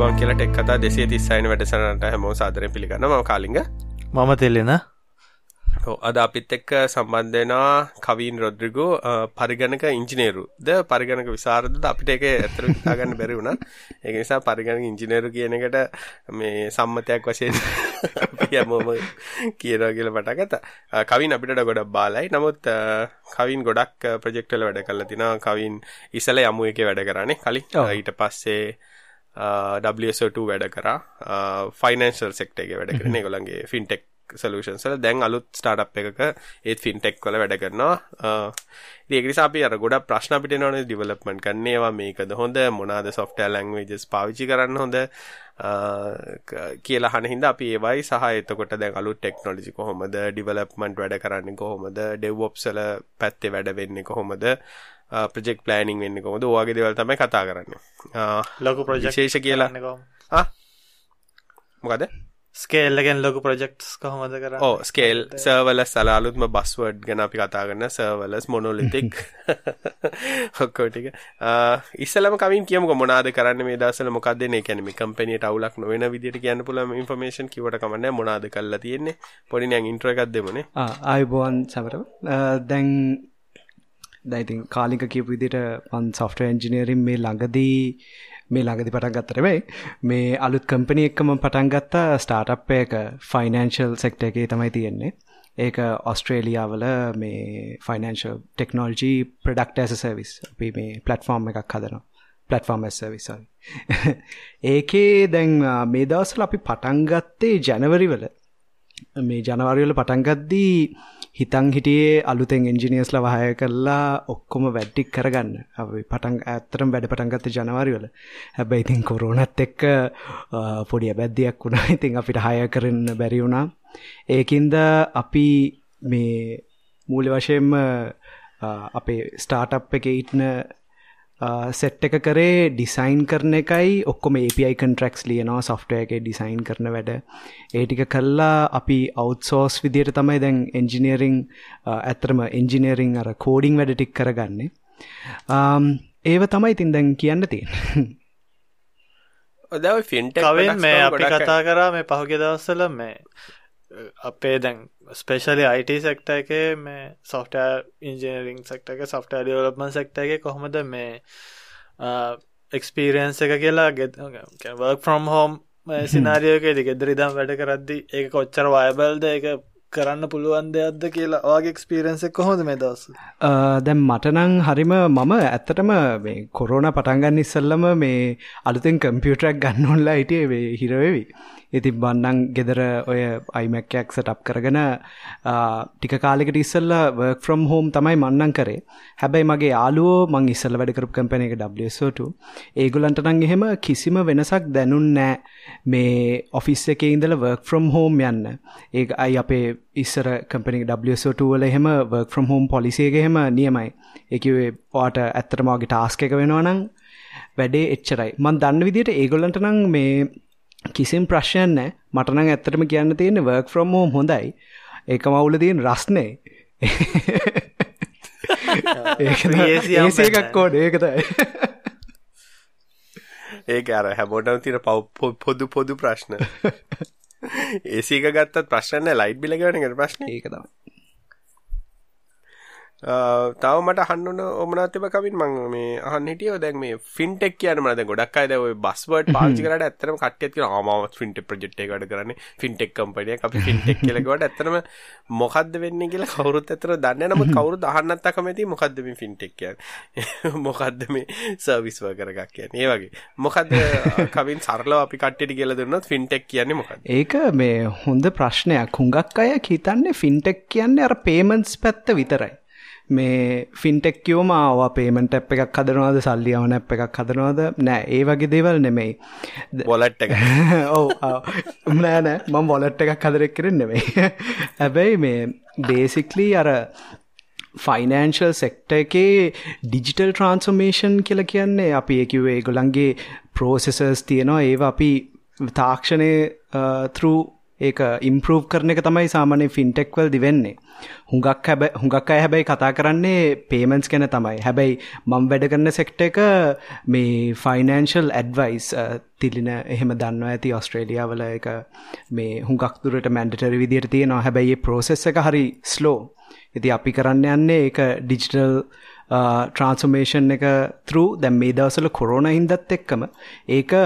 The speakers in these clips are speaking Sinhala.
අයිබෝන් කියලා ටෙක් කතා දෙසේ තිස්සයින වැඩසනට හැමෝ සාදරය පිළිගන්න ම කාලිග. මම තෙල්ලෙන අද අපිත් එක්ක සම්බන්ධයනවා කවීන් රොද්රිගෝ පරිගණක ඉංජිනේරු. ද පරිගණක විසාරද අපිට එක ඇතර විතාගන්න බැරි වුණ. ඒ නිසා පරිගණක ඉංජිනේරු කියන එකට මේ සම්මතයක් වශයෙන් යමෝම කියනවා කියල පටගත කවින් අපිට ගොඩක් බාලයි. නමුත් කවින් ගොඩක් ප්‍රජෙක්ටල වැඩ කල්ල තින කවින් ඉසල යමු එක වැඩ කරන්නේ. කලින් ඊට පස්සේ WSO2 වැඩ කරා. ෆයිනන්ශල් සෙක්ට එක වැඩ කරන ගොලන්ගේ ෆින්ටෙක් සලූෂන්සල දැන් අලුත් ස්ටාට් එකක ඒත් ෆින්ටෙක් වල වැඩ කරනවා. ඒකනිසා අපි අර ගොඩ ප්‍රශ්න අපිට නොන ඩිවලප්මන්ට් කන්නේවා මේකද හොඳ? මොනාද සොෆ්ටෑ ලැංවේජස් පාවිචි කරන්න හොඳ? කියලා හනහින්ද අපි ඒවයි සහ එතකොට දැන් අලු ටෙක්නොලජි කොහොමද? ඩිවලප්මන්ට් වැඩ කරන්නේ කොහොමද? ඩෙව්වොප්සල පැත්තේ වැඩ වෙන්නේ කොහොමද ප්‍රජෙක් ප්ලෑනිින් වෙන්න කොමද ඕගේ දෙවල් තමයි කතා කරන්න. ලොකු ප්‍රජේෂ කියලා. මොකද? ස්කේල්ලගෙන් ලොකු ප්‍රජෙක්ස් කොහොමද කර ඕ ස්කේල් සර්වල සලාලුත්ම බස්වඩ් ගැන අපි කතා කරන්න සර්වලස් මොනොලිතික් හොක්කෝටික ඉස්සලම කමින් කියම මොනාද කරන්න මේ දසල මොකක්දන කැනම කම්පනියට අවුලක් නොවෙන විදිට කියන්න පුලම ඉන්ෆර්මේෂන් කිවට කමන්න මොනාද කල්ලා තියෙන්නේ? පොඩිනයන් ඉන්ට්‍රකක් දෙමනේ. ආයිබෝන් සමර දැන් දැයිතින් කාලික කියපු විදිට පන් සොෆ්ට එන්ජිනීරින් මේ ළඟදී මේ ළඟදි පටන් ගත්තරවෙයි මේ අලුත් කම්පනි එක්කම පටන් ගත්තා ස්ටාර්ට් එක ෆයිනන්ශල් සෙක්ට එකේ තමයි තියෙන්නේ. ඒක ඔස්ට්‍රේලියාවල මේ ෆයිනන්ශල් ටෙක්නෝල්ජී ප්‍රඩක්ට ඇස සර්විස් අපි මේ පලට්ෆෝර්ම් එකක් හදනවා. පලට්ෆෝර්ම් සර්විසයි ඒකේ දැන් මේ දවසල අපි පටන්ගත්තේ ජනවරිවල මේ ජනවරිවල පටන්ගද්දී හිතන් හිටියේ අලුතෙන් එන්ජිනියස්ල වහය කරලා ඔක්කොම වැඩ්ඩික් කරගන්න. අපි පටන් ඇත්තරම් වැඩ පටන්ගත්ත ජනවාරිවල හැබැයි ඉතින් කොරුණත් එක්ක පොඩි බැද්දියක් වුණා. ඉතින් අපිට හය කරන්න බැරි වුණා. ඒකින්ද අපි මේ මූලි වශයෙන්ම අපේ ස්ටාර්ට් එක ඉටන සෙට් එක කරේ ඩිසයින් කරන එකයි. ඔක්කොම API කන්ට්‍රක්ස් ලියනවා සොෆ්ටය එක ඩිසයින් කරන වැඩ. ඒටික කල්ලා අපි අවුත්සෝස් විදියට තමයි දැන් එන්ජිනීරිං ඇතරම එන්ජිනීරිං අර කෝඩිං වැඩ ටික් කරගන්නේ. ඒව තමයි තින් දැන් කියන්න තියෙන් ඔදව ෆින්ට මේ අපි කතා කරා මේ පහුගෙ දවස්සල මේ අපේ දැන් ස්පේෂලි අයිට සෙක්ට එක මේ සොෆ්ට ඉන්ජනරිං සෙක්ට එක සොෆ්ට ඩියවලපමන් සෙක්ට එක කොහොමද මේ එක්ස්පීරියන්ස එක කියලා ගෙ වර්ක් ෆ්‍රම් හෝම්. සිනාරියෝක ගෙදර ඉදම් වැඩ කරද්දි ඒ කොච්චර වයබල්ද එක කරන්න පුළුවන් දෙයක්ද කියලා වගේ එක්ස්පීරන්සක් කොහොද මේ දවස් දැම් මටනං හරිම මම ඇත්තටම මේ කොරෝන පටන්ගන්න ඉස්සල්ලම මේ අලුතෙන් කම්පියුටරක් ගන්නඔල්ලා හිටිය හිරවෙවි ඉතින් බන්නං ගෙදර ඔය අයිමැක්කයක් සටප් කරගෙන ටික කාලෙකට ඉස්සල්ල වර්ක් ෆ්‍රම් හෝම් තමයි මන්නන් කරේ. හැබැයි මගේ යාලුවෝ මං ඉස්සල්ල වැඩකරපු කම්පන එක ඩට ඒගුලන්ට නං එහෙම කිසිම වෙනසක් දැනුන් නෑ. මේ ඔෆිස් එක ඉඳල වර්ක් ෆ්‍රම් හෝම් යන්න. ඒ අයි අපේ ඉස්සර කම්පනි ඩට වල එහෙම වර්ක් ෆ්‍රම් හෝම් පොලිසේගහෙම නියමයි. එකවේ ඕට ඇත්තරමගේ ටාස්ක එක වෙනවානං වැඩේ එච්චරයි. මන් දන්න විදිට ඒගොල්ලන්ට නං මේ කිසිම් ප්‍රශ්යන් නෑ මටනං ඇත්තටම කියන්න තියෙන වර්ක් ෆ්‍රම් හෝම් හොඳයි. ඒක මවුල තියෙන් රස්නේ ඒකක් කෝඩ ඒකතයි ඒක අර හැමෝටම තින පව් පොදු පොදු ප්‍රශ්න. ඒසක ගත්තත් ප්‍රශ්න ලයිට් බිලගවනකට ප්‍රශ්න? ඒකතම තව මට හන්නන ඔමනත්තම කවින් මං මේ අහන් හිටියෝ. දැන් මේ ෆින්ටෙක් කියන මද ගොඩක් අයිද ඔය බස්වර්ඩ් පාවිච්චි කරලා ඇත්තටම කට්ටියත් කියන ආමාව ෆින්ටෙක් ප්‍රොජෙක්ට් එක වැඩ කරන්නේ. ෆින්ටෙක් කම්පැනියක් අපි ෆින්ටෙක් කියලා කිව්වට ඇත්තටම මොකද්ද වෙන්නේ කියලා කවුරුත් ඇත්තට දන්නේ නැහැ. නමුත් කවුරුත් අහන්නත් අකමැති මොකද්ද මේ ෆින්ටෙක් කියන්නේ. මොකද්ද මේ සර්විස් වර්කර් එකක් කියන්නේ. ඒ වගේ. මොකද්ද කවින් සරලව අපි කට්ටියට කියලා දුන්නොත් ෆින්ටෙක් කියන්නේ මොකද්ද? ඒක මේ හොඳ ප්‍රශ්නයක්. හුඟක් අය හිතන්නේ ෆින්ටෙක් කියන්නේ අර පේමන්ට්ස් පැත්ත විතරයි. මේ ෆින්ටෙක් කියෝම ආවා පේමෙන්ට් ඇප් එකක් හදනවාද? සල්ලි අවන ඇප් එකක් හදනවාද? නෑ ඒ වගේ දේවල් නෙමෙයි. බොලට් එක ඔව් නෑ නෑ. මම බොලට් එකක් හදරෙක් කරෙන් නෙමෙයි. හැබැයි මේ බේසික්ලි අර ෆයිනන්ශල් සෙක්ට එකේ ඩිජිටල් ට්‍රන්ස්ෝමේෂන් කියල කියන්නේ අපි ඒකිවේ ගොළන්ගේ ප්‍රෝසෙසර්ස් තියෙනවා. ඒවා අපි තාක්ෂණය තෘ ඒක ඉම්පරෝව් කරන එක තමයි සාමාන්‍ය ෆින්ටෙක්වල් දිවෙන්නේ හුඟක් හැබ හුඟක් අය හැබැයි කතා කරන්නේ පේමන්ස් ගැන තමයි. හැබැයි මං වැඩ කරන සෙක්ට එක මේ ෆයිනන්ශල් ඇඩ්වයිස් තිලින එහෙම දන්න ඇති ඔස්ට්‍රේලියාවල එක මේ හුඟක් දුරට මැන්ඩටරි විදියට තියෙනවා. හැබැයි ප්‍රෝසෙස් එක හරි ස්ලෝ ඉති අපි කරන්න යන්නේ ඒක ඩිජිටල් ට්‍රන්ස්ෆර්මේෂන් එක තරු දැම් මේ දවසල කොරෝන හින්දත් එක්කම ඒක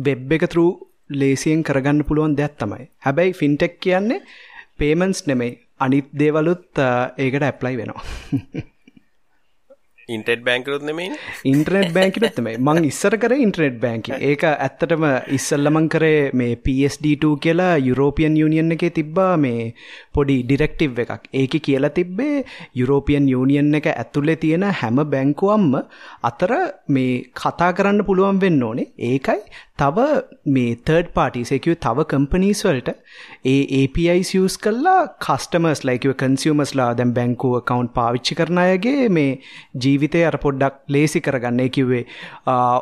වෙබ් එක තරු ලේසියෙන් කරගන්න පුළුවන් දෙයක් තමයි. හැබැයි ෆින්ටෙක් කියන්නේ පේමන්ස් නෙමෙයි. අනිත් දේවලුත් ඒකට ඇප්ලයි වෙනවා. ඉන්ටෙට් බැංකරුත් නෙමයි ඉන්ට්‍රනෙට් බැංකිනුත් තමයි මං ඉස්සර කර ඉන්ට්‍රනෙට් බැංකි ඒක ඇත්තටම ඉස්සල්ලමං කරේ මේ PSD2 කියලා යුරෝපියන් යුනියන් එකේ තිබ්බා මේ පොඩි ඩිරෙක්ටිව් එකක්. ඒක කියලා තිබ්බේ යුරෝපියන් යුනියන් එක ඇතුලේ තියෙන හැම බැංකුවම්ම අතර මේ කතා කරන්න පුළුවන් වෙන්න ඕනේ. ඒකයි තව මේ තර්ඩ් පාටිසෙකව තව කම්පනීස් වලට ඒ APIs යස් කල්ලා කස්ටමර්ස් ලයිකව කන්සියමස්ලා දැම් බැංකුව කවන්් පාවිච්චි කරන අයගේ මේ ජීවිතය අර පොඩ්ඩක් ලේසි කරගන්න. කිව්වේ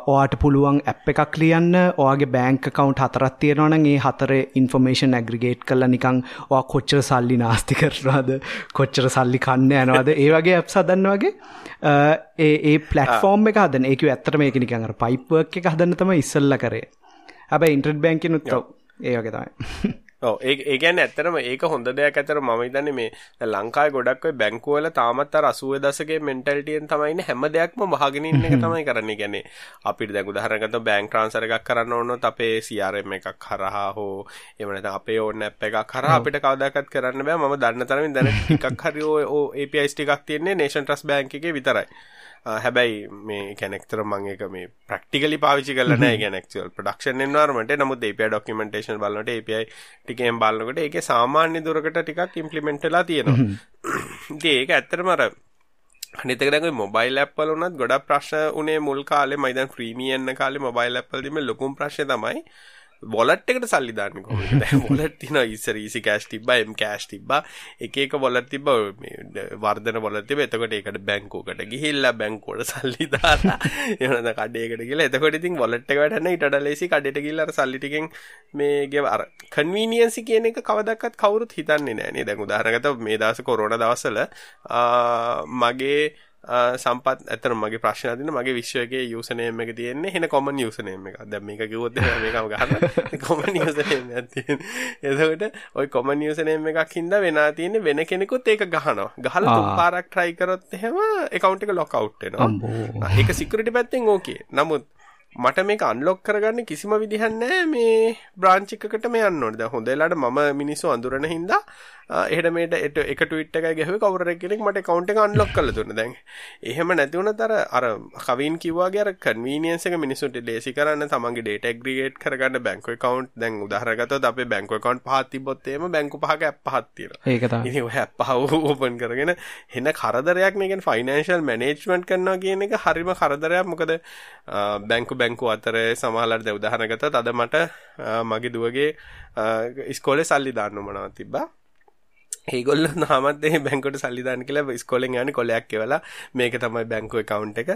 ඕට පුළුවන් ඇප් එකක් ලියන්න. ඔයාගේ බෑංක කවන්් හතරත් තියෙනවන ඒ හතර ඉන්ෆර්මේෂන් ඇග්‍රිගේට් කල්ල නිකං වා කොච්චර සල්ලි නාස්ති කරනවාද කොච්චර සල්ලි කන්න යනවාද ඒ වගේ ඇප් සදන්න වගේ ඒ පලටෆෝර්ම් එක හදන. ඒක ඇත්තට මේක නිකඟ පයිප්වක් එක හදන්න තම ඉස්සල්ල කරේ. හැබැයි ඉන්ට්‍රඩ් බැංකින් උත්තව ඒ වගේ තමයි ඔව් ඒ ඒ කියන්නේ ඇත්තටම ඒක හොඳ දෙයක් ඇතර මම හිතන්නේ මේ ලංකාවේ ගොඩක් ඔය බැංකුව වල තාමත් අර 80 දශකයේ මෙන්ටැලිටියෙන් තමයි ඉන්නේ හැම දෙයක්ම වහගෙන ඉන්න එක තමයි කරන්නේ. කියන්නේ අපිට දැන් උදාහරණයක් ගත්තොත් බැංක් ට්‍රාන්ස්ෆර් එකක් කරන්න ඕනොත් අපේ CRM එකක් හරහා හෝ එහෙම නැත්නම් අපේ ඕන් ඇප් එකක් හරහා අපිට කවදාකවත් කරන්න බෑ. මම දන්න තරමින් දැන ටිකක් හරි ඔය APIs ටිකක් තියෙන්නේ නේෂන් ට්‍රස්ට් බැංක් එකේ විතරයි. හැබැයි මේ කැනෙක්තර මං එක මේ ප්‍රක්ටිකලි පාවිචි කල නෑ. ගැනෙක්ල් ප්‍රඩක්ෂන් එන්වර්මට නමුත් API ඩොක්කමෙන්ටේෂන් බලන්නට API ටිකෙන් බලන්නකට ඒක සාමාන්‍ය දුරකට ටිකක් ඉම්පලිමෙන්ටලා තියෙනවා. ඒක ඇත්තරමර නිතකරක මොබයිල් ඇප්පල වනත් ගොඩ ප්‍රශ්න උනේ මුල් කාලේ මයිදන් ප්‍රීමියන්න කාලේ මොබයිල් ඇප්පල්දීම ලොකුම් ප්‍රශ්න තමයි බොලට් එකට සල්ලි දාන්න කොහොමද? දැන් බොලට් තියෙනවා ඉස්සර ඊසි කෑෂ් තිබ්බා එම් කෑෂ් තිබ්බා. එක එක බොලට් තිබ්බා වර්ධන බොලට් තිබ්බා. එතකොට ඒකට බැංකුවකට ගිහිල්ලා බැංකුවට සල්ලි දාලා එනද කඩේකට ගිහලා එතකොට ඉතින් බොලට් එක වැඩන්න ඊට වඩා ලේසි කඩේට ගිහිල්ලා අර සල්ලි ටිකෙන් මේ ගෙව අර කන්වීනියන්සි කියන එක කවදාවත් කවුරුත් හිතන්නේ නැහැ නේ. දැන් උදාහරණකට මේ දවස් කොරෝනා දවස්වල මගේ සම්පත් ඇතර මගේ ප්‍රශ්න දින මගේ විශ්වගේ යුසනේම එක තියෙන්නේ හෙන කොමන් යුසනේම එක දැන් මේක කිව්වොත් මේකම ගන්න කොමන් යුසනේම එකක් තියෙන එතකොට ওই කොමන් යුසනේම එකක් හින්දා වෙනා තියෙන්නේ වෙන කෙනෙකුත් ඒක ගහනවා. ගහලා තුන් පාරක් try කරොත් එහෙම account එක වෙනවා. ඒක security පැත්තෙන් ඕකේ නමුත් මට මේක අන්ලොක් කරගන්න කිසිම විදිහක් නැහැ මේ බ්‍රාන්ච් එකකට මේ යන්න ඕනේ. දැන් හොඳ වෙලාවට මම මිනිස්සු අඳුරන හින්දා එහෙට මේට එක ට්වීට් එකයි ගැහුවේ කවුරු කෙනෙක් මට එක අන්ලොක් කරලා දුන්නා. දැන් එහෙම නැති වුණත් අර කවින් කිව්වාගේ කන්වීනියන්ස් එක මිනිස්සුන්ට ලේසි කරන්න තමන්ගේ data aggregate කරගන්න බැංකු account දැන් උදාහරණ ගත්තොත් අපේ බැංකු පහක් තිබ්බොත් එහෙම බැංකු පහක app පහක් තියෙනවා. ඒක තමයි. ඉතින් ඔය app පහ open කරගෙන එන කරදරයක් නේ කියන්නේ financial management කරනවා කියන එක හරිම කරදරයක්. මොකද බැංකු බැංකු අතර සමහරවල්ලාට දැන් උදාහරණ ගත්තොත් අද මට මගේ දුවගේ ඉස්කෝලේ සල්ලි දාන්න මොනවද තිබ්බා. ඒගොල්ල නාමත් ඒ බැංකුවට සල්ලි දාන්න කියලා ඉස්කෝලෙන් යන්නේ කොලයක් කියලා මේක තමයි බැංකු account එක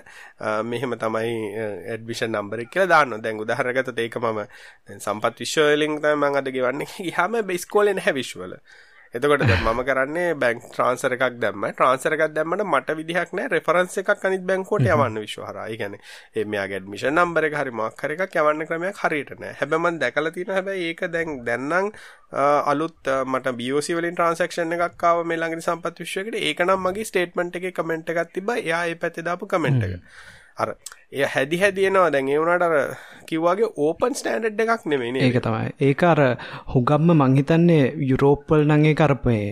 මෙහෙම තමයි ඇඩ්මිෂන් නම්බර් එක කියලා දාන්න. දැන් උදාහරණයක් ගත්තොත් ඒක මම දැන් සම්පත් විශ්වවිද්‍යාලයෙන් තමයි මම අද ගෙවන්නේ. ගියාම ඉස්කෝලේ නැහැ විශ්වවල. එතකොට මම කරන්නේ බැංක් ට්‍රාන්ස්ෆර් එකක් දැම්ම. ට්‍රාන්ස්ෆර් එකක් දැම්මම මට විදිහක් නැහැ රෙෆරන්ස් එකක් අනිත් බැංකුවට යවන්න විශ්ව හරහා. ඒ කියන්නේ ඒ මෙයාගේ ඇඩ්මිෂන් නම්බර් එක හරි මොකක් හරි එකක් යවන්න ක්‍රමයක් හරියට නැහැ. හැබැයි මම දැකලා තියෙනවා හැබැයි ඒක දැන් දැන් නම් අලුත් මට BOC වලින් ට්‍රාන්සැක්ෂන් එකක් ආව මේ ළඟදී සම්පත් විශ්වයකට. ඒක නම් මගේ ස්ටේට්මන්ට් එකේ කමෙන්ට් එකක් තිබ්බා. එයා ඒ පැත්තේ දාපු කමෙන්ට් එක. අර එය හැදි හැදියනවා දැන් ඒ වුණාට අර කිව්වාගේ ඕපන් ස්ටෑන්ඩඩ් එකක් නෙමෙයිනේ. ඒක තමයි. ඒක අර හුඟම්ම මං හිතන්නේ යුරෝප් වල නම් ඒක අර මේ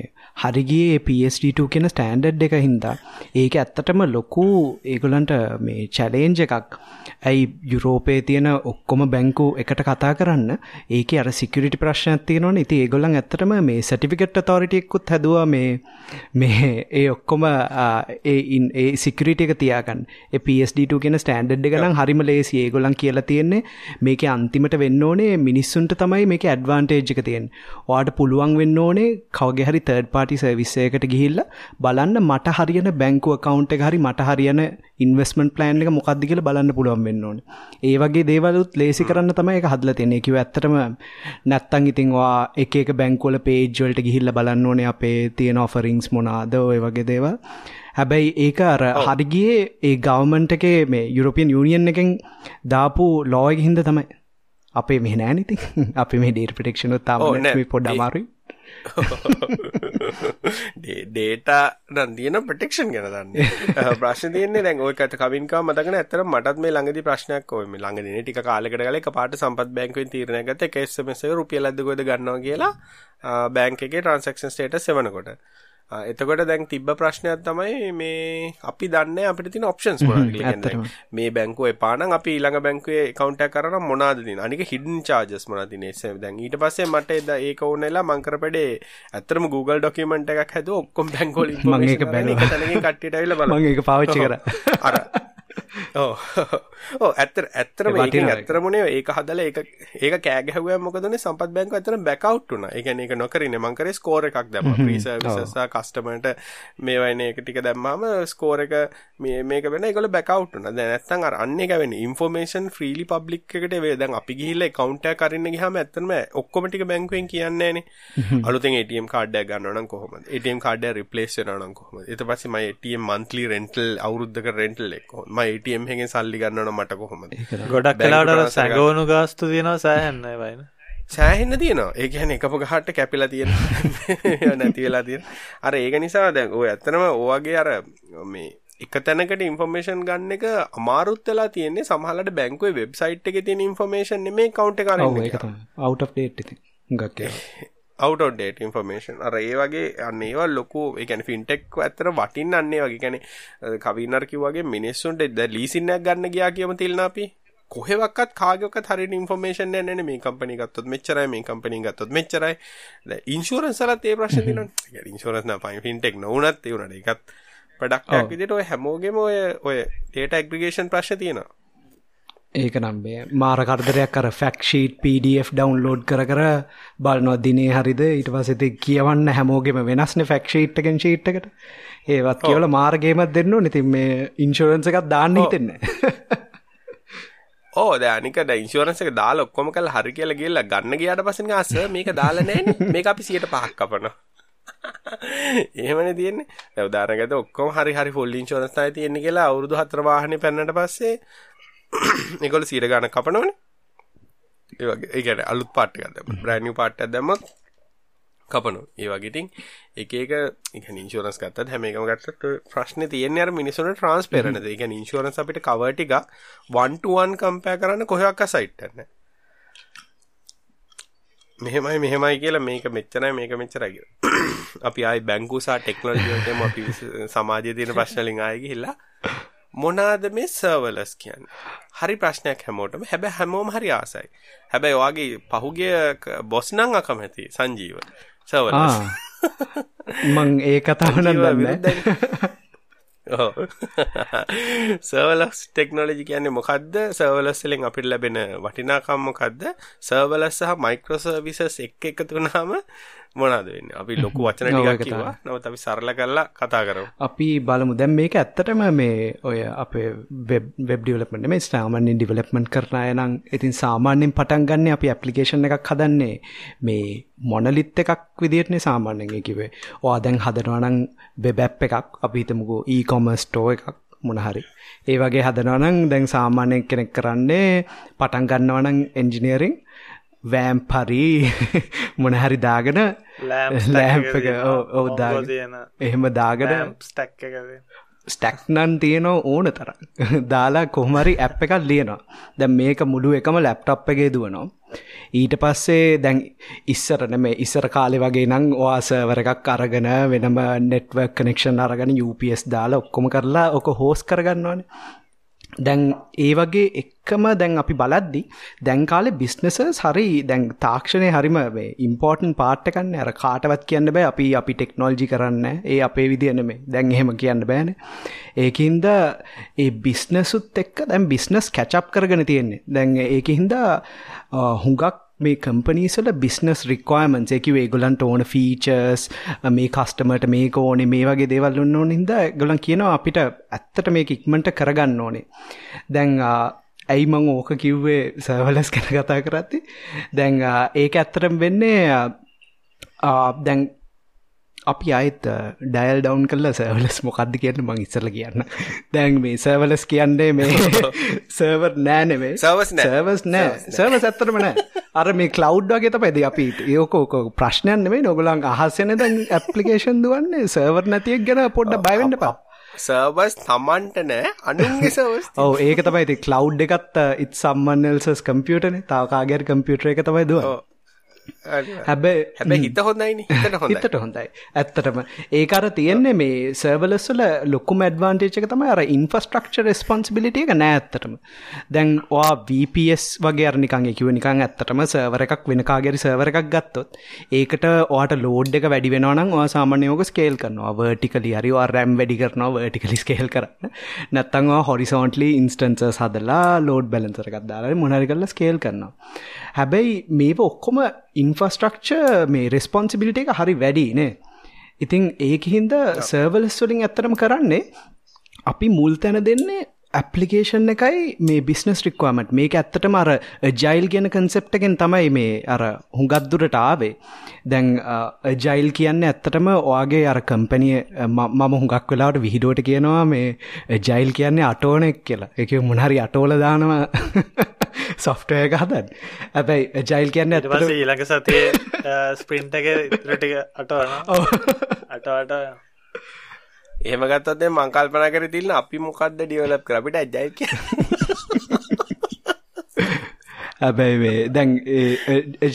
හරිගියේ PSD2 කියන ස්ටෑන්ඩඩ් එක හින්දා ඒක ඇත්තටම ලොකු ඒගොල්ලන්ට මේ චැලේන්ජ් එකක්. ඇයි යුරෝපයේ තියෙන ඔක්කොම බැංකු එකට කතා කරන්න ඒකේ අර සිකියුරිටි ප්‍රශ්නයක් තියෙනවනේ. ඉතින් ඒගොල්ලන් ඇත්තටම මේ සර්ටිෆිකේට් ඔතොරිටි එකකුත් හැදුවා මේ මේ ඒ ඔක්කොම ඒ ඒ සිකියුරිටි එක තියාගන්න. ඒ PSD2 කියන ස්ටෑන්ඩඩ් ස්ටන්ඩ් එක නම් හරිම ලේසි ඒගොල්ලන් කියලා තියෙන්නේ මේක අන්තිමට වෙන්න ඕනේ මිනිස්සුන්ට තමයි මේක ඇඩ්වාන්ටේජ් එක තියෙන වාට පුළුවන් වෙන්න ඕනේ කවගේ හරි තර්ඩ් පාටි සර්විස්සයකට ගිහිල්ල බලන්න මට හරියන බැංකුව කවුන්ට හරි මට හරියන ඉන්වස්මන්ට් ප්ලෑන් එක මොකක්දි කියලා බලන්න පුළුවන් වෙන්න ඕන. ඒ වගේ දේවලුත් ලේසි කරන්න තමයි එක හදල තියෙන කිව ඇත්තටම නැත්තං ඉතින්වා එක බැංකෝල පේජ්වලට ගිහිල්ල බලන්න ඕනේ අපේ තියෙන ඔෆරිංස් මොනාද ඔය වගේ දේවල් හැබැයි ඒක අර හරිගියේ ඒ ගවමන්ට එකේ මේ යුරෝපියන් යුනියන් එකෙන් දාපු ලෝයක හින්ද තමයි. අපේ මෙහ නෑනති අපි මේ ඩේට ප්‍රටෙක්ෂනොත් තාම පොඩ් අමාරුයි. ඩේටා නම් තියන ප්‍රටෙක්ෂන් ගැන දන්න. ප්‍රශ්න තියන්නේ දැන් ඔයකට කවින්කා මතකන ඇතර මටත් මේ ළඟදි ප්‍රශ්නයක් ඔය මේ ළඟදින ටික කාලෙකට ගල එක පාට සම්පත් බැංකුවෙන් තීරණය ගත්ත එක SMS රුපියල් අද්දකොද ගන්නවා කියලා බැංක් එකේ ට්‍රාන්සැක්ෂන් ස්ටේටස් සෙවනකොට එතකොට දැන් තිබ්බ ප්‍රශ්නයක් තමයි මේ අපි දන්නේ අපිට තියෙන ඔප්ෂන්ස් මොනවද කියලා කියන්නේ. මේ බැංකුව එපා නම් අපි ඊළඟ බැංකුවේ account එකක් කරා නම් මොනවද තියෙන්නේ? අනික hidden charges මොනවද තියෙන්නේ? දැන් ඊට පස්සේ මට ඒක ඕනෙලා මං කරපඩේ ඇත්තටම Google document එකක් හැදුවා ඔක්කොම බැංකුව වල information මම ඒක බැලුවා. එක කට්ටියට ඇවිල්ලා බලන්න. මම ඒක පාවිච්චි කරා. අර ඕ ඇත්තර ඇත්තරම ඇත්තරමුණේ ඒක හදල ඒ ඒක කෑගැහුව මොකදන සම්පත් බැංක ඇතර බැකවට්ටුන එකන එක නොකරන මංකර ස්කෝර එකක් දැම ප්‍රීසවිසසා කස්ටමට මේ වයින එක ටික දැම්මාම ස්කෝර එක මේක වෙන එකල බැකවට්න දැ නැත්තන් අර අන්න එක වෙන ඉන්ෆෝමේෂන් ෆ්‍රීලි පබ්ලික් එකට වේ දැන් අපි ගිහිල්ල කවන්ට කරන්න ගහම ඇත්තම ඔක්කොමටික බැංකුවෙන් කියන්නේන අලුතෙන් ATM කාඩ්ඩ ගන්නන කොහොම ATM කාඩ රිපලේස් නන කොහම එත පස්සේ මයි ATM මන්ත්ලි රෙන්ටල් අවුද්ධක රෙන්ටල් එක්කො ම ATM හෙගෙන් සල්ලි ගන්නන මට කොහොමද? ගොඩක් කලාට සැගෝනු ගාස්තු තියෙනවා සෑහන්න වයින. සෑහෙන්න තියෙනවා. ඒ කියන්නේ එකම ගහට කැපිලා තියෙන. නැති වෙලා තියෙන. අර ඒක නිසා දැන් ඔය ඇත්තනම ඔයගේ අර මේ එක තැනකට ඉන්ෆර්මේෂන් ගන්න එක අමාරුත් වෙලා තියෙන්නේ සමහරවිට බැංකුවේ වෙබ්සයිට් එකේ තියෙන ඉන්ෆර්මේෂන් නෙමෙයි කවුන්ට් එක අරින්න ඒක තමයි. Out of date ඉතින්. ගක්කේ date information. අර ඒ වගේ අන්න ඒවා ලොකු කියන්නේ fintech ඇත්තට වටින්න අන්න වගේ. කියන්නේ කවිනර් කිව්වාගේ මිනිස්සුන්ට දැන් ලීසින් එකක් ගන්න ගියා කියමු තිල්න අපි කොහෙවත් කාගේවත් හරියට ඉන්ෆර්මේෂන් නේ මේ කම්පැනි ගත්තොත්. මෙච්චරයි මේ කම්පැනි ගත්තොත්. ඉන්ෂුරන්ස් වලත් ඒ ඉන්ෂුරන්ස් නා ෆයින් ෆින්ටෙක් නොවුනත් ඒ උනට ඒකත් ප්‍රොඩක්ට් එකක් විදිහට ඔය හැමෝගෙම ඔය ඔය data aggregation ප්‍රශ්න තියෙනවා ඒක නම්බේ මාර කරදරයක් කර ෆැක්ෂීට් PDF ඩවන්ලෝඩ් කර කර බලනවා දිනේ හරිද? ඊට පසෙති කියවන්න හැමෝගෙම වෙනස්න ෆැක්ෂීට්ටකෙන් ශීට්කට ඒවත් කියවල මාර්ගේමත් දෙන්න නිතින් මේ ඉන්ශෝරන්ස එකත් දාන්න හිතෙන්න. ඕ දැනික ඉන්ශෝරන්ස එක දාල ඔක්කොම කල් හරි කියල ගල්ල ගන්න ගයාට පසින් අස මේක දාලනෑ මේ අපි සියට පහක් කපන එහෙමන තියන්නේ. දවදාරගත ඔක්කොම හරි හරි ෆොල් ඉන්ශෝරන්ස්ථයි තියෙන්නේ කියලා අවුරුදු හතර වාහන පැන්නට පස්සේ ඒකොල සීර ගාන කපනවන. ඒවගේ ඒකට අලුත් පාට්ටක දැම බ්‍රෑනිිය පාට්ට දැම කපනු ඒ වගේටින් එක එක එක ඉන්ශෝරන්ස් ගත්තත් හැම එකම ගත්තට ප්‍රශ්න තියෙන අර මිනිසුන්ට ට්‍රන්ස්පේරන එක ඉන්ශෝරන්ස් අපිට කවටික වන්ටුවන් කම්පෑ කරන්න කොහොක්ක සයිට්ටන්න මෙහෙමයි මෙහෙමයි කියලා මේක මෙච්චනයි මේක මෙච්චරයි කියලා. අපි ආයි බැංකුසා ටෙක්නොලොජි වලට අපි සමාජයේ තියෙන ප්‍රශ්න වලින් ආයි ගිහිල්ලා. මොනාද මේ සර්වලස් කියන්නේ? හරි ප්‍රශ්නයක් හැමෝටම. හැබැයි හැමෝම හරි ආසයි. හැබැයි ඔයාගේ පහුගිය බොස් නම් අකමැති සංජීව. සර්වලස් මං ඒ කතාව නම් දන්නේ සර්වලස් ටෙක්නොලොජි කියන්නේ මොකද්ද? සර්වලස් වලින් අපිට ලැබෙන වටිනාකම් මොකද්ද? සර්වලස් සහ මයික්‍රෝ සර්විසස් එක්ක එකතු වුණාම මොනවද වෙන්නේ? අපි ලොකු වචන ටිකක් කිව්වා. නමුත් අපි සරල කරලා කතා කරමු. අපි බලමු. දැන් මේක ඇත්තටම මේ ඔය අපේ වෙබ් වෙබ් ඩෙවලොප්මන්ට් නෙමෙයි සාමාන්‍යයෙන් ඩෙවලොප්මන්ට් කරන අය නම් ඉතින් සාමාන්‍යයෙන් පටන් ගන්න අපි ඇප්ලිකේෂන් එකක් හදන්නේ මේ මොනලිත් එකක් විදිහටනේ සාමාන්‍යයෙන් කිව්වේ. ඔයා දැන් හදනවා නම් වෙබ් ඇප් එකක් අපි හිතමුකෝ e-commerce store එකක් මොන හරි. ඒ වගේ හදනවා නම් දැන් සාමාන්‍යයෙන් කෙනෙක් කරන්නේ පටන් ගන්නවා නම් එන්ජිනියරින් වෑම් පරි මොනහරි දාගෙන ලෑම්ප එක ඔව දාගෙන. එහෙම දාගෙන ස්ටැක් ස්ටැක්නන් තියෙනවා ඕන තර දාලා කොහමරි ඇප් එකක් ලියනවා. දැන් මේක මුළු එකම ලැප්ටප් එකේ දුවනවා. ඊට පස්සේ දැන් ඉස්සරන මේ ඉස්සර කාලෙ වගේ නම් ඔයාසවර එකක් අරගෙන වෙනම නෙට්වර්ක් කනෙක්ෂන් අරගෙන UPS දාලා ඔක්කොම කරලා ඕක හෝස් කරගන්නවානේ දැන් ඒ වගේ එක්කම දැන් අපි බලද්දි දැන් කාලේ බිස්නසස් හරි දැන් තාක්ෂණය හරිම ඉම්පෝර්ටන් පාට් එකක් නේ. අර කාටවත් කියන්න බෑ අපි අපි ටෙක්නොලොජි කරන්න ඒ අපේ විදිය නෙමෙයි. දැන් එහෙම කියන්න බෑනේ. ඒකින්ද ඒ බිස්නසුත් එක්ක දැන් බිස්නස් කැච් කරගෙන තියෙන්නේ. දැන් ඒකින්ද හුඟක් මේ කම්පනීසල බිස්නස් රික්වයමන්ස් එකව ගොලන්ට ඕන ෆීචර්ස් මේ කස්ටමට මේක ඕනේ මේ වගේ දේවල් ඔන්න ඕන හිද ගොලන් කියනවා අපිට ඇත්තට මේ ඉක්මට කරගන්න ඕනේ. දැන් ඇයි මං ඕක කිව්වේ සවලස් කැන කතා කරත්ති දැන් ඒක ඇත්තරම් වෙන්නේ දැන් අපි අයිත් ඩයිල් ඩවන්් කල්ල සර්වලස් මොකක්ද කියන්න මං ඉස්සල කියන්න. දැන් මේ සර්වලස් කියන්නේ මේ සර්වර් නෑනෙවේ සවස් සර්වස් නෑ. සර්වස් ඇත්තරම නෑ. අර මේ කලව් වගේ තමයි. අපි ඒකෝක ප්‍රශ්නයන් නෙමේ. නොගලන් අහස්සන දැන් ඇපලිකේෂන් දුවන්නේ සර්වර් නැතියක් ගැන පොඩ්ඩ බයිවෙන්ඩ පා සර්වස් තමන්ට නෑ. අනුන්ගේ සවස් ඔව ඒක තමයි. කලව් එකත් ඉත් සම්මන්නල්සස් කම්පියටන තාවකාගර කම්පියුටර එක තමයි දුව හැබැයි හැබැ හිත හොඳයින හිතට හොඳ හිතට හොඳයි. ඇත්තටම. ඒකර තියෙන්නේ මේ සර්වලස්වල ලොකුම ඇඩ්වාන්ටේජ් එක තමයි අර ඉන්ෆස්ට්‍රක්චර් රෙස්පොන්සිබිලිටි එක නෑ ඇත්තටම. දැන් ඔයා VPS වගේ අර නිකන් කිව්ව නිකන් ඇත්තටම සර්වර් එකක් වෙන කාගේරි සර්වර් එකක් ගත්තොත් ඒකට ඔයාට ලෝඩ් එක වැඩි වෙනවා නම් ඔයා සාමාන්‍යයෙන් ඕක ස්කේල් කරනවා. වර්ටිකලි හරි ඔයා RAM වැඩි කරනවා වර්ටිකලි ස්කේල් කරන්න. නැත්නම් ඔයා හොරිසොන්ටලි ඉන්ස්ටන්සස් හදලා ලෝඩ් බැලන්සර් එකක් දාලා මොනාරි කරලා ස්කේල් කරනවා හැබැයි මේව ඔක්කොම ඉන්ෆස්ට්‍රක්ච මේ රෙස්පොන්සිබිලිට එක හරි වැඩිනේ ඉතිං ඒක හින්ද සර්වලස් වලින් ඇත්තරම කරන්නේ අපි මුල් තැන දෙන්නේ ඇපලිකේෂන් එකයි මේ බිස්නස් රික්වාමට මේක ඇත්තටම අර ජයිල් කියන කන්සෙප්ටගෙන් තමයි මේ අර හුඟත්දුරට ආවේ. දැන් ජයිල් කියන්න ඇත්තටම ඔයාගේ අර කම්පනිය මම හුඟක් වෙලාට විහිඩුවට කියනවා මේ ජයිල් කියන්නේ අටෝනෙක් කියලා. එක මුණහරි අටෝල දානවා සොෆ්ටය එක හදන් ඇබැයි ජයිල් කියන්න ඇට ඊළඟ සතිය ස්පින්ට එක ඉතරටික අටවන අටවට එහෙම ගත්තත් මං කල්පනා කර තිල්න අපි මොකක්ද ඩියවලප් කරපිට ඇජයි කිය හැබැයි වේ දැන්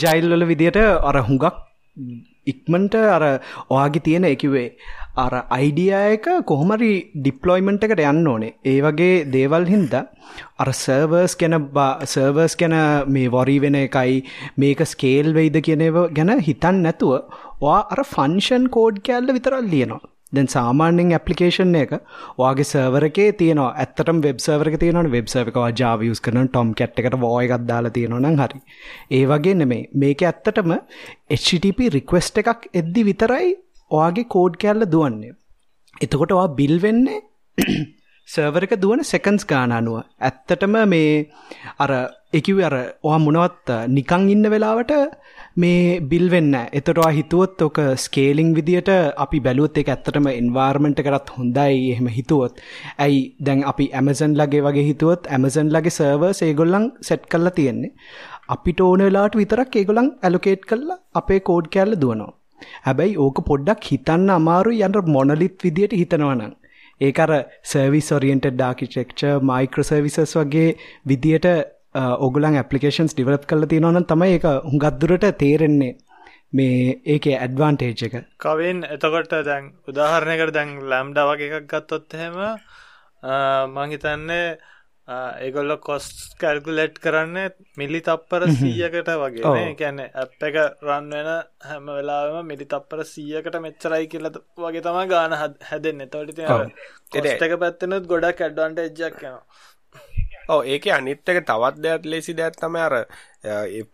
ජයිල්වල විදියට අර හුඟක් ඉක්මන්ට අර ඔයාගේ තියෙන එකවේ අර අයිඩිය එක කොහොමරි ඩිප්ලොයිමන්ට් එකට යන්න ඕනේ. ඒ වගේ දේවල් හින්දා අර සර්වර්ස් ගැන සර්වර්ස් ගැන මේ වොරී වෙන එකයි මේක ස්කේල් වෙයිද කියනව ගැන හිතන් නැතුව ඔයා අර ෆංෂන් කෝඩ් කෑල්ල විතරල් ලියනවා. දැන් සාමාන්‍යයෙන් ඇප්ලිකේෂන් එක ඔයාගේ සර්වර් එකේ තියෙනවා ඇත්තටම වෙබ් සර්වර් එක තියෙනවනේ වෙබ් සර්වර් එක ඔයා Java use කරන Tom cat එකට void එකක් දාලා තියෙනවා නම් හරි ඒ වගේ නෙමෙයි මේක ඇත්තටම HTTP request එකක් එද්දි විතරයි ඔයාගේ කෝඩ් කැල්ල දුවන්නේ. එතකොට ඔයා බිල් වෙන්නේ සර්වර් එක දුවන සෙකන්ඩ්ස් ගාන අනුව. ඇත්තටම මේ අර එකකිව අර ඔයා මොනවත් නිකන් ඉන්න වෙලාවට මේ බිල් වෙන්න. එතකොට ඔයා හිතුවොත් ඔක ස්කේලිං විදියට අපි බැලුවොත් ඒක ඇත්තටම එන්වයරන්මන්ට් එකටත් හොඳයි එහෙම හිතුවොත්. ඇයි දැන් අපි Amazon ලගේ වගේ හිතුවොත් Amazon ලගේ සර්වර්ස් ඒගොල්ලන් සෙට් කරලා තියෙන්නේ. අපිට ඕන වෙලාවට විතරක් ඒගොල්ලන් ඇලොකේට් කරලා අපේ කෝඩ් කැල්ල දුවනවා. හැබැයි ඕක පොඩ්ඩක් හිතන්න අමාරු යන්න මොනලිත් විදියට හිතනවනම්. ඒක අර සර්විස් ඔරියන්ටඩ් ආකිටෙක්චර් මයික්‍රෝසර්විසස් වගේ විදියට ඔගලන් ඇපලිකේන්ස් ඩිවලප් කල තියෙනවනම් තමයි එක හුඟත්දුරට තේරෙන්නේ මේ ඒක ඇඩ්වාන්ටේජ් එක. කවෙන් එතකොට දැන් උදාහරණයකට දැන් ලැම්ඩ වගේ එකක් ගත්තොත් එහෙම මංහිතන්නේ ඒගොල්ල කොස් කැල්කුලෙට් කරන්න මිලි තප්පර සීයකට වගේ කැන ඇප් එක රන් වෙන හැම වෙලාම මිලි තප්පර සීයකට මෙච්චරයි කියලද වගේ තම ගාන හැදෙන්න. තොට එක පැත්තනුත් ගොඩක් ඇඩ්වන්ට එජ්ජක් යනවා ඕ ඒක අනිත්තක තවත් දෙයක් ලෙසි දෙයක් තම අර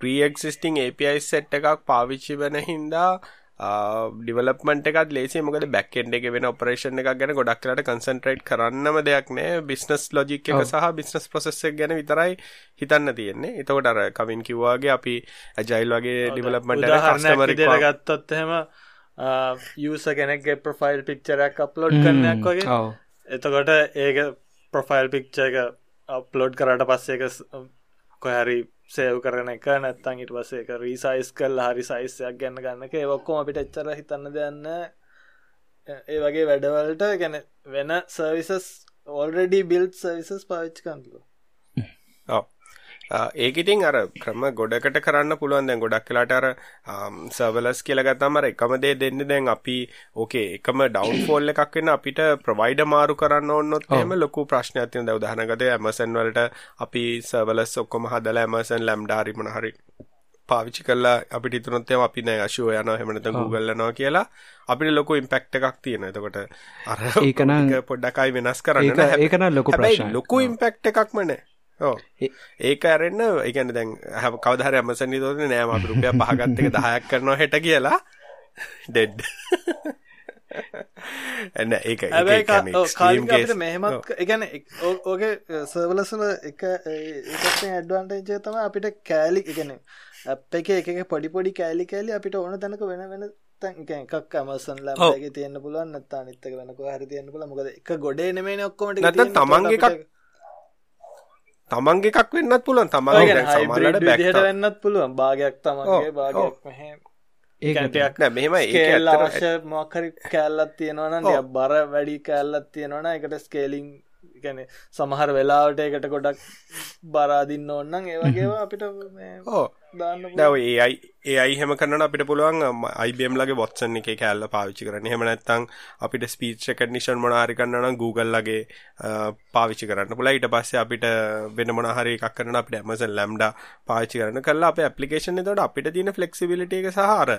ප්‍රීක්සිස්ටිං API සෙට් එකක් පාවිච්චි වෙන හින්දා ඩිවලප්මට එකත් ලේසි මොකද බැක්ෙන්ඩ එක වෙන ඔපරේෂන් එකක් ගැන ගොඩක් කරට කන්සන්ට්‍රේට් කරන්නම දෙයක් නෑ. බිස්නස් ලොජික් එක සහ බිස්නස් ප්‍රසෙස්සක් ගැන විතරයි හිතන්න තියෙන්නේ. එතකොට අර කවින් කිව්වාගේ අපි ඇජයිල් වගේ ඩිවලප්මට ගත්තොත් එහෙම යස කෙනෙක්ගේ ප්‍රොෆයිල් පික්චරක් අප්ලෝඩ් කරනයක් වගේ. එතකොට ඒක ප්‍රොෆයිල් පික්ච එක අප්ලෝඩ් කරට පස්සේ එක කොහැරි සේව් කරන එක නැත්තන් ඉට පසේ එක රීසයිස් කල් හරි සයිස්යක් ගැන්න ගන්නක ඔක්කොම අපිට එච්චර හිතන්න දෙන්න ඒ වගේ වැඩවලට ගැන වෙන සර්විසස් ඕල්රඩි බිල්් සවිසස් පාවිච් කන්ලු ඒක ඉතින් අර ක්‍රම ගොඩකට කරන්න පුළුවන් දැන් ගොඩක් වෙලාට අර සර්වර්ලස් කියලා ගත්තාම අර එකම දේ දෙන්නේ දැන් අපි ඕකේ එකම ඩවුන්ෆෝල් එකක් වෙන අපිට ප්‍රොවයිඩර් මාරු කරන්න ඕනොත් එහෙම ලොකු ප්‍රශ්නයක් තියෙනවා දැන් උදාහරණයකට Amazon වලට අපි සර්වර්ලස් ඔක්කොම හදලා Amazon Lambda හරි මොන හරි පාවිච්චි කරලා අපිට හිතුනොත් එහෙම අපි නෑ අෂුව යනවා එහෙම නැත්නම් Google යනවා කියලා අපිට ලොකු ඉම්පැක්ට් එකක් තියෙනවා. එතකොට අර ඒක නම් පොඩ්ඩක්යි වෙනස් කරන්න නෑ. ඒක නම් ලොකු ප්‍රශ්නයක්. ලොකු ඉම්පැක්ට් එකක්ම නෑ. ඔව්. ඒක අරෙන්න ඒ කියන්නේ දැන් කවදා හරි Amazon ඉදෝනේ නෑ මම රුපියල් 5 ගත්ත එක 10ක් කරනවා හෙට කියලා. Dead. එන්න ඒක කාලිට මෙහෙමත් එකන ඕගේ සර්වලසල එක එකත් ඇඩ්වන්ටේජය තම අපිට කෑලි එකන අප එක එක පොඩිපොඩි කෑලි කෑලි අපිට ඕන තැනක වෙන වෙන එකක් අමසන් ලගේ තියන්න පුළුවන් නත්තා නිත්තක වෙනක හරි තියන්න පුල මොකද එක ගොඩේ නෙමේ ඔක්කොමට තමන්ගේ එකක් තමන්ගේ එකක් වෙන්නත් පුළුවන්. තමන්ගේ සමලට වෙන්නත් පුළුවන්. භාගයක් තමන්ගේ භාගයක් මෙහෙම. ඒකටයක් නෑ මෙහෙම ඒකල් අවශ්‍ය මොකරි කෑල්ලත් තියෙනවන බර වැඩි කෑල්ලත් තියෙනවන එකට ස්කේලිං ගැන සමහර වෙලාවට එකට ගොඩක් බරාදින්න ඔන්නන් ඒවගේවා අපිට ඕ දැව ඒයි ඒ අයිහෙම කරන්න අපිට පුළුවන් IBM ලගේ වොත්සන් එක කෑල්ල පාවිච්චි කරන්න. එහෙම නැත්නම් අපිට ස්පීච් රෙකග්නිෂන් මොන හරි කරන්න Google ලගේ පාවිච්චි කරන්න පුළුවන්. ඊට පස්සේ අපිට වෙන මොන හරි එකක් කරන්න අපිට Amazon Lambda පාවිච්චි කරන්න. කළා අපේ ඇප්ලිකේෂන් එතකොට අපිට තියෙන ෆ්ලෙක්සිබිලිටි එක සහ අර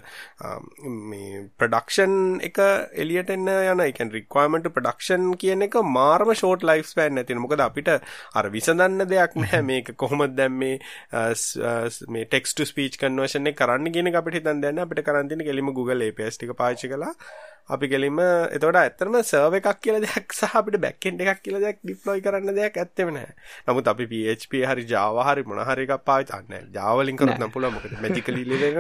මේ ප්‍රොඩක්ෂන් එක එලියට එන්න යන ඒ කියන්නේ රික්වයර්මන්ට් ප්‍රොඩක්ෂන් කියන එක මාරම ෂෝට් ලයිෆ් ස්පෑන් නැතින මොකද අපිට අර විසඳන්න දෙයක් නැහැ. මේක කොහොමද දැන් මේ මේ ටෙක්ස්ට් ස්පීච් කන්වර්ෂන් එක කරන්න කරන්න කියන එක අපිට හිතන් දැන් අපිට කරන් තියෙන කෙලිම Google APIs ටික පාවිච්චි කරලා අපි කෙලිම එතකොට ඇත්තටම සර්වර් එකක් කියලා දෙයක් සහ අපිට බෑක් එන්ඩ් එකක් කියලා දෙයක් ඩිප්ලොයි කරන්න දෙයක් ඇත්තෙම නැහැ. නමුත් අපි PHP හරි Java හරි මොන හරි එකක් පාවිච්චි නැහැ. Java වලින් කරොත් නම් පුළුවන් මොකද magically ලියන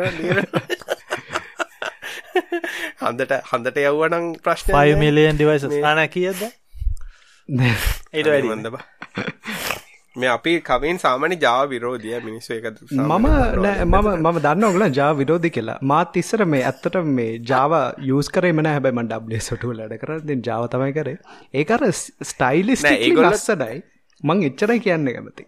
හන්දට හන්දට යවුවනම් ප්‍රශ්න 5 million devices ආන කීයද? ඊට වැඩි. මේ අපි කවෙන් සාමාන්‍ය ජාව විරෝධිය මිනිස්සු එක මම මම මම දන්න ඔගල ජා විරෝධි කියලා. මාත් ඉස්සර මේ ඇත්තට මේ ජාව යස් කරේ මන හැබැයි මන් ඩබ්ලිය සොටු ලඩ කර දෙ ජාව තමයි කරේ. ඒකර ස්ටයිලිස් ලස්සඩයි මං එච්චරයි කියන්න කැමති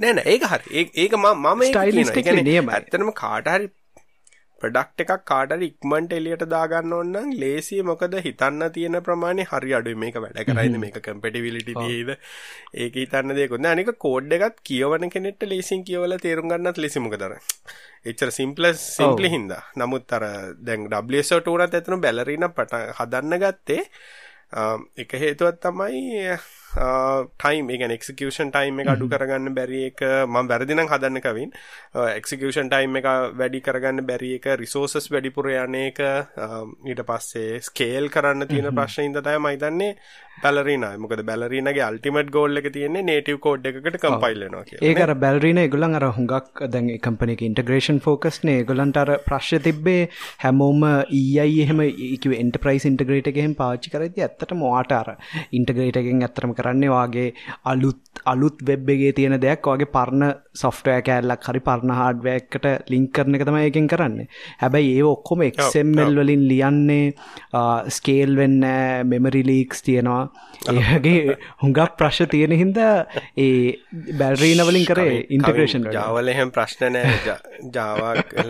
නෑන ඒක හරි. ඒක මම ස්ටයිලිස් නියම ඇත්තනම කාටහරි ප්‍රඩක්් එකක් කාටර ඉක්මන්ට එලියට දාගන්න ඔන්නම් ලේසිය. මොකද හිතන්න තියෙන ප්‍රමාණය හරි අඩු මේක වැඩ කරයිද? මේක කම්පිටිවිලිටි දීද ඒක හිතන්න දෙකුන්න අනික කෝඩ් එකත් කියවන කෙනෙට ලේසින් කියවල තේරුම් ගන්නත් ලෙසිමක දර එච්චර සිම්පලස් සිම්පලි හින්දා. නමුත් අර දැන් ඩ්ලට උනත් ඇතනු බැලරින පට හදන්න ගත්තේ එක හේතුවත් තමයි ටයිම් එක එක්සිකෂන් ටයිම් එක අඩු කරගන්න බැරි එක මම වැරදිනම් හදන්න කවින්. එක්සිකෂන් ටයිම් එක වැඩි කරගන්න බැරි එක රිසෝසස් වැඩිපුර යන එක ඊට පස්සේ ස්කේල් කරන්න තියෙන ප්‍රශ්න ඉද තමයි මම හිතන්නේ බැලරීන මොකද බැලරීනගේ අල්ටිමට් ගෝල් එක තියෙන්නේ නේටිව් කෝඩ් එකකට කම්පයිල් වෙනවා කියලා. ඒක අර බැලරීන ඒගොල්ලන් අර හුඟක් දැන් ඒ කම්පැනි එක ඉන්ටග්‍රේෂන් ෆෝකස් නේ. ඒගොල්ලන්ට අර ප්‍රශ්න තිබ්බේ හැමෝම EI එහෙම කිව්වේ එන්ටර්ප්‍රයිස් ඉන්ටග්‍රේටර් එකෙන් පාවිච්චි කරද්දී ඇත්තටම ඔයාට අර ඉන්ටග්‍රේටර් එකෙන් ඇත්තටම කරන්නේ වාගේ අලුත් අලුත් වෙබ් එකේ තියෙන දෙයක් වගේ පරණ සොෆ්ට්වෙයාර් කෑල්ලක් හරි පරණ හાર્ඩ්වෙයාර් එකට ලින්ක් කරන එක තමයි එකෙන් කරන්නේ. හැබැයි ඒ ඔක්කොම XML වලින් ලියන්නේ ස්කේල් වෙන්නේ මෙමරි ලීක්ස් තියෙනවා. ඒගේ හුඟක් ප්‍රශ් තියෙන හින්දා ඒ බැල්රීනවලින් කරේ ඉන්ටග්‍රේෂන් ජාවල එහෙම ප්‍රශ්නනෑ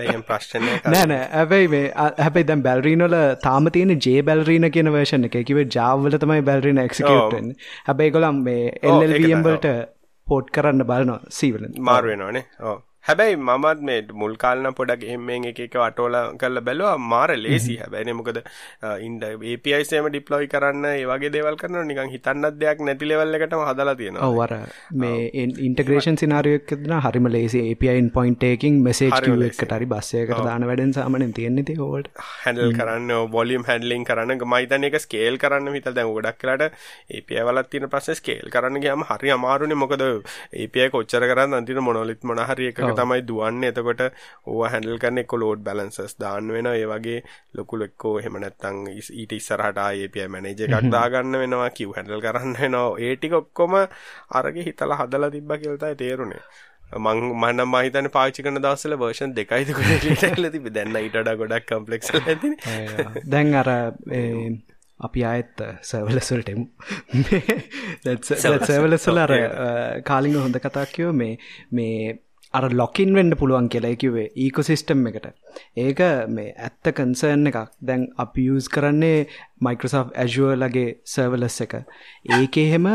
එහෙම ප්‍රශ්නය නෑන ඇබැයි මේ හැබයි දැම් බැල්රීනල තාම තියෙන ජේ බැල්රීන කියන වර්ෂණ එක. කිව ජාවල තමයි බැල්රීන එක්සිකටන් හැබැයි කොළම් මේ එල්ල්වම්බලට පෝට් කරන්න බලනවා සීවල මාරුවෙනවානේ ඕ හැබැයි මමත් මේ මුල් කාලන පොඩක් එහෙමෙන් එක එක අටෝල කරලා බැලුවා. මාර ලේසි හැබැයි මොකද ඉන්ඩ API සේම ඩිප්ලොයි කරන්න ඒ වගේ දේවල් කරනවා. නිකන් හිතන්නත් දෙයක් නැති ලෙවල් එකටම හදලා තියෙනවා. ඔව් අර මේ ඉන්ටග්‍රේෂන් සිනාරියෝ එකක් දෙනවා හරිම ලේසි API endpoint එකකින් message queue එකකට හරි බස් එකකට දාන වැඩෙන් සාමාන්‍යයෙන් තියෙන්නේ ඉතින් ඕවට හැන්ඩල් කරන්න වොලියම් හැන්ඩලින් කරන්න. මම හිතන්නේ ඒක ස්කේල් කරන්න හිතලා දැන් ගොඩක් වෙලාට API වලත් තියෙන ප්‍රශ්නේ ස්කේල් කරන්න ගියාම හරි අමාරුනේ. මොකද API කොච්චර කරන් අන්තිම මොනොලිත් මොන හරි එකක තමයි දුවන්නේ. එතකොට ඕවා හැන්ඩල් කරන්න එක්ක ලෝඩ් බැලන්සස් දාන්න වෙනවා. ඒ වගේ ලොකු ලොක්කෝ එහෙම නැත්නම් ඊට ඉස්සරහට API මැනේජර් එකක් දාගන්න වෙනවා කිව් හැන්ඩල් කරන්න වෙනවා. ඒ ටික ඔක්කොම අරගේ හිතලා හදලා තිබ්බා කියලා තමයි තේරුනේ. මං මනම් මහිතන පාචි කන දවසල වර්ෂන් දෙකයිද ල තිබ දැන්න ඉට ගොඩක් කම්පලෙක්ස් දැන් අර අපි ආයත් සර්වලස්වලටෙමු සර්වලස්වල අර කාලිග හොඳ කතාක්කයෝ මේ මේ අර ලොකින් වෙන්න පුළුවන් කියලා කිවේ ඊකොසිස්ටම් එකට. ඒක මේ ඇත්ත කන්සර්න් එකක්. දැන් අපි යස් කරන්නේ මයිකෝසෝ් ඇජුවලගේ සර්වලස් එක. ඒක එහෙම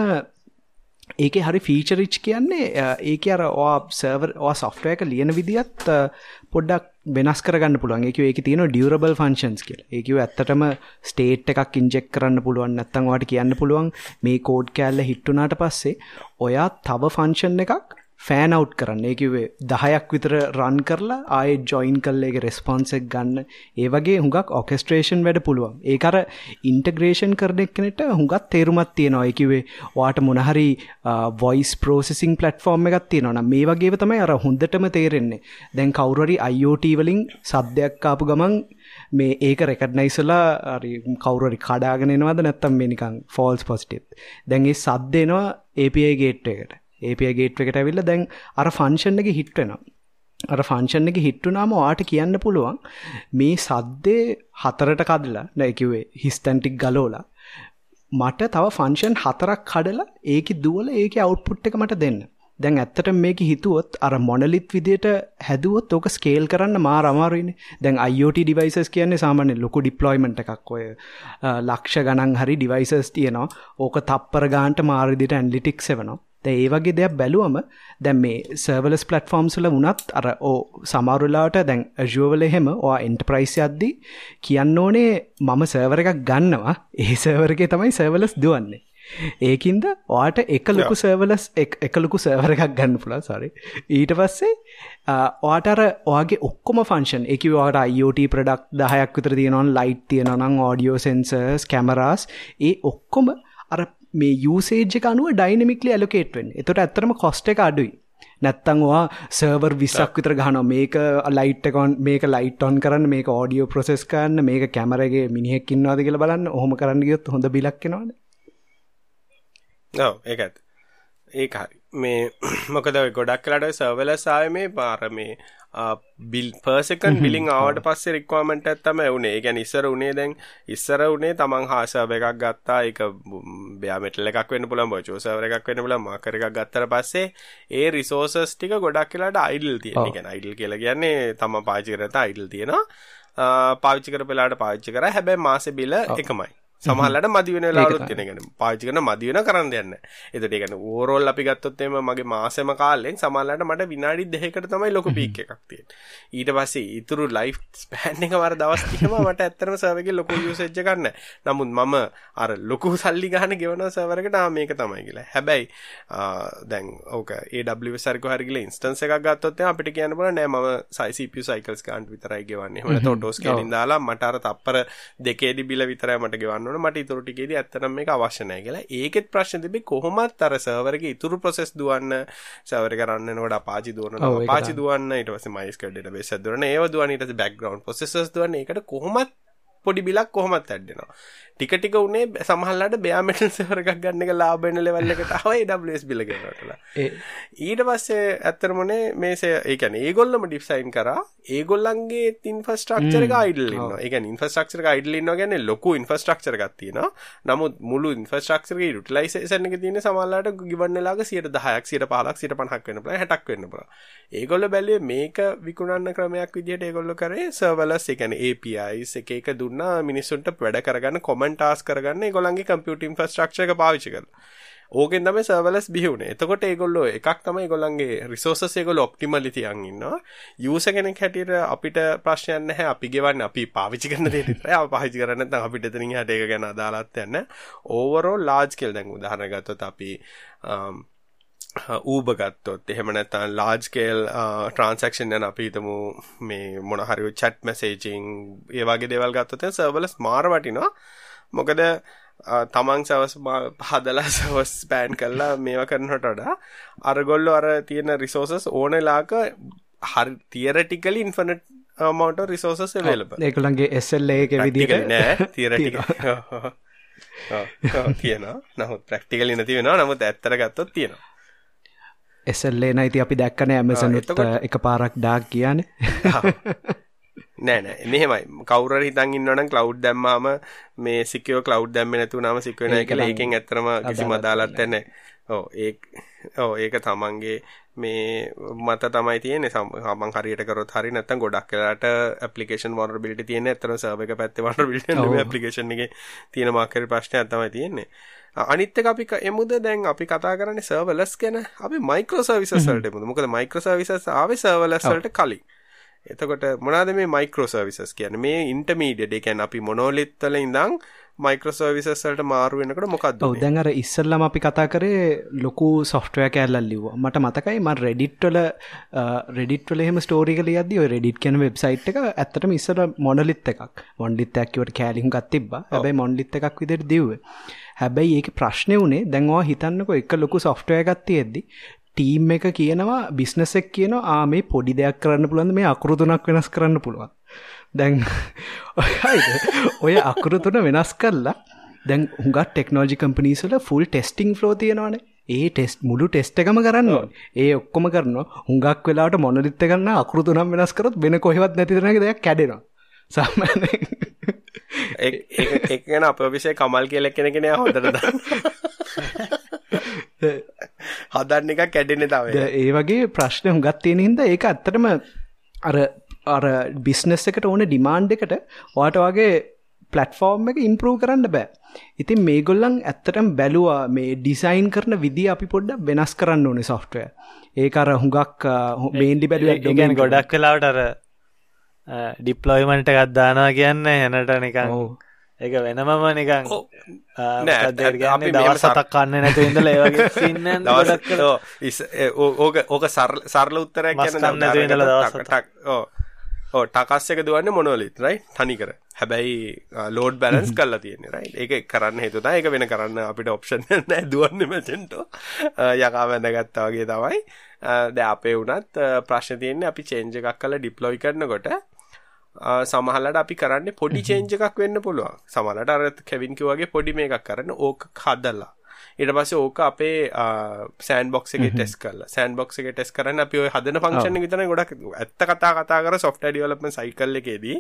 ඒක හරි ෆීචරිච් කියන්නේ ඒක අර සර්වර් සොෆ්ටය එක ලියන විදිත් පොඩ්ඩක් වෙනස් කරගන්න පුළුවන්. ඒක ඒක තියෙන ඩියරබල් ෆංශන්ස් කියල. ඒකව ඇත්තටම ස්ටේට් එකක් ඉන්ජෙක් කරන්න පුළුවන් නැත්තන් වාට කියන්න පුළුවන් මේ කෝඩ් කෑල්ල හිට්ටුනාට පස්සේ ඔයා තව ෆංශන් එකක් ෆෑන් අවට් කරන්න. ඒකිවේ දහයක් විතර රන් කරලා ආය ජොයින් කල්ලේක රෙස්පොන්සෙක් ගන්න. ඒ වගේ හුඟක් ඔකෙස්ට්‍රේෂන් වැඩ පුළුවන්. ඒකර ඉන්ටග්‍රේෂන් කරන එක්නෙට හුඟත් තේරුමත් තියෙනවා. එකවේ වාට මොනහරි වොයිස් පෝසිසිං පලටෆෝර්ම් එකත් තියෙනවා මේ වගේ තමයි අර හොඳටම තේරෙන්නේ. දැන් කවුරරි අයිෝට වලින් සද්‍යයක් කාපු ගමන් මේ ඒක රෙකඩ්නයිසලා කවුරරි කඩාගෙනනවාද නැත්තම් මේනිකං ෆෝල්ස් පොස්ටිප් දැන්ගේ සද්දෙනවා API ගේට් එකට. API ගේට් එකට ඇවිල්ලා දැන් අර ෆන්ක්ෂන් එක හිට් වෙනවා. අර ෆන්ක්ෂන් එක හිට් වුණාම ඔයාට කියන්න පුළුවන් මේ සද්දේ හතරට කඩලා දැන් කිව්වේ හිස්තැන් ටික ගලවලා මට තව ෆන්ක්ෂන් හතරක් කඩලා ඒකේ දුවලා ඒකේ අවුට්පුට් එක මට දෙන්න. දැන් ඇත්තට මේක හිතුවොත් අර මොනලිත් විදියට හැදුවොත් ඕක ස්කේල් කරන්න මාර අමාරුයිනේ. දැන් IoT devices කියන්නේ සාමාන්‍ය ලොකු deployment එකක් ඔය ලක්ෂ ගණන් හරි devices තියෙනවා. ඕක තප්පර ගානට මාර විදියට analytics එවනවා. දැන් ඒ වගේ දෙයක් බැලුවම දැන් මේ සර්වර්ලස් ප්ලැට්ෆෝම්ස් වල වුණත් අර ඕ සමහර වෙලාවට දැන් Azure වල එහෙම ඔයා එන්ටර්ප්‍රයිස් යද්දී කියන්න ඕනේ මම සර්වර් එකක් ගන්නවා. ඒ සර්වර් එකේ තමයි සර්වර්ලස් දුවන්නේ. ඒකින්ද ඔයාට එක ලොකු සර්වලස් එක ලොකු සර්වර එකක් ගන්න පුළා සරි ඊට පස්සේ ඔයාට අර ඔයාගේ ඔක්කොම ෆංශන් එක වාට IoT ප්‍රඩක්් දහයක් විතර තියෙනවන් ලයිට් තියෙනනම් ඕඩියෝ සෙන්සර්ස් කැමරාස් ඒ ඔක්කොම අර මේ යුසේජ් එක අනුව ඩයිනමික්ලි ඇලොකේට් වෙන්නේ. එතකොට ඇත්තටම කොස්ට් එක අඩුයි. නැත්තං වා සර්වර් විස්සක් විතර ගහනවා මේක ලයිට් එකොන් මේක ලයිට් ඔන් කරන්න මේක ඕඩියෝ ප්‍රොසෙස් කරන්න මේක කැමරගේ මිනිහෙක් ඉන්නවාද කියලා බලන්න ඔහොම කරන්න ගියොත් හොඳ බිලක් එනවනේ. ඔව් ඒක ඇත්ත. ඒක හරි. මේ මොකද ගොඩක් කලට සර්වර්ලස් ආවේ මේ පාර මේ බිල් පර්සකන් බිලිං ආවට පස්සේ තමයි උනේ. ඒ කියන්නේ ඉස්සර උනේ දැන් ඉස්සර උනේ තමන් හාසර්වර් එකක් ගත්තා. ඒක බෑ මෙටල් එකක් වෙන්න පුළුවන්, වර්චුවල් සර්වර් එකක් වෙන්න පුළුවන්, මාකර් එකක් ගත්තට පස්සේ ඒ රිසෝසස් ටික ගොඩක් වෙලාට අයිඩල්. ඒ කියන්නේ අයිඩල් කියලා කියන්නේ තමන් පාවිච්චි කරත අයිඩල් තියෙනවා. පාවිච්චි කරපෙලාට පාවිච්චි කරා. හැබැයි මාසේ බිල එකමයි. සමහරලට මදි වෙන වෙලාවලුත් තියෙන. කියන්නේ පාවිච්චි කරන මදි වෙන කරන්න නැහැ. ඒකට කියන්නේ ඕවරෝල් අපි ගත්තොත් එimhe මගේ මාසෙම කාලෙන් සමහරලට මට විනාඩි 2කට තමයි ලොකු පීක් එකක් තියෙන්නේ. ඊට පස්සේ ඊතුරු ලයිෆ් ස්පෑන් එක වර දවස් ටිකම මට ඇත්තටම සර්වර් එකේ ලොකු යූසේජ් එකක් නැහැ. නමුත් මම අර ලොකු සල්ලි ගන්න ගෙවන සර්වර් එකට ආ මේක තමයි කියලා. හැබැයි දැන් ඕක AWS හරි කොහරි ගිහලා ඉන්ස්ටන්ස් එකක් ගත්තොත් අපිට කියන්න පුළුවන් නෑ මම CPU cycles ගන්න විතරයි ගෙවන්නේ. එහෙම නැත්නම් ඔටෝ ස්කේලින් දාලා මට අර තප්පර දෙකේදී බිල විතරයි මට ගෙවන්න ඕන මට ඉතුරු ටිකේදී ඇත්තටම මේක අවශ්‍ය නැහැ කියලා. ඒකෙත් ප්‍රශ්න තිබේ කොහොමත් අර සර්වර් එකේ ඉතුරු process දුවන්න සර්වර් එක රන් වෙනකොට Apache දුවනවා. Apache දුවන්න ඊට පස්සේ MySQL database එක දුවන්න. ඒව දුවන්න ඊට පස්සේ background processors දුවන්න. ඒකට කොහොමත් පොඩි බිලක් කොහොමත් ඇඩ්ඩෙනවා. ටික ටික උනේ සමහරලාට බෑ මෙටල් සර්වර් එකක් ගන්න එක ලාභ වෙන ලෙවල් එකට ආවා AWS බිල ගෙනවටලා ඊට පස්සේ ඇත්තටම උනේ මේසේ ඒ කියන්නේ ඒගොල්ලොම ඩිසයින් කරා. ඒගොල්ලන්ගේ ඉන්ෆ්‍රාස්ට්‍රක්චර් එක අයිඩල් ඉන්නවා. ඒ කියන්නේ ඉන්ෆ්‍රාස්ට්‍රක්චර් එක අයිඩල් ඉන්නවා කියන්නේ ලොකු ඉන්ෆ්‍රාස්ට්‍රක්චර් එකක් තියෙනවා. නමුත් මුළු ඉන්ෆ්‍රාස්ට්‍රක්චර් එකේ යුටිලයිසේෂන් එක තියෙන්නේ සමහරලාට ගිවන් වෙලාවක 110ක් 115ක් 150ක් වෙන්න පුළුවන් 60ක් වෙන්න පුළුවන්. ඒගොල්ලෝ බැලුවේ මේක විකුණන්න ක්‍රමයක් විදිහට ඒගොල්ලෝ කරේ සර්වර්ලස් ඒ කියන්නේ APIs එක එක දුන්නා මිනිස්සුන්ට වැඩ කරගන්න කොමන් කොමන් ටාස් කරගන්න ඒගොල්ලන්ගේ කම්පියුටර් ඉන්ෆ්‍රාස්ට්‍රක්චර් එක පාවිච්චි කරලා. ඕකෙන් තමයි සර්වර්ලස් බිහි වුනේ. එතකොට ඒගොල්ලෝ එකක් තමයි ඒගොල්ලන්ගේ රිසෝසස් ඒගොල්ලෝ ඔප්ටිමලි තියන් ඉන්නවා. යූසර් කෙනෙක් හැටියට අපිට ප්‍රශ්නයක් නැහැ. අපි ගෙවන්නේ අපි පාවිච්චි කරන දේ විතරයි. අපි පාවිච්චි කරන්නේ නැත්නම් අපිට එතනින් එහාට ඒක ගැන අදාළත් නැහැ. ඕවරෝල් ලාර්ජ් ස්කේල් දැන් උදාහරණ ගත්තොත් අපි um, ඌබ ගත්තොත් එහෙම නැත්නම් ලාර්ජ් ස්කේල් ට්‍රාන්සැක්ෂන් යන අපි හිතමු මේ මොන හරි chat messaging ඒ වගේ දේවල් ගත්තොත් සර්වර්ලස් මාර වටිනවා. මොකද තමන් සවස් හදලා සවස් පෑන් කල්ලා මේවා කරනට වඩා අරගොල්ලො අර තියෙන රිසෝසස් ඕනලාක හරි තියරටිකලි ඉන්ෆනට් මවට රිසෝසස් වෙලබ ඒකළන්ගේ එස්සල්ල ඒක විදික නෑ තිරටික තියෙන නමුත් ප්‍රක්ටිකල නති වෙන නමුත් ඇත්තර ගත්තොත් තියෙනවා එසල්ලේ නයිති අපි දැක්කන ඇමසනුත් එක පාරක් ඩාක් කියන්නේ. නෑ නෑ. මෙහෙමයි. කවුරු හරි හිතන් ඉන්නවනම් ක්ලවුඩ් දැම්මාම මේ සිකියෝ ක්ලවුඩ් දැම්මේ නැතුණාම සිකියෝ නෑ කියලා ඒකෙන් ඇත්තටම කිසිම අදාළත්වයක් නෑ. ඔව් ඒ ඔව් ඒක තමන්ගේ මේ මත තමයි තියෙන්නේ. සමන් හරියට කරොත් හරි නැත්නම් ගොඩක් වෙලාට ඇප්ලිකේෂන් වල්නරබිලිටි තියෙන ඇත්තටම සර්වර් එක පැත්තේ වල්නරබිලිටි ඇප්ලිකේෂන් එකේ තියෙන මාකර් ප්‍රශ්නයක් තමයි තියෙන්නේ අනිත් එක අපි එමුද? දැන් අපි කතා කරන්නේ සර්වර්ලස් ගැන. අපි මයික්‍රෝ සර්විසස් වලට එමුද? මොකද මයික්‍රෝ සර්විසස් ආවේ සර්වර්ලස් වලට කලින්. එතකොට මොනවද මේ මයික්‍රෝ සර්විසස් කියන්නේ? මේ ඉන්ටර්මීඩියට් ඒ කියන්නේ අපි මොනොලිත් වල ඉඳන් මයික්‍රෝසර්විසස් වලට මාරු වෙනකොට මොකක්ද ඔව් දැන් අර ඉස්සල්ලාම අපි කතා කරේ ලොකු සොෆ්ට්වෙයාර් කෑල්ලක් ලිව්වා. මට මතකයි මම Reddit වල Reddit වල එහෙම ස්ටෝරි එක ලියද්දි ඔය Reddit කියන වෙබ්සයිට් එක ඇත්තටම ඉස්සර මොනොලිත් එකක්. මොන්ඩිත් එකක් කිව්වට කෑලි හුඟක් තිබ්බා. හැබැයි මොන්ඩිත් එකක් විදිහට දිව්වේ හැබැයි ඒක ප්‍රශ්නේ උනේ. දැන් ඔයා හිතන්නකෝ එක ලොකු සොෆ්ට්වෙයාර් එකක් තියෙද්දි ටීම් එක කියනවා බිස්නස් එක කියනවා ආ මේ පොඩි දෙයක් කරන්න පුළුවන් මේ අකුරු තුනක් වෙනස් කරන්න පුළුවන්. දැන් ඔය අකුරු තුන වෙනස් කරලා දැන් හුඟත් ටෙක්නෝජි කම්පනීස්වල ෆුල් ටෙස්ටිං ෆ්ලෝ තියෙනවානේ. ඒ ටෙස්ට් මුළු ටෙස්ට් එකම කරන්න ඒ ඔක්කොම කරනවා. හුඟක් වෙලාට මොනලිත්ත කරන්න අකුරු තුනම් වෙනස් කරොත් වෙන කොහෙවත් නැති තැනක දෙයක් කැඩෙනවා. සාමාන්‍ය ඒක ගැන අප විෂය කමල් කියලක් කෙන කෙන හොදරද හදන්න එක කැඩෙන තව ඒ වගේ ප්‍රශ්න හුඟත් තියෙන හින්ද ඒක ඇත්තටම අර අර බිස්නස් එකට ඕන ඩිමාන්් එකට වාට වගේ පලට්ෆෝර්ම් එක ඉම්පරූ කරන්න බෑ. ඉතින් මේගොල්ලන් ඇත්තටම බැලුවා මේ ඩිසයින් කරන විදි අපි පොඩ්ඩ වෙනස් කරන්න ඕනේ සොෆ්ටය ඒක අර හුඟක් මේන්ඩි බැලුව ගැන ගොඩක් කලාවට අර ඩිප්ලොයිමන්ට එකත් දානවා කියන්න හැනට නිකං ඒක වෙනමම නිකං දවල් සතක් කන්න නැතු ඉඳල ඒවගේ සින්න ඕක ඕක සරල උත්තරයක් ගන්න ඉඳල දවසටක් ඕ ටකස් එක දුවන්නේ මොනොලිත් රයි තනිකර හැබැයි ලෝඩ් බැලන්ස් කල්ලා තියෙන්නේ රයි ඒක කරන්න හේතුත ඒක වෙන කරන්න අපිට ඔප්ෂන් නෑ දුවන්න මෙතෙන්ටෝ යකා වැඳගත්තා වගේ තමයි. ද අපේ වුණත් ප්‍රශ්න තියෙන්නේ අපි චේන්ජ එකක් කල ඩිප්ලොයි කරනකොට සමහලට අපි කරන්නේ පොඩි චේන්ජ එකක් වෙන්න පුළුවන්. සමලට අර කැවින්කි වගේ පොඩි මේ එකක් කරන්න ඕක හදල්ලා ඊට පස්සේ ඕක අපේ සෑන් බොක්ස් එකේ ටෙස්ට් කරලා. සෑන් බොක්ස් එකේ ටෙස්ට් කරන්න අපි ඔය හදන ෆන්ක්ෂන් එක විතරයි ගොඩක් ඇත්ත කතා කතා කර සොෆ්ට්වෙයාර් ඩෙවලොප්මන්ට් සයිකල් එකේදී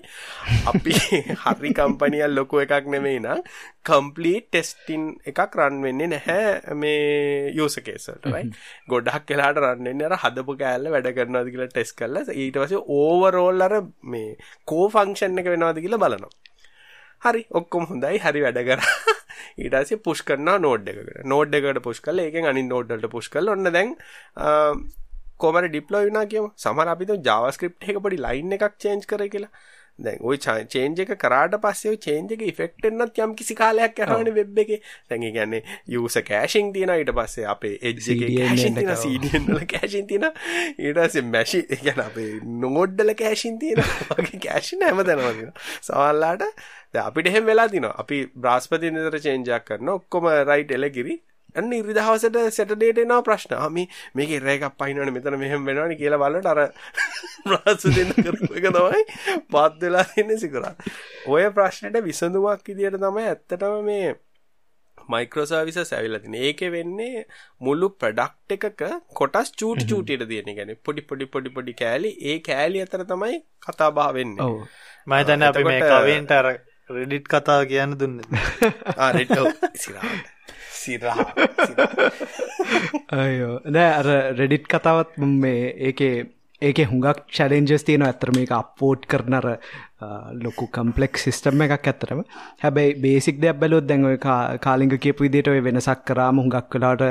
අපි හරි කම්පැනියක් ලොකු එකක් නෙමෙයි නම් කම්ප්ලීට් ටෙස්ටින් එකක් රන් වෙන්නේ නැහැ මේ යූසර් කේස් වලට රයිට් ගොඩක් වෙලාට රන් වෙන්නේ අර හදපු කෑල්ල වැඩ කරනවද කියලා ටෙස්ට් කරලා ඊට පස්සේ ඕවරෝල් අර මේ කෝ ෆන්ක්ෂන් එක වෙනවද කියලා බලනවා. හරි ඔක්කොම හොඳයි. හරි වැඩ කරා ඊට පස්සේ පුෂ් කරනවා නෝඩ් එකකට නෝඩ් එකට පුෂ් කරලා ඒකෙන් අනිත් නෝඩ් වලට පුෂ් කරලා ඔන්න දැන් කොහමද ඩිප්ලොයි වුණා කියමු. සමහර අපි තුන් JavaScript එක පොඩි ලයින් එකක් චේන්ජ් කරේ කියලා. දැන් ওই චේන්ජ් එක කරාට පස්සේ ওই චේන්ජ් එකේ ඉෆෙක්ට් එන්නත් යම් කිසි කාලයක් යනවනේ වෙබ් එකේ දැන් ඒ කියන්නේ යූසර් කෑෂින් තියෙනවා ඊට පස්සේ අපේ එජ් එකේ කෑෂින් තියෙනවා CDN වල කෑෂින් තියෙනවා ඊට පස්සේ මැෂි ඒ කියන්නේ අපේ නෝඩ් වල කෑෂින් තියෙනවා වගේ කෑෂින් හැමතැනම තියෙනවා සමහරලාට දැන් අපිට එහෙම වෙලා තිනවා අපි බ්‍රාස්පති නිතර චේන්ජ් එකක් කරනවා ඔක්කොම රයිට් එලගිරි අන්න ඉරිදහවසට සැටඩේට එනවා ප්‍රශ්න. අපි මේක රෑකක් පයින්නවන මෙතන මෙහෙම වෙනවනි කියලා බලට අර ප්‍රාස දෙන්න කරපු එක තමයි පත් වෙලා තින්න සිකරා. ඔය ප්‍රශ්නයට විසඳුවක් ඉදියට තමයි ඇත්තටම මේ මයික්‍රෝසර්විස ඇවිලතින ඒක වෙන්නේ මුළු ප්‍රඩක්් එකක කොටස් චූටි චූටියට තියෙන ගැන පොඩි පොඩි පොඩි පොඩි කෑලි. ඒ කෑලි අතර තමයි කතා භාවෙන්න මහිතන්න අපි මේ කවෙන්ට අර රෙඩිට් කතාව කියන්න දුන්න. සිරාට සිරහ අයෝ නෑ අර රෙඩිට් කතාවත් මේ ඒකේ ඒක හුඟක් චලෙන්ජස් තියෙන ඇතර මේක අප්පෝට් කරනර ලොකු කම්පලෙක් සිිස්ටම් එකක් ඇතරම හැබැයි බේසික් දෙයක් බැලොත් දැන් ඔය කාලිංග කියපු විදිට ඔය වෙනසක් කරාම හුඟක් කලාට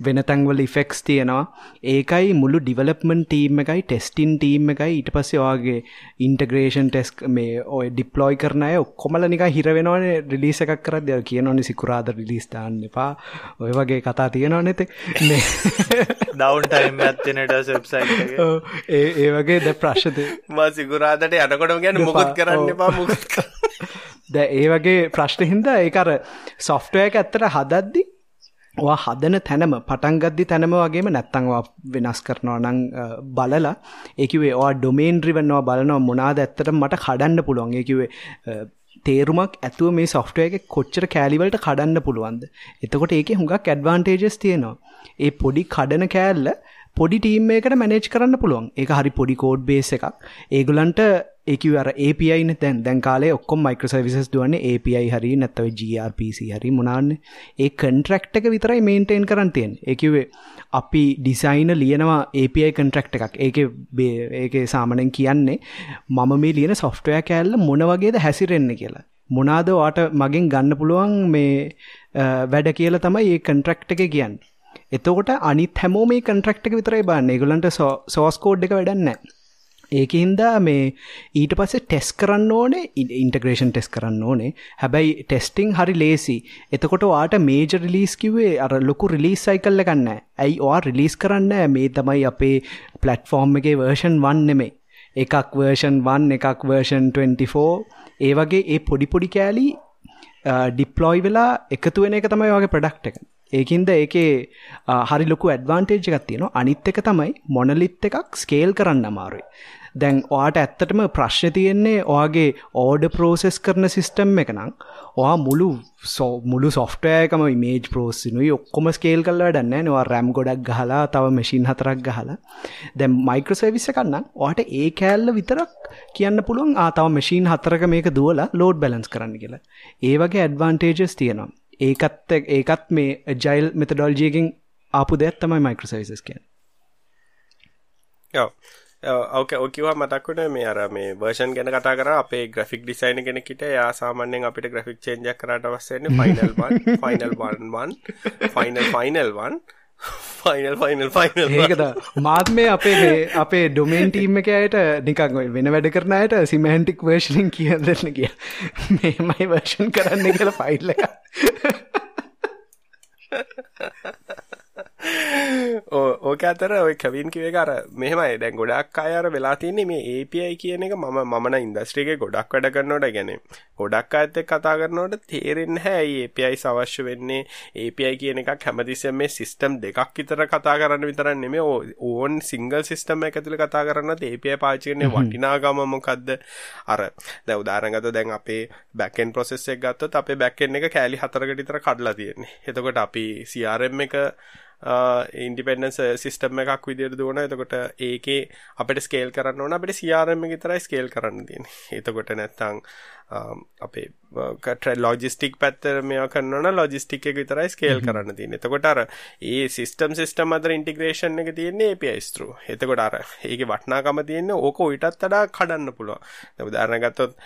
වෙන තැන්වල ඉෆෙක්ස් තියෙනවා. ඒකයි මුළු ඩිවලප්මන් ටීම් එකයි ටෙස්ටින් ටීම් එකයි ඊට පස්සේ ඔයාගේ ඉන්ටග්‍රේෂන් ටෙස් මේ ඔය ඩිප්ලොයි කරන අය ඔක්කොමල නික හිරවෙනවන රිලිස එකක් කර දෙය කියනවනි සිකුරාද රිලිස්ථාන්න එපා. ඔය වගේ කතා තියෙනවා නැත දවන්ටයිම් ඇත්තනට සෙබ්සයි ඒ වගේ ද ප්‍රශ්ද මා සිකුරාදට යනකොටම ගැන මොකද මුකුත් කරන්න එපා මුකුත් ද ඒ වගේ ප්‍රශ්න හින්දා ඒකර සොෆ්ටය එක ඇත්තට හදද්දි වා හදන තැනම පටන්ගද්දි තැනම වගේම නැත්තංවා වෙනස් කරනවා නං බලලා. ඒකිවේ වා ඩොමේන් රිවන්නවා බලනවා මොනාද ඇත්තට මට කඩන්න පුළුවන්. ඒකිවේ තේරුමක් ඇතුව මේ සොෆ්ටය එක කොච්චර කෑලිවලට කඩන්න පුළුවන්ද? එතකොට ඒක හුඟක් ඇඩ්වාන්ටේජස් තියෙනවා. ඒ පොඩි කඩන කෑල්ල පොඩි ටීම් එකට මැනේජ් කරන්න පුළුවන්. ඒක හරි පොඩි කෝඩ් බේස් එකක්. ඒගුලන්ට ඒක අර API දැන් දැන් කාලේ ඔක්කොම මයික්‍රෝසර්විසස් දුවන්නේ API හරි නැත්නම් gRPC හරි මොනවාන්නේ ඒ කන්ට්‍රැක්ට් එක විතරයි මේන්ටේන් කරන්න තියෙන්නේ. ඒ කිව්වේ අපි ඩිසයින ලියනවා API කන්ට්‍රක්ට් එකක්. ඒක ඒක සාමනෙන් කියන්නේ මම මේ ලියන සොෆ්ටවෑ කෑල්ල මොන වගේද හැසිරෙන්න කියලා. මොනාද වාට මගෙන් ගන්න පුළුවන් මේ වැඩ කියලා තමයි ඒ කන්ට්‍රක්ට් එක කියන්න. එතකොට අනිත් හැමෝ මේ කන්ට්‍රක්ට් එක විතරයි බන්න. ඒගොලන්ට සෝස් කෝඩ් එක වැඩන්න ඒකහින්දා මේ ඊට පස්සේ ටෙස් කරන්න ඕනේ ඉන්ටග්‍රේෂන් ටෙස් කරන්න ඕනේ. හැබැයි ටෙස්ටිං හරි ලේසි. එතකොට වාට මේජ රිලිස් කිවේ අර ලොකු රිලිස් සයිකල්ල ගන්න ඇයි වා රිලිස් කරන්න මේ තමයි අපේ පලට්ෆෝර්ම් එකේ වර්ෂන් වන් නෙමේ එකක් වර්ෂන් 1 එකක් වර්ෂන් 24 ඒ වගේ ඒ පොඩිපොඩි කෑලි ඩිප්ලොයි වෙලා එකතු වෙන එක තමයි වගේ ප්‍රඩක්් එක. ඒකින්ද ඒකේ හරි ලොකු ඇඩ්වාන්ටේජ් එකක් තියෙනවා. අනිත් එක තමයි මොනලිත් එකක් ස්කේල් කරන්න අමාරුයි. දැන් ඔයාට ඇත්තටම ප්‍රශ්න තියෙන්නේ ඔයාගේ ඕඩ ප්‍රෝසෙස් කරන සිිස්ටම් එක නම් ඔයා මුළු සෝ මුළු සොෆ්ටයකම මේජ් ප්‍රෝසිනුයි ඔක්කොම ස්කේල් කල්ල ඩන්න නවා රැම් ගොඩක් ගහලා තව මැසින් හතරක් ගහලා. දැම් මයික්‍රසවිස්ස කන්නම් ඔට ඒ කෑල්ල විතරක් කියන්න පුළුවන් ආතාව මැසින් හතරක මේක දුවලා ලෝඩ් බැලන්ස් කරන්න කියලා. ඒ වගේ ඇඩ්වාන්ටේජස් තියෙනවා. ඒකත් ඒකත් මේ ජයිල් මෙතඩොල්ජයකින් ආපු දෙයක් තමයි මයික්‍රසවිසස් කියන ඕක ඕකිවා මතක්කුට මේ අර මේ වර්ෂන් ගැන කතා කර. අපේ ග්‍රෆික් ඩිසයින කෙනෙකිට යා සාමාන්‍යෙන් අපිට ග්‍රෆික් චේන්ජක් කරට වස්සන්නේ final final one final final one final final final ඒකද මාත් මේ අපේ අපේ ඩොමේන් ටීම් එක අයට නිකක් වෙන වැඩ කරනයට සිමහන්ටික් වර්ෂණින් කියදන්න කිය මේමයි වර්ෂන් කරන්න කියලා ෆයිල්ල එක ඕක අතර ඔය කවින් කිවේ අර මෙහෙමයි. දැන් ගොඩක් අයර වෙලා තින්නේ මේ API කියන එක මම මමන ඉන්දස්ට්‍රික ගොඩක් වැඩ කරනවට ගැන. ගොඩක් අඇත කතා කරනවට තේරෙන් හැ API සවශ්‍ය වෙන්නේ. API කියන එකක් හැමතිස්සම මේ සිස්ටම් දෙකක් විතර කතා කරන්න විතරන්න නෙමේ ඕන් සිංගල් සිස්ටම් ඇතුළ කතා කරන්න API පාචිකරන්නේ වටිනාගම මොකක්ද අර දැ උදාරගත දැන් අපේ බැකෙන් ප්‍රොසෙස් එක ගත්තොත් අපේ බැක්කෙන් එක කෑලි හතරකට විතර කඩලා තියෙන්නේ. එතකොට අපි CRM එක ඉන්ඩිපෙන්ඩන්ස් සිිස්ටම් එකක් විදිර දුවන එතකොට ඒකේ අපට ස්කේල් කරන්න ඕන. අපට සියාරම තරයි ස්කේල් කරන්න තින් එතකොට නැත්තං අපේ කට ලෝජිස්ටික් පැත්තර මෙයා කරන්න ලොජිස්ටික් එක විතරයි ස්කේල් කරන්න තින් එතකොට අර ඒ සිිස්ටම් සිිස්ටම් අතර ඉන්ටිග්‍රේෂන් එක තියන්නේ පියිස්තරු එතකොට අර ඒක වටනාකම තියන්නේ ඕක ඉටත් අඩා කඩන්න පුළුව උදාරණගත්තොත්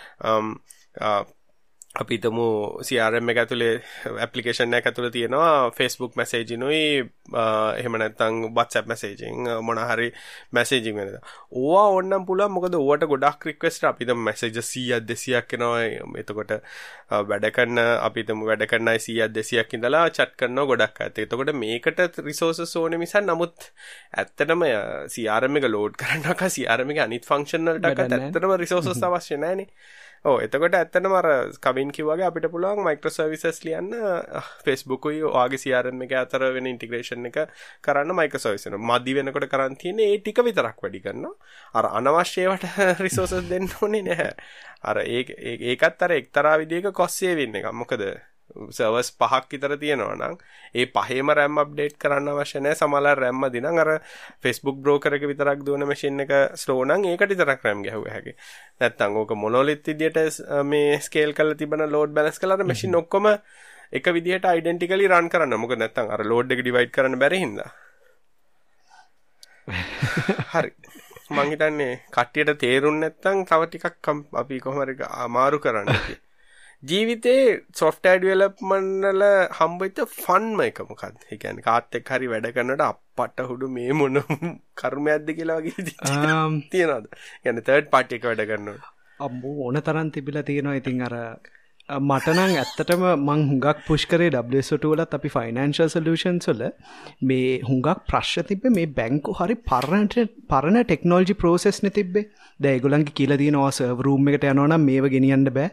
අපි තමු CRM එක ඇතුලේ ඇප්ලිකේෂන් එක ඇතුලේ තියෙනවා Facebook මැසේජිනුයි එහෙම නැත්නම් WhatsApp මැසේජින් මොන හරි මැසේජින් වෙනද. ඕවා ඕන්නම් පුළුවන් මොකද ඕවට ගොඩක් රික්වෙස්ට් අපි තමු මැසේජ් 100ක් 200ක් එනවා. එතකොට වැඩ කරන අපි තමු වැඩ කරන අය 100ක් 200ක් ඉඳලා chat කරනවා ගොඩක් අය. එතකොට මේකට රිසෝසස් ඕනේ මිසක් නමුත් ඇත්තටම CRM එක ලෝඩ් කරනකොට CRM එක අනිත් ෆන්ක්ෂන් වලට ඇත්තටම රිසෝසස් අවශ්‍ය නැහැනේ. ඕ එතකොට ඇත්තනම අර කවින් කිව්වගේ අපිට පුළුවන් මයික්‍රෝසර්විසස් ලියන්න ෆෙස්බුකුයි ඔයාගේ CRM එක අතර වෙන ඉන්ටිග්‍රේෂන් එක කරන්න මයික්‍රෝසර්විස් වෙන මදි වෙනකොට කරන් තියෙන්නේ ඒ ටික විතරක් වැඩි කරනවා. අර අනවශ්‍යවට රිසෝසස් දෙන්න ඕනේ නැහැ. අර ඒ ඒකත් අර එක්තරා විදිහක කොස් සේවින් එක මොකද සර්වස් පහක් විතර තියෙනවා නම් ඒ පහේම RAM අප්ඩේට් කරන්න අවශ්‍ය නැහැ. සමහරවල් RAM දිනන් අර Facebook broker එක විතරක් දුවන මැෂින් එක ස්ලෝ නම් ඒකට විතරක් RAM ගැහුව හැකි. නැත්නම් ඕක මොනොලිත් විදියට මේ ස්කේල් කරලා තිබෙන load balance කරලා අර මැෂින් ඔක්කොම එක විදිහට identically run කරන්න මොකද නැත්නම් අර load එක divide කරන්න බැරි හින්දා. හරි. මං හිතන්නේ කට්ටියට තේරුම් නැත්නම් තව ටිකක් අපි කොහොම හරි අමාරු කරන්න ජීවිතේ සොෆ්ටෑ ඩියලප්මන්ල හම්බයිත ෆන්ම එක මොකක්ද? එකැන කාත් එක් හරි වැඩ කරනට අපට හුඩු මේ මොන කර්මයක්ද කියලාගේ තියෙනද ගැන තර්ඩ් පාට් එක වැඩ කරන්නට අම්බූ ඕන තරන් තිබිල තියෙනවා. ඉතින් අර මටනං ඇත්තටම මං හුඟක් පුෂ්කරේ ඩස්ටුවලත් අපි ෆයිනන්ශල් සලූෂන් සොල මේ හුඟක් ප්‍රශ් තිබ මේ බැංකු හරි පරණට පරණ ටෙක්නෝජි ප්‍රෝසෙස්න තිබේ දැගුලන්ගේ කියලදී නවා සර්වරූම් එකට යනවනම් මේව ගෙනියන්න බෑ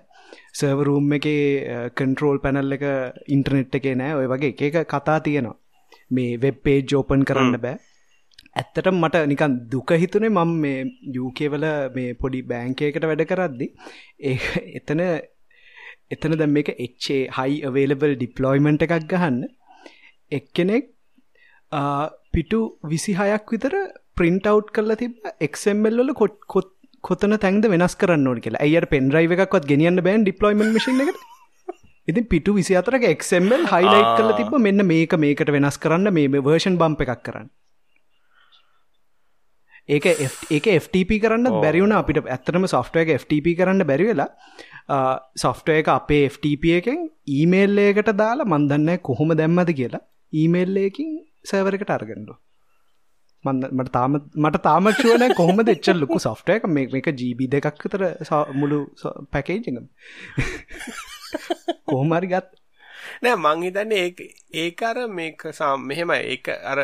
සර්වරූම් එක කන්ට්‍රෝල් පැනල් එක ඉන්ටර්නෙට් එකේ නෑ ඔය වගේ එක කතා තියෙනවා. මේ වෙබ් පේජ් ඕපන් කරන්න බෑ. ඇත්තට මට නිකන් දුක හිතුනේ මම මේ යුකේවල මේ පොඩි බෑංකයකට වැඩ කරද්දි. ඒ එතන එතන දැම් මේක එච්චේ හයි අවේලබල් ඩිප්ලොයිමන්ට් එකක් ගහන්න. එක්කෙනෙක් පිටු විසිහයක් විතර ප්‍රින්ට් අව් කරලා තිබ එක්මල් වල කොත් කොතන තැන්ද වෙනස් කරන්න ඕන කියලා. ඇයට පෙන්රයිව එකක්වත් ගෙනියන්න බෑන් ඩිප්ලොයිමන් මශන එකට? ඉතින් පිටු විසි අතරක එක්මල් හයිලයිට් කල තිබ මෙන්න මේක මේකට වෙනස් කරන්න මේ වර්ෂන් බම්ප එකක් කරන්න. ඒක ඒක FTP කරන්න බැරිවුණ අපිට ඇත්තටම සොෆ්ටය FTP කරන්න බැරිවෙලා සොෆ්ටය එක අපේ FTP එකෙන් ඊමේල්ලයකට දාලා මන්දන්න කොහොම දැම්මද කියලා. ඊමේල්ලයකින් සෑවරකට අරගඩු මට තාම මට තාමක්ෂුවන කොහොම දෙච්ච ලොකු සොෆ්ටය එක. මේක ජීබි දෙකක් තර මුළු පැකේජිගම් කොහොමරි ගත් නෑ මං හිතන්නේ ඒක ඒක අර මේක මෙහෙම ඒක අර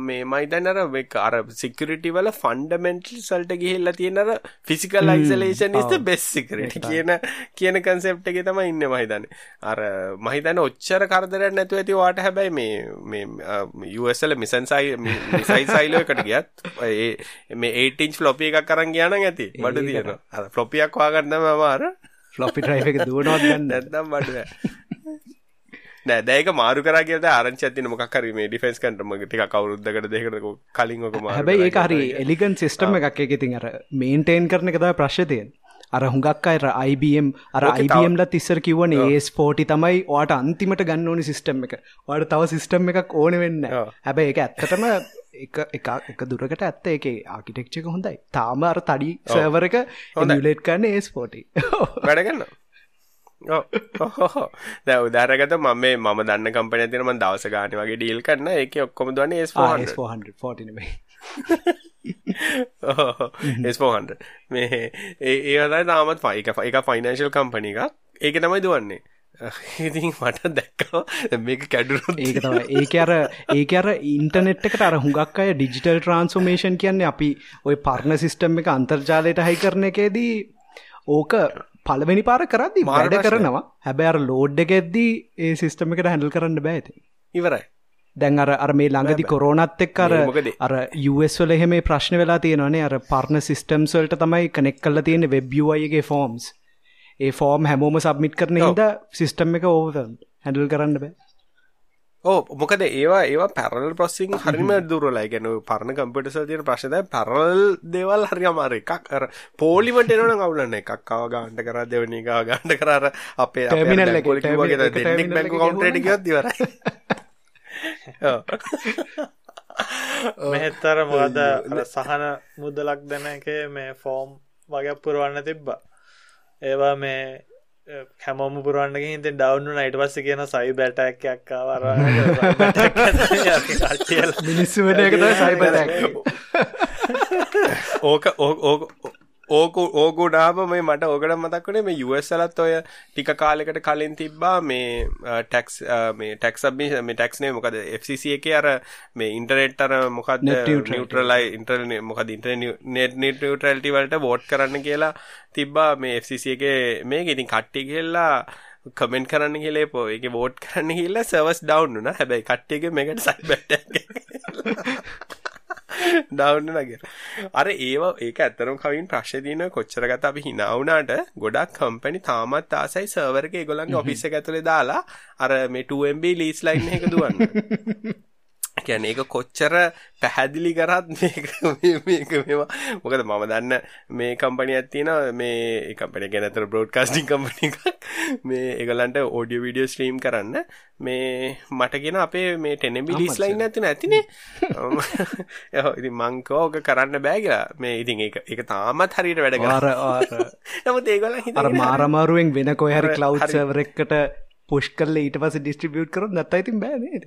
මේ මයි දැන් අර මේක අර සිකියුරිටි වල ෆන්ඩමෙන්ටල්ස් වලට ගිහිල්ලා තියෙන අර physical isolation is the best security කියන කියන කන්සෙප්ට් එකේ තමයි ඉන්නේ මම හිතන්නේ. අර මම හිතන්නේ ඔච්චර කරදරයක් නැතුව ඇති වාට හැබැයි මේ මේ US වල මිසන් සයි මිසයි සයිලෝ එකට ගියත් ඒ මේ 8 inch floppy එකක් අරන් ගියා නම් ඇති. බඩ තියෙනවා. අර floppy එකක් හොයාගන්න තමයි අමාරු ෆ්ලොපි ඩ්‍රයිව් එක දුවනවත් ගන්න නැත්නම් බඩ නෑ දැයක මාරු කර කියද ආරංචි ඇතින මොකක් හරි මේ ඩිෆෙන්ස් කන්ටම ටික කවුරුද්දකට දෙකට කලින් ඔක හැබැයි ඒ හරි එලිගන් සිස්ටම එකක්. එක ඉතින් අර මේන්ටේන් කරන එක තමයි ප්‍රශ්නේ තියෙන්නේ. අර හුඟක් අය IBM අර IBM ලත් ඉස්සර කිව්වනේ AS40 තමයි ඔයාට අන්තිමට ගන්න ඕනි සිස්ටම් එක. ඔයාට තව සිස්ටම් එකක් ඕන වෙන්නේ නැහැ. හැබැයි ඒක ඇත්තටම එක එක එක දුරකට ඇත්ත. ඒකේ එක හොඳයි. තාම අර තඩි සර්වර් එක එමියුලේට් කරන්න AS40. දැ උදාරගත මම මම දන්න කම්පන තින ම දවස ගාන වගේ ඩීල් කරන්න. එක ඔක්කොම දන්න S400 මේ ඒ අදයි තාමත් පයික එක ෆයිනන්ශල් කම්පනි එකක්. ඒක තමයි දුවන්නේ. ඉතින් මට දැක්කව මේක කැඩුරු ඒක තම ඒක අර ඒක අර ඉන්ටනෙට් එකට අර හුඟක් අය ඩිජිටල් ට්‍රන්ස්ෝමේෂන් කියන්නේ අපි ඔය පර්ණ සිිස්ටම් එක අන්තර්ජාලයට හයි කරන එකේදී ඕක පළවෙනි පාර කරදදි වැඩ කරනවා. හැබැර ලෝඩ් එක ඇද්දී ඒ සිිස්ටම එකට හැඩල් කරන්න බෑති ඉවරයි. දැන් අර අර මේ ළඟදි කොරෝනත් එක් අර අර US වල එහෙම ප්‍රශ්න වෙලා තියෙනවානේ. අර පර්ණ සිස්ටම්ස් වලට තමයි කනෙක් කරලා තියෙන වෙබ් UIගේ ෆෝම්ස් ඒ ෆෝම් හැමෝම සබ්මිට් කරන හින්දා සිස්ටම් එක ඕවර් හැඩල් කරන්න බෑ ඕ මොකද ඒවා ඒවා පැරල් ප්‍රොසිං හරිම දුරලයි ගැන පරණ කම්පිටසල් තියෙන ප්‍රශ්නද පැරල් දේවල් හරි අමාර එකක් අර පෝලිමට එනවන කවුලන්න එකක් කව ගාන්ට කර දෙවනි ගා ගාන්ට කරර අපේ ටර්මිනල් එක දෙන්නෙක් බැංකු කවුන්ටරට ගත් දිවරයි මෙහෙත්තර මොකද සහන මුදලක් දැන එක මේ ෆෝම් වගේ පුරුවන්න තිබ්බා. ඒවා මේ හැමෝම පුරුවන්ගේ හිත ඩවන්නු නයිට පස්ස කියන සයි බැටක්යක්කාවර මිනිස්සුවට එකත සයිබ ඕක ඕක ඕකු ඕකුඩාම මේ මට ඕකට මතක්වනේ මේ යුවස්සලත් ඔය ටික කාලෙකට කලින් තිබ්බා මේ ටැක්ස් මේ ටැක්සබි මේ ටැක්ස්නේ මොකද FCC එක අර මේ ඉන්ටරෙට් අර මොකක්ද නිියුට්‍රලයි ඉන්ටර්නෙ මොකද ඉන්ටර්නෙට් නෙට් නිියුට්‍රල්ටි වලට වෝට් කරන්න කියලා තිබ්බා මේ FCC එක. මේ ඉතින් කට්ටි කියලා කමෙන්ට් කරන්න කියලේ පෝ එක වෝට් කරන්න හිල්ල සවස් ඩවන්් න හැබැයි කට්ටියගේ මේකට සයි බැට් ඩවන්න නගර අර ඒවා ඒක ඇත්තරම් කවින් ප්‍රශ්තියන කොච්චරගත අපි හිනාවනාට ගොඩක් කම්පැනි තාමත් ආසයි සර්වරගේ ගොලන්ගේ ඔෆිස්ස ඇතුළේ දාලා අර මේ 2MB ලීස් ලයින් එක දුවන්න කියන ඒක කොච්චර පැහැදිලි කරත් මේක මේක මේවා. මොකද මම දන්න මේ කම්පනියක් තියෙනවා. මේ කම්පැනි ගැන අතර බ්‍රෝඩ්කාස්ටිං කම්පැනි එකක්. මේ ඒගොල්ලන්ට ඔඩියෝ වීඩියෝ ස්ට්‍රීම් කරන්න. මේ මට කියන අපේ මේ 10MB ලීස් ලයින් නැතිනේ එහො ඉතින් මං කෝ ඔක කරන්න බෑ කියලා. මේ ඉතින් ඒක ඒක තාමත් හරියට වැඩ කරා නමුත් ඒගොල්ලන් හිතන්නේ අර මාරමාරුවෙන් වෙන කොයි හරි ක්ලවුඩ් සර්වර් එකකට පුෂ් කරලා ඊට පස්සේ ඩිස්ට්‍රිබියුට් කරොත් නැත්නම් ඉතින් බෑ නේද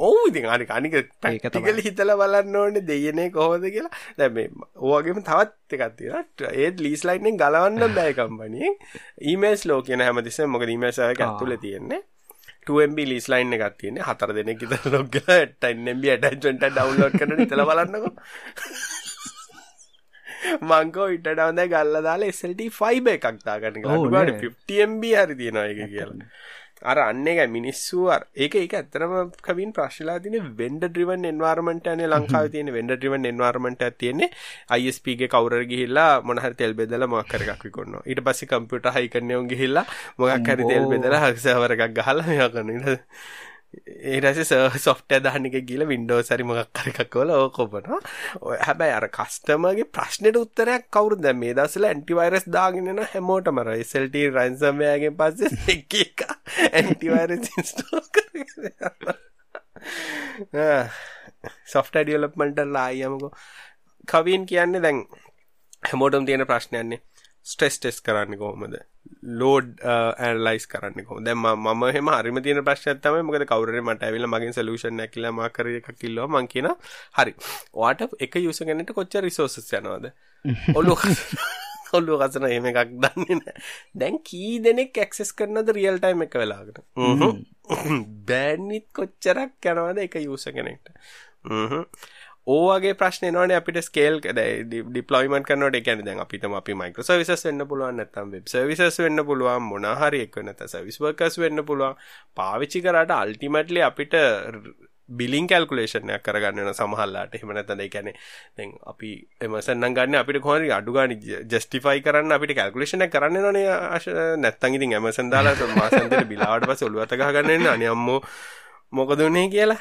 ඔවු ඉතින් අනික අනික ප්‍රැක්ටිකලි හිතලා බලන්න ඕනේ දෙයනේ කොහොමද කියලා. දැන් මේ ඕවගේම තවත් එකක් තියෙනවා. ඒත් ලීස් ලයින් එකෙන් ගලවන්න බෑ කම්පැනියෙන්. ඊමේල්ස් ලෝ කියන හැමතිස්සෙම මොකද ඊමේල් සර්වර් එක ඇතුලේ තියෙන්නේ. 2MB ලීස් ලයින් එකක් තියෙන්නේ. හතර දෙනෙක් විතර ලොග් කරලා 10MB ඇටැච්මන්ට් එක ඩවුන්ලෝඩ් කරන්න හිතලා බලන්නකෝ. මංකෝ ඉට ඩවන්ද ගල්ල දාලා SLT ෆයිබ එකක් දාගන්න ගන්න 50MB හරි තියෙනවා එක කියලා. අර අන්න එක මිනිස්සු ඒක ඒක ඇත්තරම කවින් ප්‍රශ්ලා තින වෙන්ඩ ඩ්‍රිවන් එන්වාර්මට න ලංකාව තියෙන වෙන්ඩ ඩ්‍රිවන් එන්වාර්මට තියෙන්නේ. ISPගේ කවර ගිහිල්ලා මොනහර තෙල් බෙදල මොක්කර එකක් විකොන්න ඊට පස්සේ කම්පියුට හයි කරනයවුන් ගිහිල්ලා මොකක් හරි තෙල් බෙදල හක්සවරක් ගහල යකන්න ඒරස සොෆ්ට දාන්නක ගිල වින්ඩෝ සරි මොක් කරකක්කොල ඕකොපන ඔය හැබැයි අර කස්ටමගේ ප්‍රශ්නයට උත්තරයක් කවරු දැ මේ දසල ඇන්ටිවරස් දාගෙනන හැමෝට මර එසල්ට රයින්සමයාගේ පස්ස එක එක ඇන්ටිවරස් ඉස්ටෝ සොෆ්ට ඩියලප්මටල්ලා අයමකෝ කවීන් කියන්නේ දැන් හැමෝටම් තියෙන ප්‍රශ්නයන්නේ ස්ට්‍රෙස් ටෙස් කරන්න කොහොමද? ලෝඩ් ඇන්ලයිස් කරන්න කො දැම ම හෙම හරිම තියන ප්‍රශ්නත්තම මොකද කවර මට ඇවිල මගින් සලූෂන් නැකිල මකර එක කිල්ලෝ මං කියන හරි. වාට එක යුස ගැනට කොච්ච රිසෝසස් යනවාද? ඔල්ලු ඔල්ලු කසන එහෙම එකක් දන්නේ නෑ දැන් කී දෙනෙක් ඇක්සෙස් කරනද රියල් ටයිම් එක වෙලාගෙන බෑනිත් කොච්චරක් යනවාද එක යුස කෙනෙක්ට ඕගේ ප්‍රශ්න නවන අපිට ස්කේල් ඩිපලොයිමන් කනට එකන දැන් අපිතම අපි මයික සවිසස් වෙන්න පුළුවන් නැතම් වෙබ් සවිසස් වෙන්න පුළුවන් මොනහරි එක් නැත සවිස්වර්කස් වෙන්න පුළුවන්. පාවිච්චි කරට අල්ටිමටලි අපිට බිලින් කල්කුලේෂනයක් කරගන්න සමහල්ලාට එහෙම නැතද එකැන දැන් අපි එමසන්න ගන්න අපිට කොහරි අඩුගානි ජස්ටිෆයි කරන්න අපිට කල්කුලේෂන කරන්න නොනේ ආශ නැත්තන් ඉතින් ඇමසන් දාලා මාසන්තට බිලාට පස ඔලුවතක ගන්න අනියම්මෝ මොකදුන්නේ කියලා?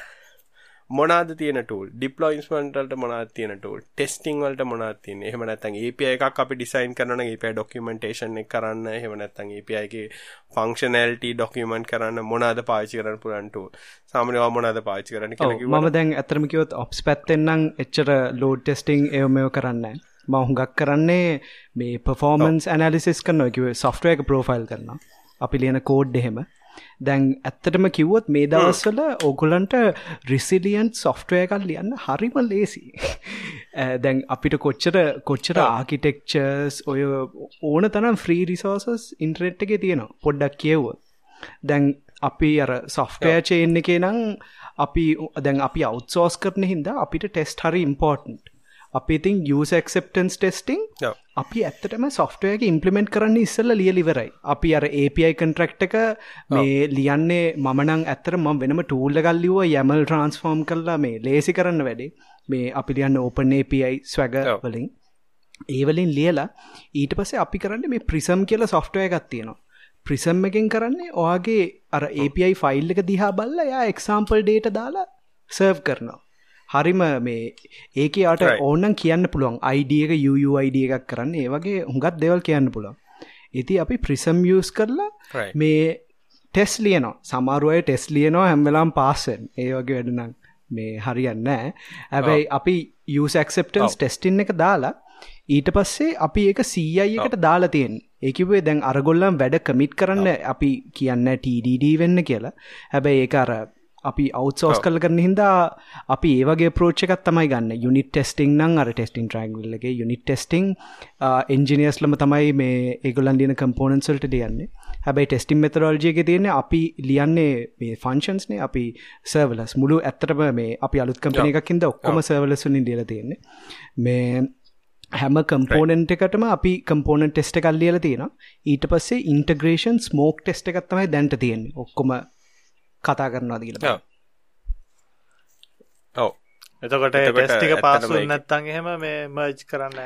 මොනාද තියෙන ටූල් ඩිප්ලොයිස්මන්ටල්ට මොනාද තියෙන ටූල් ටෙස්ටිං වලට මොනාද තියෙන එහෙම නැත්නම් API එකක් අපි ඩිසයින් කරනවා නම් API ડોකියුමන්ටේෂන් එක කරන්න එහෙම නැත්නම් API එකේ ෆන්ක්ෂනැලිටි ඩොකියුමන්ට් කරන්න මොනවාද පාවිච්චි කරන්න පුළුවන් ටූල් සාමාන්‍යව මොනවාද පාවිච්චි කරන්න කියලා කිව්වා මම දැන් ඇත්තටම කිව්වොත් ඔප්ස් පැත්තෙන් නම් එච්චර ලෝඩ් ටෙස්ටිං ඒව මේව කරන්නේ මම හුඟක් කරන්නේ මේ පර්ෆෝමන්ස් ඇනාලිසිස් කරනවා. කිව්වේ සොෆ්ට්වෙයාර් එක ප්‍රොෆයිල් කරනවා. අපි ලියන කෝඩ් එහෙම දැන් ඇත්තටම කිව්වොත් මේ දවස්වල ඕගොලන්ට රිසිලියන්් සොෆ්ටය එකල් ලියන්න හරිම ලේසි දැන් අපිට කොච්චර කොච්චර ආකිටෙක්චර්ස් ඔය ඕන තනම් ෆ්‍රී රිසෝසස් ඉන්ට්‍රෙට් එක තියෙනවා පොඩ්ඩක් කියව්ව දැන් අපි අර සොෆ්ටය චේන්න එකේ නම් අපි දැන් අපි අවත්සෝස් කරන හින්දා අපිට ටෙස්ට හරි ඉම්පෝර්ටන්ට් අපි ඉතින් යස් එක්සෙප්ටන්ස් ටෙස්ටිං අපි ඇත්තටම සොෆ්ටයක ඉම්පලිමෙන්ට් කරන්න ඉස්සල්ල ලියලිවරයි අපි අර API කන්ට්‍රක්් එක මේ ලියන්නේ මමනං ඇත්තර ම වෙනම ටූල්ල ගල්ලිව යමල් ට්‍රන්ස්ෆෝර්ම් කරලා මේ ලේසි කරන්න වැඩේ. මේ අපි ලියන්න ඕපන් API ස්වැග වලින්. ඒවලින් ලියලා ඊට පසේ අපි කරන්න මේ ප්‍රිසම් කියලා සොෆ්ටය එකක් තියෙනවා. ප්‍රිසම් එකෙන් කරන්නේ ඔයාගේ අර API ෆයිල් එක දිහා බල්ල යා එක්සාම්පල් ඩේට දාලා සර්ව් කරනවා හරිම මේ ඒක යාට ඕන්නන් කියන්න පුළුවන්. අයිඩිය එක UUID එකක් කරන්න. ඒ වගේ හුඟත් දෙවල් කියන්න පුළුවන්. ඉති අපි ප්‍රිසම් යස් කරලා මේ ටෙස් ලියනවා. සමාරුවය ටෙස් ලියනවා හැම්වෙලාම් පාසෙන් ඒ වගේ වැඩනම් මේ හරියන්න හැබැයි අපි යසක්සෙප්ටන්ස් ටෙස්ටින් එක දාලා ඊට පස්සේ අපි එක සීයයිකට දාලා තියෙන් ඒකිවේ දැන් අරගොල්ලම් වැඩ කමිට් කරන්න අපි කියන්න TDD වෙන්න කියලා. හැබැයි ඒ අර අපි අවත්සෝස් කල කරන හින්දා අපි ඒවගේ ප්‍රෝච්ච එකත් තමයි ගන්න. යුනිට ටෙස්ටිං නං අර ටෙස්ටිං ට්‍රයිගල්ලගේ යුනිට ටෙස්ටිං එන්ජිනියස්ලම තමයි මේ ඒගොලන් ලියන කම්පෝනන්සල්ට ලියන්නේ. හැබයි ටෙස්ටිම් මෙතරෝල්ජයක තියෙන අපි ලියන්නේ මේ ෆංශන්ස්නේ අපි සර්වලස් මුළු ඇත්තටම මේ අපි අලුත් කම්පන එකක්කින්ද ඔක්කොම සර්වලසුනින් දිල තියෙන්නේ. මේ හැම කම්පෝනන්ට එකටම අපි කම්පෝනන් ටෙස්ට කල් ලියල තියෙන ඊට පස්සේ ඉන්ටග්‍රේෂන් ස්මෝක් ටෙස්ට එකත්තමයි දැන්ට තියෙන්නේ. ඔක්කොම කතා කරනවාද කියලා ඔව. එතකොට ටෙස්ටික පාසු නැත්තන් එහෙම මේ මර්ජ් කරන්න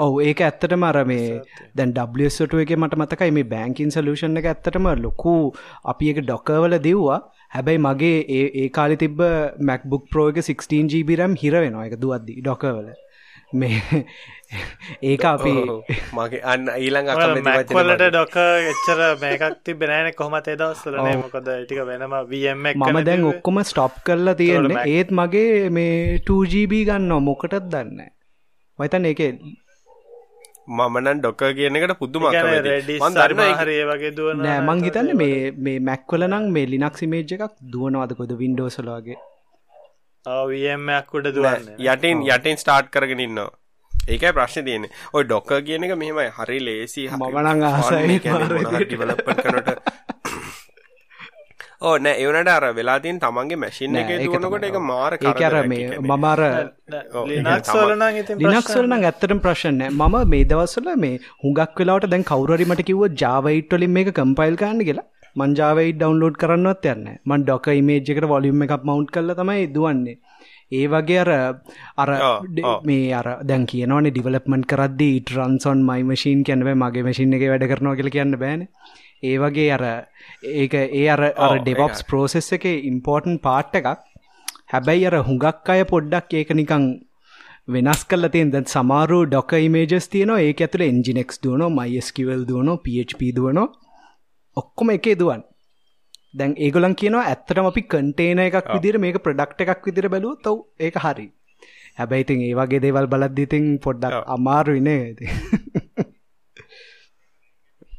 ඔව. ඒක ඇත්තටම අර මේ දැන් ඩස්ට එක මට මතකයි මේ බෑංකින් සලූෂන් එක ඇත්තටම ලොකු අපි එක ඩොකවල දෙව්වා. හැබැයි මගේ ඒ ඒ කාලි තිබ මැක්බුක් ප්‍රෝග 16ජීබිරම් හිර වෙනවා. එක දුවද්දි ඩොකවල මේ ඒක අපි මගේ අන්න ඊළඟ මැක්වලට ඩොක එච්චර මේකක් තිබෙනෑන කොහමත දවස්සලන මොකද ටික වෙනම වම මම දැන් ඔක්කොම ස්ටොප් කරලා තියෙන්නේ. ඒත් මගේ මේ 2GB ගන්න මොකටත් දන්න? වයිතන් ඒක මමනන් ඩොක කියන එකට පුදුම හරේ වගේ දුව නෑ මං හිතන්න මේ මේ මැක්වල නම් මේ ලිනක් සිමේජ් එකක් දුවනවාදකොද වින්ඩෝසලගේ වමක්කුට දුවන්න. යටින් යටින් ස්ටාර්ට් කරගෙන ඉන්නවා. ඒකයි ප්‍රශ්න තියෙන ඔය ඩොක්ක කියන එක මෙහෙමයි. හරි ලේසි මමනං ආසයි කනට ඕ නෑ ඒවනට අර වෙලාතින් තමන්ගේ මැසින් එක දුවනකොට එක මාර කර මේ මමර ලිනක්සලන ඇත්තටම ප්‍රශ්නය මම මේ දවස්සල මේ හුඟක් වෙලාට දැන් කවරරිමට කිව්ව ජාවයිට්වලින් මේ කම්පයිල් කාන්න කියලා මංජාවයි ඩවන්ලෝඩ් කරන්නත් යන්න මන් ඩොක ඉමේජ්කට වොලියම් එකක් මවන්් කල තමයි දුවන්නේ. ඒ වගේ අර අර මේ අර දැන් කියනවන ඩිවලප්මන්් කරද්දි ටරන්සොන් මයි මශීන් කියැනව මගේ මශීන් එක වැඩ කරනවා කියල කියන්න බෑන. ඒ වගේ අර ඒක ඒ අර අර ඩෙවොප්ස් ප්‍රෝසෙස් එක ඉම්පෝර්ටන් පාට් එකක්. හැබැයි අර හුඟක් අය පොඩ්ඩක් ඒක නිකං වෙනස් කල තියෙන් දැත් සමාරු ඩොක ඉමේජස් තියනවා ඒක ඇතුළ එන්ජිනෙක්ස් දුවනෝ මයිස්කිවල් දුවනෝ PHP දුවනෝ ඔක්කොම එකේ දුවන් දැන් ඒගොලන් කියනවා ඇත්තටම අපි කන්ටේන එකක් විදිර මේක ප්‍රඩක්් එකක් විදිර බැලූ තව් ඒක හරි. හැබැයිතින් ඒ වගේ දේවල් බලද්දිතින් පොඩ්ඩක් අමාරුයිනේ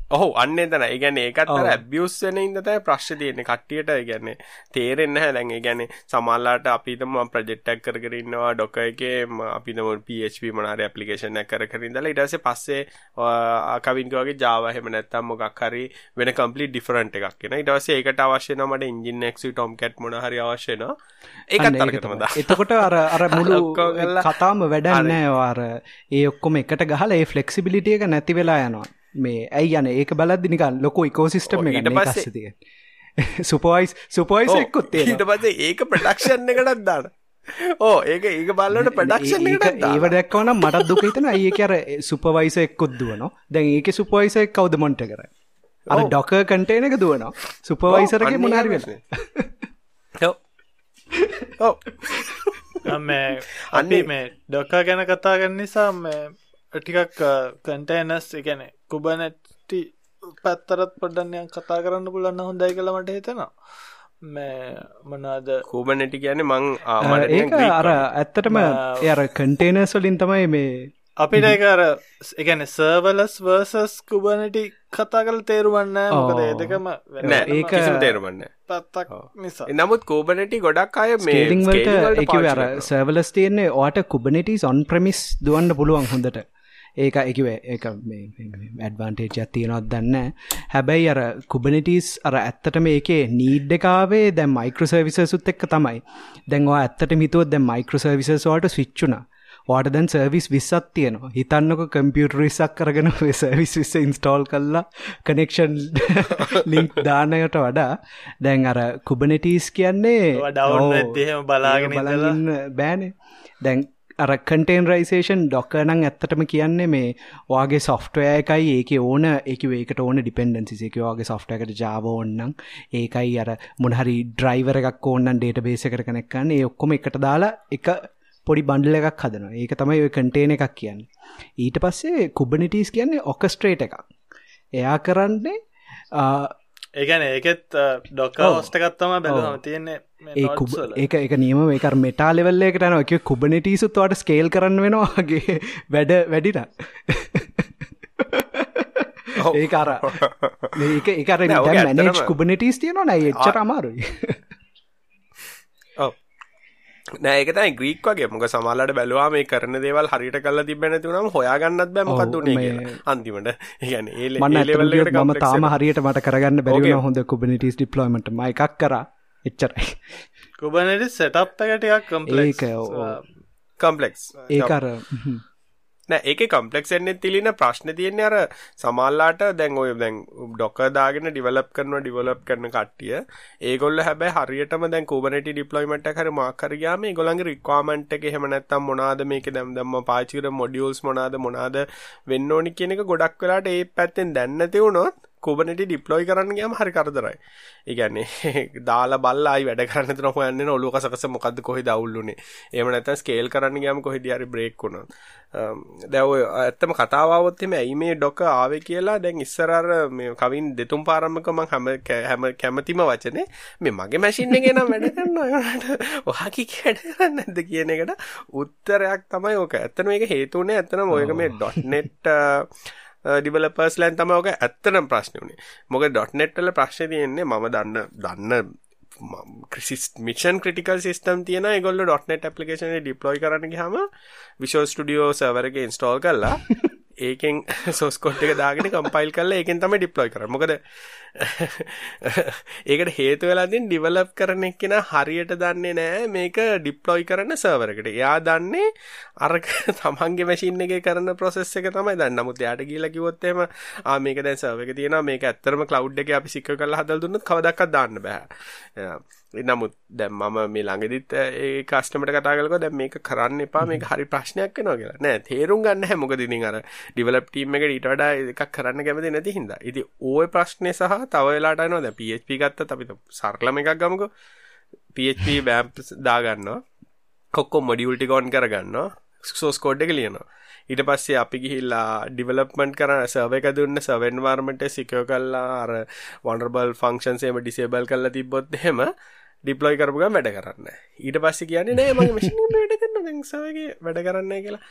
ඔහු අන්න තන ඒගැන ඒකත් ඇබියස් වෙන ඉදතයි ප්‍රශ්්‍ය තියෙන කට්ටියට ගැන්න තේරෙන්න හැදැන් ගැන සමල්ලාට අපිතම ප්‍රජෙක්්ටක් කරගරන්නවා ඩොක එකේ අපිතම පHP මනාර පපලිකේෂන කර කරින්දල ඉටස පස්සේ කවින්කවගේ ජාවහෙම නැත්තම් මොකක් හරි වෙන කම්පලි ඩිෆරන්ට එකක් කියෙන ඉටවස ඒකට අවශ්‍යන මට ඉංජිනෙක්සි ටොම් කැට් මොන හරි අවශ්‍යන ඒකත් තරකටමද එතකොට අර අර මුළු කතාම වැඩන්නෑ වාර ඒ ඔක්කොම එකට ගහල ඒ ෆලෙක්සිබිලිටිය එක නැති වෙලා යනවා මේ ඇයි යන ඒක බලද්දි නිකන් ලොකු ඉකෝසිස්ටම් එක පස්සේ තිය සුපෝයිස් සුපෝයිස් එක්කුත් ඊට පස්සේ ඒක ප්‍රඩක්ෂන් එකටත් දාන. ඕ ඒක ඒක බල්ලට ප්‍රඩක්ෂන් ඒව දැක්වන මටත් දුක හිතන ඒ අර සුපවයිස එක්කොත් දුවනවා? දැන් ඒක සුපෝයිස එක් කවද මොන්ට කර අර ඩොක කටේන එක දුවනවා. සුපවයිසරගේ මොනාරි වෙන මේ අන්නේ මේ ඩොකා ගැන කතාගන්න නිසා ටිකක් කන්ටේනස් එකන කුබනැට්ටි පැත්තරත් පොඩ්ඩන්නයක් කතා කරන්න පුලන්න හොඳයි කළමට හිතෙනවා. මේ මොනාද කූබනැටි කියන මං ඒක අර ඇත්තටම එර කන්ටේනස් වලින් තමයි මේ අපිට එකර එකන සර්වලස් වර්සස් කුබනටි කතා කල තේරුවන්න මොකද දෙකම ඒක තේරුවන්න පත්තක් නිසා. නමුත් කෝබනටි ගොඩක් අය මේලිංවලට එක අර සර්වලස් තියන්නේ ඕට කුබනටි ඔන් ප්‍රමිස් දුවන්න පුළුවන් හොඳට ඒක එකව එක ඇඩ්වන්ටේජයක් තියෙනවත් දන්න හැබැයි අර කුබනිටස් අර ඇත්තට මේකේ නීඩ්ඩකාවේ දැ මයික්‍රසර්විසසුත් එක්ක තමයි. දැන්වා ඇත්තට මිතුව දැ මයික්‍රසර්විසස්වාට ස්විච්චුන වාට දැන් සර්විස් විස්සත් තියෙනවා. හිතන්නක කම්පියුටර් විස්සක් කරගෙන සර්විස් විස්ස ඉන්ස්ටෝල් කල්ලා කනෙක්ෂන් ලිංක් දානයට වඩා. දැන් අර කුබනෙටස් කියන්නේ බලාගෙන බලන්න බෑනේ. දැන් අර කටේන්රයිසේෂන් ඩොක්කනං ඇත්තටම කියන්නේ මේ වාගේ සොෆ්ටය එකයි. ඒක ඕන එක ඒකට ඕන ඩිපෙන්ඩන්සි එක වගේ සොෆ්ටකට ජාව ඔන්නම් ඒකයි අර මොනහරි ඩ්‍රයිවර එකක් ඕන්නන් ඩේට බේස කර කනෙක්කන්න ඒ ඔක්කොම එකට දාලා එක පොඩි බන්ඩල එකක් හදනවා. ඒක තමයි ඔය කටේන එකක් කියන්නේ. ඊට පස්සේ කුබනිටස් කියන්නේ ඔකස්ට්‍රේට එකක්. එයා කරන්නේ ඒගැන ඒකෙත් ඩොක්ක ඔස්ටකත්තම බැලම තියන්නේ ඒක ඒක නියම ඒක මෙටා ලෙවල්ලේකට යන එක කුබනිටීසුත් වාට ස්කේල් කරන්න වෙනවාගේ වැඩ වැඩිට. ඒ අර. ඒක එකර මැනේජ් කුබනිටස් තියනවා නෑ එච්චර අමාරුයි නෑකතයි ග්‍රීක් වගේ. මොක සමල්ලට බැලවා මේ කරන දේවල් හරිට කල තිබෙන තුනම් හොයාගන්නත් බැම කත්තුනේ අන්තිමට. ගැන ඒ මන්න ම තාම හරියට මට කරගන්න බැරි හොඳ කුබනිටස් ඩිප්ලොමට ම එකක් කර. එච්චරයි. කුබනට සෙටප් එකටයක් කම්පලේක කම්පලෙක්ස් ඒකර නෑ ඒක කම්පලෙක්ස් එන්නේ තිලින ප්‍රශ්න තියෙන්නේ අර සමහරලාට දැන් ඔය දැන් ඩොකර් දාගෙන ඩිවෙලොප් කරනවා ඩිවෙලොප් කරන කට්ටිය. ඒගොල්ලෝ හැබැයි හරියටම දැන් Kubernetes deployment එක හරි මාක් කර ගියාම ඒගොල්ලන්ගේ requirement එක එහෙම නැත්නම් මොනවාද මේක දැන් දැම්ම පාවිච්චි කරන modules මොනවාද මොනවාද වෙන්න ඕනි කියන එක ගොඩක් වෙලාට ඒ පැත්තෙන් දැන් නැති වුණොත් Kubernetes deploy කරන්න ගියාම හරි කරදරයි. ඒ කියන්නේ දාලා බල්ලා ආයි වැඩ කරන්න තන හොයන්නේ ඔලුව කසකස මොකද්ද කොහෙද අවුල්ුනේ. එහෙම නැත්නම් ස්කේල් කරන්න ගියාම කොහෙද හරි බ්‍රේක් වුණා. දැන් ඔය ඇත්තම කතාව આવොත් එimhe ඇයි මේ ඩොක ආවේ කියලා දැන් ඉස්සර අර මේ කවින් දෙතුන් පාරම්මක මම හැම හැම කැමැතිම වචනේ මේ මගේ මැෂින් එකේ නම් වැඩ කරනවා ඒකට ඔහාකි වැඩ කරන්නේ නැද්ද කියන එකට උත්තරයක් තමයි ඕක. ඇත්තම මේක හේතුුනේ ඇත්තම ඔයක මේ .net Uh, ඩිවලපර්ස් ලෑන් තම ඕක ඇත්තනම් ප්‍රශ්න වනේ මොක ඩොට්නෙට්ටල ප්‍රශ්න තියෙන්නේ මම දන්න දන්න ක්‍රසිස් මිෂන් ක්‍රටිකල් සිස්ටම් තියෙන ගොල්ල ඩොට්නෙට් පපලිකේෂන ඩිප්ලොයි කරන හම විශෝ ස්ටඩියෝ සවරක ඉන්ස්ටෝල් කරලා ඒකෙන් සෝස්කොට් එක දාගෙන කම්පයිල් කරලා ඒකෙන් තමයි ඩිප්ලොයි කරන්නේ. මොකද ඒකට හේතු වෙලා තියෙන ඩිවෙලොප් කරන එක්කෙනා හරියට දන්නේ නැහැ මේක ඩිප්ලොයි කරන සර්වර් එකට. එයා දන්නේ අර තමන්ගේ මැෂින් එකේ කරන process එක තමයි දන්නේ. නමුත් එයාට ගිහිල්ලා කිව්වොත් එහෙම ආ මේක දැන් සර්වර් එකේ තියෙනවා මේක ඇත්තටම cloud එකේ අපි සික්ක කරලා හදලා දුන්නොත් කවදාවත් දාන්න බෑ. නමුත් දැන් මම මේ ළඟදිත් ඒ කස්ටමර්ට කතා කරලා දැන් මේක කරන්න එපා මේක හරි ප්‍රශ්නයක් වෙනවා කියලා. නෑ තේරුම් ගන්න නැහැ මොකද ඉතින් අර ඩෙවලොප් ටීම් එකට ඊට වඩා එකක් කරන්න කැමති නැති හින්දා. ඉතින් ওই ප්‍රශ්නේ සහ තව වෙලාවට එනවා දැන් PHP ගත්තත් අපි සරලම එකක් ගමුකෝ. PHP බෑම්ප් දාගන්නවා. ඔක්කොම මොඩියුල් ටික ඔන් කරගන්නවා. සෝස් කෝඩ් එක ලියනවා. ඊට පස්සේ අපි ගිහිල්ලා ඩිවලොප්මන්ට් කරන සර්වර් එක දුන්න සර්වර් එන්වයරන්මන්ට් එක සිකියුර් කරලා අර වල්නරබල් ෆන්ක්ෂන්ස් එහෙම ඩිසේබල් කරලා තිබ්බොත් එහෙම ඩිප්ලොයි කරපු ගමන් වැඩ කරන්නේ ඊට පස්සේ කියන්නේ නෑ මගේ මැෂින් එක වැඩ කරනවා. දැන් සර්වර්ගේ වැඩ කරන්නේ කියලා.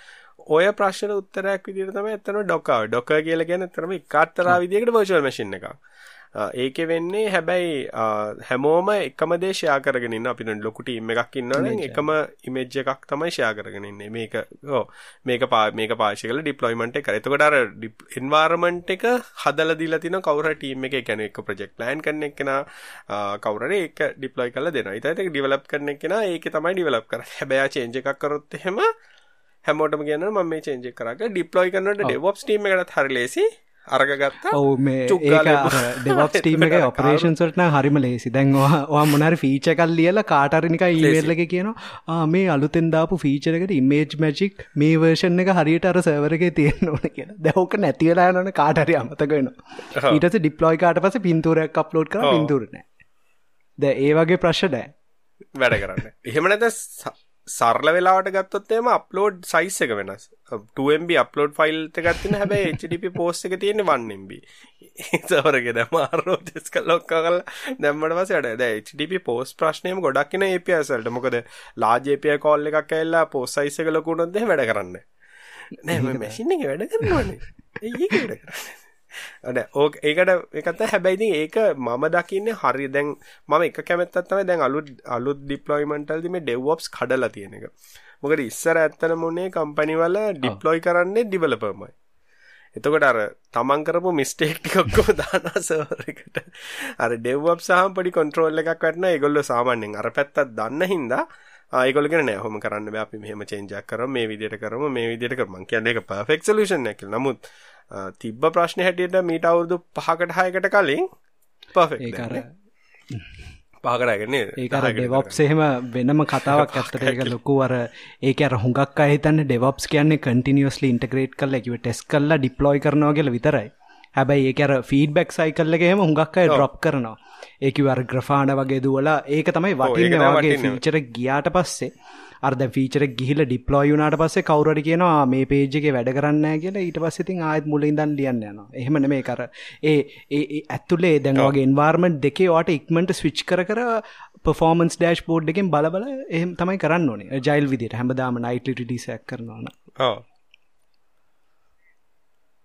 ඔය ප්‍රශ්න උත්තරයක් විදිහට තමයි ඇත්තම ඩොකර් ඩොකර් කියලා කියන්නේ ඇත්තම එකාත්තරා විදිහකට වර්චුවල් මැෂින් එකක්. ඒක වෙන්නේ හැබැයි හැමෝම එකම දේ ෂෙයා කරගෙන ඉන්න. අපි දැන් ලොකු ටීම් එකක් ඉන්නවනම් එකම ඉමේජ් එකක් තමයි ෂෙයා කරගෙන ඉන්නේ. මේක ඔව්. මේක මේක පාවිච්චි කරලා ඩිප්ලොයිමන්ට් එක. කරා. එතකොට අර එන්වයරන්මන්ට් එක හදලා දීලා තිනවා කවුරු ටීම් එකේ. කියන්නේ එක ප්‍රොජෙක්ට් ප්ලෑන් කරන එක්කෙනා කවුරු හරි ඒක ඩිප්ලොයි කරලා දෙනවා. ඊට ඒක ඩෙවලොප් කරන එක්කෙනා ඒකේ තමයි ඩෙවලොප් කරන්නේ. හැබැයි චේන්ජ් එකක් කරොත් එහෙම හැමෝටම කියනවා මම මේ චේන්ජ් එක කරා කියලා. ඩිප්ලොයි කරනකොට DevOps ටීම් එකටත් හරි ලේසි අරග ගත්තා ඔවු මේ ඩෙවස් ටීම එක ඔපරේෂන්සටන හරිම ලේසි දැන්වා මොනර ෆීච කල් ලියල කාටරනික ඊමේල්ල එක කියනවා මේ අලුතෙන් දාපු ෆීචරකට ඉමේජ් මැජික් මේ වර්ෂන් එක හරියට අර සවරගේ තියෙන ඕන කියෙන දැවක නැතිවලා යනන කාටරි අමතකෙන ඊටස ඩිප්ලෝයි කාට පස පින්තුරයක් අප්ලෝඩ් කර පින්තුරන ද ඒ වගේ ප්‍රශ්නෑ වැඩ කරන්න. එහෙම නැත සරල වෙලාවට ගත්තොත් එම අප්ලෝඩ් සයිස් එක වෙනස්. 2MB අප්ලෝඩ් ෆයිල් එකක් තියෙන හැබැයි HTTP පෝස්ට් එක තියෙන්නේ 1MB සවරගේ දැන් ආරෝජස් කළා ඔක්කොම කරලා දැම්මට පස්සේ අර දැන් HTTP පෝස්ට් ප්‍රශ්නේම ගොඩක් ඉන APIs වලට. මොකද large API call එකක් ඇවිල්ලා පෝස්ට් සයිස් එක ලොකු වුණොත් එහෙම වැඩ කරන්නේ. නෑ මේ මැෂින් එකේ වැඩ කරනවනේ. ඒක වැඩ කරන්නේ. අන ඕක ඒකට එකත හැබැයිති ඒක මම දකින්නේ හරි දැන් මම එක කැමැත්තත් තමයි දැන් අලුත් අලුත් ඩිප්ලොයිමන්ටල්දි මේ ඩෙව්වොප්ස් කඩලා තියෙන එක. මොකද ඉස්සර ඇත්තන මොනේ කම්පැනි වල ඩිප්ලොයි කරන්නේ ඩිවලොපර්මයි එතකොට අර තමන් කරපු මිස්ටේක් ටික ඔක්කොම දානවා සර්වර් එකට. අර ඩෙව්වොප් සහ පොඩි කන්ට්‍රෝල් එකක් වටන ඒගොල්ලෝ සාමාන්‍යයෙන් අර පැත්තත් දන්න හින්දා කියන නෑ ඔහොම කරන්න අපි මෙහෙම චේන්ජ් එකක් කරමු මේ විදිහට කරමු මේ විදිහට කරමු. කියන්නේ ඒක පර්ෆෙක්ට් සොලියුෂන් එකක් කියලා. නමුත් තිබ්බ ප්‍රශ්න හැටියට මීට අවුරුදු පහකට හයකට කලින් පෆෙක් පාකරගෙන ඒකර ඩෙවොප්ස් එහෙම වෙනම කතාවක් ඇත්තට ඒක ලොකු අර ඒක අර හුඟක් අහිතන්න ඩෙවොප්ස් කියන්නේ කටිනිියස්ලි ඉන්ටග්‍රේට් කරලා කිව ටෙස් කල්ලා ඩිප්ලොයි කරනවා කියල විතරයි. හැබැයි ඒක අර ෆීඩබැක් සයිකල්ල එහෙම හුඟක් අය ඩ්‍රොප් කරනවා. ඒක වර ග්‍රෆාඩ වගේ දුවලා ඒක තමයි වටින්න වගේ ෆීචර ගියාට පස්සේ අර්ද ෆීචර ගිහිල ඩිප්ලොයි වුනාට පස්සේ කවුරට කියනවා මේ පේජ් එකේ වැඩ කරන්න කියලා ඊට පස්සේ ඉතින් ආයෙත් මුලින් ඉඳන් ලියන්න යනවා. එහෙම නෙමෙයි කර ඒ ඒ ඇතුලේ දැන් වගේ එන්වයරන්මන්ට් දෙකේ ඔයාට ඉක්මනට ස්විච් කර කර පර්ෆෝමන්ස් ඩෑෂ්බෝඩ් එකෙන් බල බල එහෙම තමයි කරන්න ඕනේ. ජයිල් විදියට හැමදාම නයිට්ලි රිලීස් එකක් කරනවා නම්. ඔව්.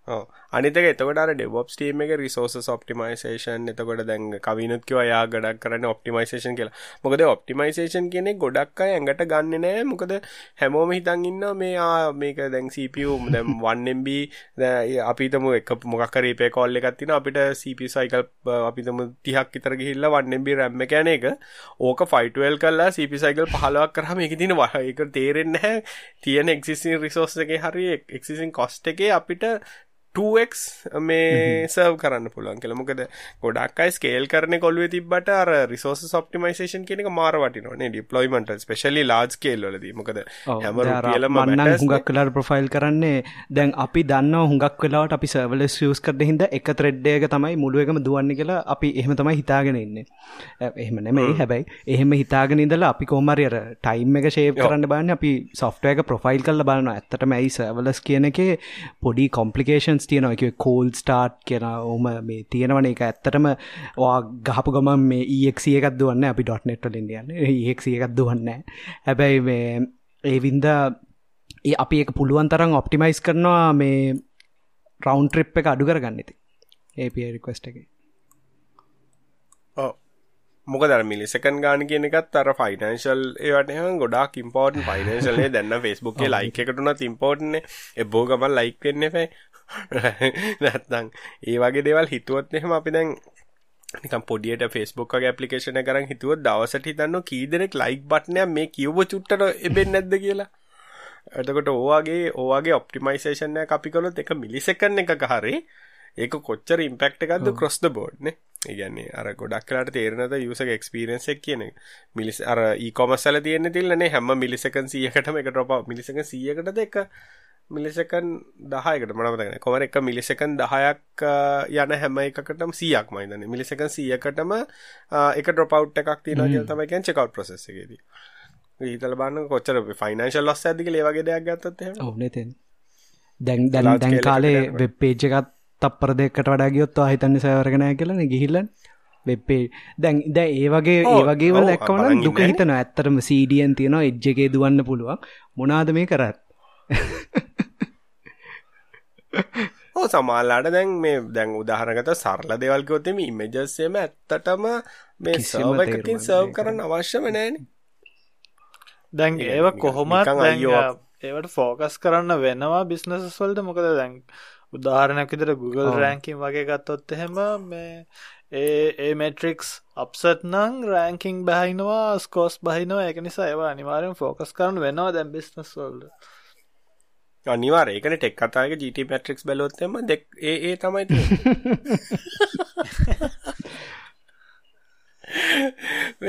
ඔව්. අනිතක එතකොට අර ඩෙවොප්ස් ටීම් එක රිසෝසස් ඔප්ටිමයිසේෂන් එතකොට දැන් කවිනුත් කිව්වා යා ගොඩක් කරන්නේ ඔප්ටිමයිසේෂන් කියලා. මොකද ඔප්ටිමයිසේෂන් කියන්නේ ගොඩක් අය ඇඟට ගන්නෙ නෑ. මොකද හැමෝම හිතන් ඉන්නවා මේ ආ මේක දැන් CPU දැන් 1MB අපි හිතමු එක මොකක් හරි API call එකක් තියෙනවා අපිට CPU cycle අපි හිතමු 30ක් විතර ගිහිල්ලා 1MB RAM එක යන එක ඕක 512 කරලා CPU cycle 15ක් කරාම මේකේ තියෙන ඒක තේරෙන්නේ නැහැ. තියෙන existing resource එකේ හරි existing cost එකේ අපිට 2x මේ සර්ව් කරන්න පුළුවන් කියලා. මොකද ගොඩක් අය ස්කේල් කරන කොළුවේ තිබ්බට අර රිසෝසස් ඔප්ටිමයිසේෂන් කියන එක මාර වටිනවා නේ ඩිප්ලොයිමන්ට් ස්පෙෂලි ලාර්ජ් ස්කේල් වලදී. මොකද හැම මන්නම් හුඟක් වෙලාවට ප්‍රොෆයිල් කරන්නේ. දැන් අපි දන්නවා හුඟක් වෙලාවට අපි සර්වර්ලස් යූස් කරන හින්දා එක ත්‍රෙඩ් එක තමයි මුළු එකම දුවන්නේ කියලා අපි එහෙම තමයි හිතාගෙන ඉන්නේ. එහෙම නෙමෙයි. හැබැයි එහෙම හිතාගෙන ඉඳලා අපි අර ටයිම් එක ෂේව් කරන්න බලන්නේ. අපි සොෆ්ට්වෙයාර් එක ප්‍රොෆයිල් කරලා බලනවා. ඇත්තටම ඇයි සර්වර්ලස් කියන එකේ පොඩි කොම්ප්ලිකේෂන් ඔප්ෂන්ස් තියෙනවා. එක කෝල් ස්ටාර්ට් කියෙන ඕම මේ තියෙනවන. එක ඇත්තටම ගහපු ගම මේ ඒක්සිය එකක් දුවන්න අපි ඩොට් නෙට්වල ඉඩියන්න ඒක්සිය එකක් දුවන්න හැබැයි මේ ඒ වින්ද ඒ අපි එක පුළුවන් තරම් ඔප්ටිමයිස් කරනවා මේ රවන්් ට්‍රිප් එක අඩු කරගන්න ඇති ඒප රික්වස්ට එක. මොකද මිලිසකන් ගාන කියන එකත් අර ෆයිනන්ශල් ඒවට ගොඩක් ඉම්පෝර්ටන් ෆයිනන්ශලේ දැන්න ෆෙස්බුක්ේ ලයික එකටුනත් ඉම්පෝර්ට්න එබෝ ගමන් ලයික් වෙන්න පැයි නැත්නම් ඒ වගේ දේවල් හිතුවත් එහෙම අපි දැන් නිකම් පොඩියට ෆෙස්බුක් වගේ ඇප්ලිකේෂන කරන් හිතුවත් දවසට හිතන්න කී දෙනෙක් ලයික් බට්නයක් මේ කිව්ව චුට්ටට එබෙන් නැද්ද කියලා. එතකොට ඕවාගේ ඕවාගේ ඔප්ටිමයිසේෂන්ය අපි කළොත් එක මිලිසකන්න එක හරි ඒක කොච්චර ඉම්පෙක්ට එකක්ද ක්‍රොස් ද බෝඩ්නේ ඉගන්නේ අර ගොඩක් කලාට තේරනද යුසක එක්ස්පිරන්සක් කියන මිලිස් අර ඒකොමස්සල තියෙන තිල්ලනේ හැම මිලිසකන් සියකටම එක ටොප මිලිසක සියකට දෙක මිලිසකන් දහයකට මනමතගෙන කොමර එක මිලිසකන් දහයක් යන හැම එකකටම සියක් මයිදන මිලිසකන් සියකටම එක ඩොපව් එකක් තින තමයිකන් චකව් ප්‍රසෙසගේදී ඊතල බන්න කොච්චර ෆයිනන්ශල් ලොස් ඇතික ලේවගේ දෙයක් ගත්තත් ඕනෙතෙන් දැන් දැන් දැන් කාලේ වෙබ් පේජ් එකත් තප්පර දෙකට වඩා ගියොත් හිතන්න සෑවරගෙන කියලන ගිහිල්ලන් වෙබ්පේ දැන් ද ඒ වගේ ඒ වගේ වල එක්කවන දුක හිතන ඇත්තරම සීඩියන් තියෙනවා එජ්ජගේ දුවන්න පුළුවන්. මොනාද මේ කරත් ඕ සමාල්ලාට දැන් මේ දැන් උදාහරගත සරල දෙවල්කවතම ඉමජස්සේම ඇත්තටම මේ සව එකකින් සර්ව් කරන්න අවශ්‍යම නෑන දැන් ඒව කොහොමත් ඒවට ෆෝකස් කරන්න වෙනවා බිස්නසස් වලට. මොකද දැන් උදාහරණයක් විදිහට Google රෑන්කින් වගේ ගත්තොත් එහෙම මේ ඒ ඒ මෙට්‍රික්ස් අප්සට් නං රෑන්කින් බහිනවා ස්කෝස් බහිනවා. ඒක නිසා ඒවා අනිවාර්යෙන් ෆෝකස් කරන්න වෙනවා දැන් බිස්නස් වලට අනිවාර ඒකන ටෙක් කතාක ජීට පැට්‍රික්ස් බලොත්තම දෙක් ඒ ඒ තමයි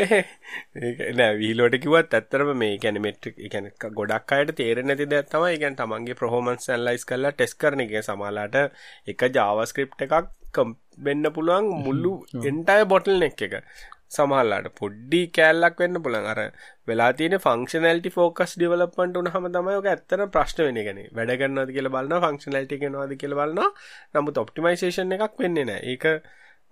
නෑ වීලෝට කිවත් ඇත්තරම මේ ගැන මෙට්‍රික් ගැන ගොඩක් අයට තේර නැති දැ තමයි ගැන් තමන්ගේ ප්‍රහෝමන්ස් ඇල්ලයිස් කරලා ටෙස් කරන එක. සමාලාට එක ජාවස්ක්‍රප් එකක් වෙන්න පුළුවන් මුල්ලු එන්ටය බොටල් එක් එක සමහල්ලාට පොඩ්ඩි කෑල්ලක් වෙන්න පුළන් අර වෙලා තියෙන ෆංක්ෂනල්ටි ෆෝකස් ඩිවලප්මන්ට උනහම තමයි ඔක ඇත්තන ප්‍රශ්න වෙන ගැන වැඩ කරන්නද කියල බලන්න ෆංක්ෂනල්ටි කෙනවාද කියල බලන්න නමුත් ඔප්ටිමයිසේෂන් එකක් වෙන්නේ නෑ ඒක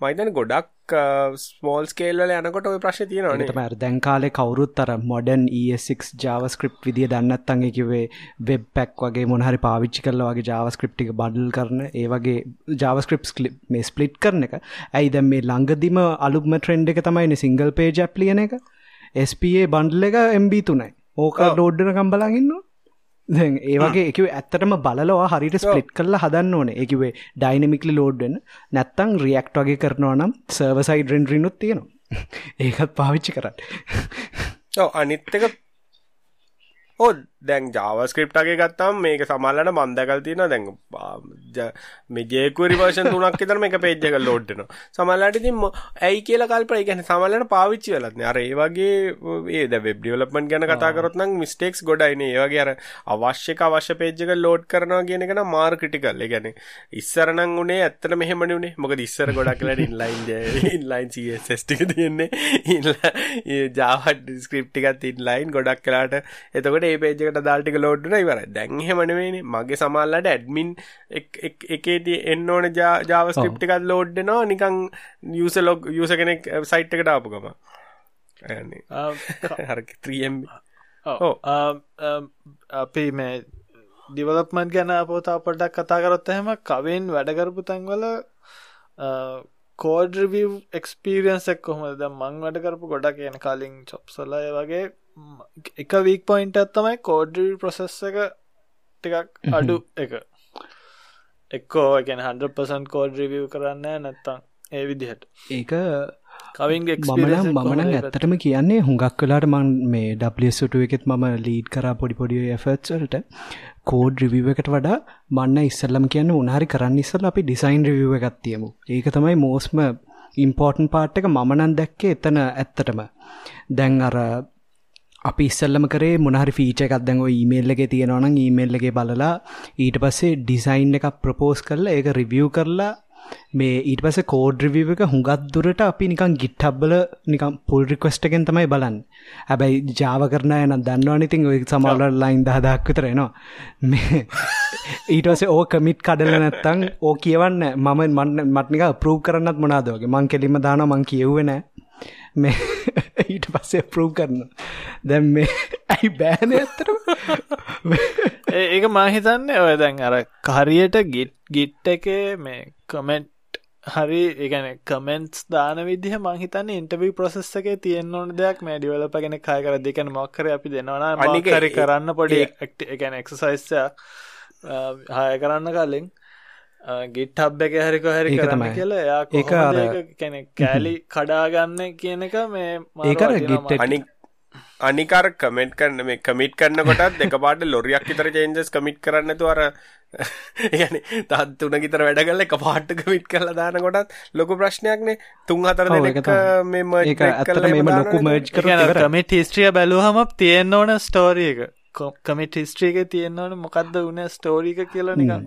මයිතන ගොඩක් ස්මෝල් ස්කේල්වල යනකොට ප්‍රශ් තියෙනවාට දැන්කාලේ කවරුත් අර මොඩන් E6 ජාවස්ක්‍රප් විදිිය දන්නත් අගේ වෙබ් පැක් වගේ මොහරි පාවිච්චි කරල වගේ ජාවස්ක්‍රප්ටික බඩල් කරන ඒ වගේ ජාවස්ක්‍රප් ලිප් මේ ස්පලිට් කරන එක. ඇයි දැම් මේ ළඟදිම අලුම ට්‍රෙන්ඩ් එක තමයින සිංගල් පේජ් ඇප්ලියන එක? ස්පA බන්ඩල් එක එම්බී තුනයි ඕක ඩෝඩ්ඩන කම්බලගන්නවා දැන් ඒවගේ එක ඇත්තටම බලවා හරිට ස්පලිට් කරල හදන්න ඕන. එකවේ ඩයිනමිකලි ලෝඩ්ෙන් නැත්තං රියක්ට වගේ කරනවා නම් සර්වසයිඩ රෙන්ඩරිනුත් තියෙනවා. ඒකත් පාවිච්චි කරන්න. අනිත්තක ඕ දැන් ජාවස්ක්‍රප්ටගේ ගත්තම් මේක සමල්ලට මන්දකල් තියෙන දැන් මෙජේකුරි වර්ෂන් තුනක් තරම එක පේජ්ජක ලෝඩ්න සමල්ලට තිම ඇයි කියල කල්ප ගැන සමල්ලට පාවිච්චි වෙලත්න අර ඒ වගේ ඒ වෙබ් ඩියවලපන් ගැන කතාකරත්නම් මිස්ටේක්ස් ගොඩයින ඒවගේ අර අවශ්‍යක අවශ්‍ය පේජ්ජක ලෝඩ් කරනවා කියනකෙන මාර් ක්‍රටිකල් ගැන ඉස්සරනං උනේ ඇත්තන මෙහෙමන වනේ මොක ඉස්සර ගොඩක් ලට ඉන්ලයින් ඉන්ලයින් ස්ටික තියෙන්නේ. ජාවට ඩිස්ක්‍රප්ටිකත් ඉන්ලයින් ගොඩක් කලාට එතකොට ඒ පේජක එකට දාල්ටික ලෝඩ්න ඉවර දැන්හෙමනවෙන මගේ සමල්ලට ඇඩ්මින් එකේති එන්න ඕන ජාවස්ක්‍රප්ටිකත් ලෝඩ්නවා නිකං යස ලොග් යස කෙනෙක් සයිට් එකට ආපුගම හර ත්‍රියම් අපි මේ ඩිවලප්මන්් ගැන පෝතා පොඩක් කතා කරොත් එහෙම කවෙන් වැඩකරපු තැන්වල කෝඩ්‍රවව් එක්ස්පිරියන්ස් එක් කොහොමද? මං වැඩ කරපු ගොඩක් කියන කලින් චොප්සලය වගේ එක වීක් පොයින්ට ඇත්තමයි කෝඩ්ඩ ප්‍රසෙස් එක ටිකක් අඩු එක. එක්කෝ එකන 100% කෝඩ් රිවිය් කරන්න නැත්තං ඒ විදිහට. ඒක මමන මමන ඇත්තටම කියන්නේ හුඟක් කලාට මන් මේ ඩස්ට එකෙත් මම ලීඩ් කර පොඩි පොඩිය එෆත්වලට කෝඩ් රිවිව එකට වඩා මන්න ඉස්සල්ලම කියන්න උනාරි කරන්න ඉස්සල් අපි ඩිසයින් රිවිව එකත්තියමු ඒක තමයි මෝස්ම ඉම්පෝර්ටන් පාට් එක. මමනන් දැක්කේ එතන ඇත්තටම. දැන් අර අපි ඉස්සල්ලම කරේ මොනහරි ෆීච එකක් දැන්ව ඊමේල් එක තියෙනවනම් ඊමේල් එක බලලා ඊට පස්සේ ඩිසයින් එකක් ප්‍රපෝස් කරලා ඒක රිවියව් කරලා මේ ඊට පස කෝඩ් රිවිව එක හුඟත් දුරට අපි නිකන් ගිට්හබ්බල නිකම් පුල් රික්වස්ටගෙන් තමයි බලන්න. හැබැයි ජාව කරන යන දන්නවන ඉතින් ඔය සමල්ල ලයින් දහදක් විතර එනවා. මේ ඊටස ඕ කමිට් කඩල නැත්තං ඕ කියවන්න මම මන්න මටනික ප්‍රූ් කරන්නත් මොනාදවගේ මං කෙලිම දාන මං කියව්වෙන මේ ඊට පස්සේ ප්‍රූ කරන දැම් මේ ඇයි බෑන ඇතර ඒක මහිතන්න ඔය දැන් අර කාරියට ගිට් ගිට් එක මේ කමෙන්ට් හරි ඒගැන කමෙන්ට්ස් දාන විදිහ මහිතන්න ඉන්ටවී ප්‍රසෙස් එක තියෙන් ඕන දෙයක්. මේ ඩිවලප ගෙන කය කර දෙකන මොක්කර අපි දෙනවා අනිකරි කරන්න පොඩි එකන එක්සසයිස්යක් හය කරන්න කලින් ගිට් හබ් එක හරික හරි කරන්න කියලා එයා ඒ කැනෙ කෑලි කඩාගන්න කියන එක මේ ඒකර ගිට් අනික් අනිකාර කමෙන්ට් කරන්න මේ කමිට් කරන්න කොටත් එක පාට ලොරියක් විතර චේන්ජස් කමිට් කරන්න තුවර ගැන තත් තුන ගිතර වැඩ කල්ල එක පාට්ට කමිට් කරලා දාන කොටත් ලොකු ප්‍රශ්නයක්නේ තුන් හතර දෙනෙක් මෙම ඒක ඇත්තට මෙම ලොකු මර්ජ් කර කමිට හිස්ට්‍රිය බැලූහම තියෙන්න්න ඕන ස්ටෝරිය එක. කමිට හිස්ට්‍රියක තියෙන්න්න ඕන මොකක්ද වුණ ස්ටෝරික කියලා නිකම්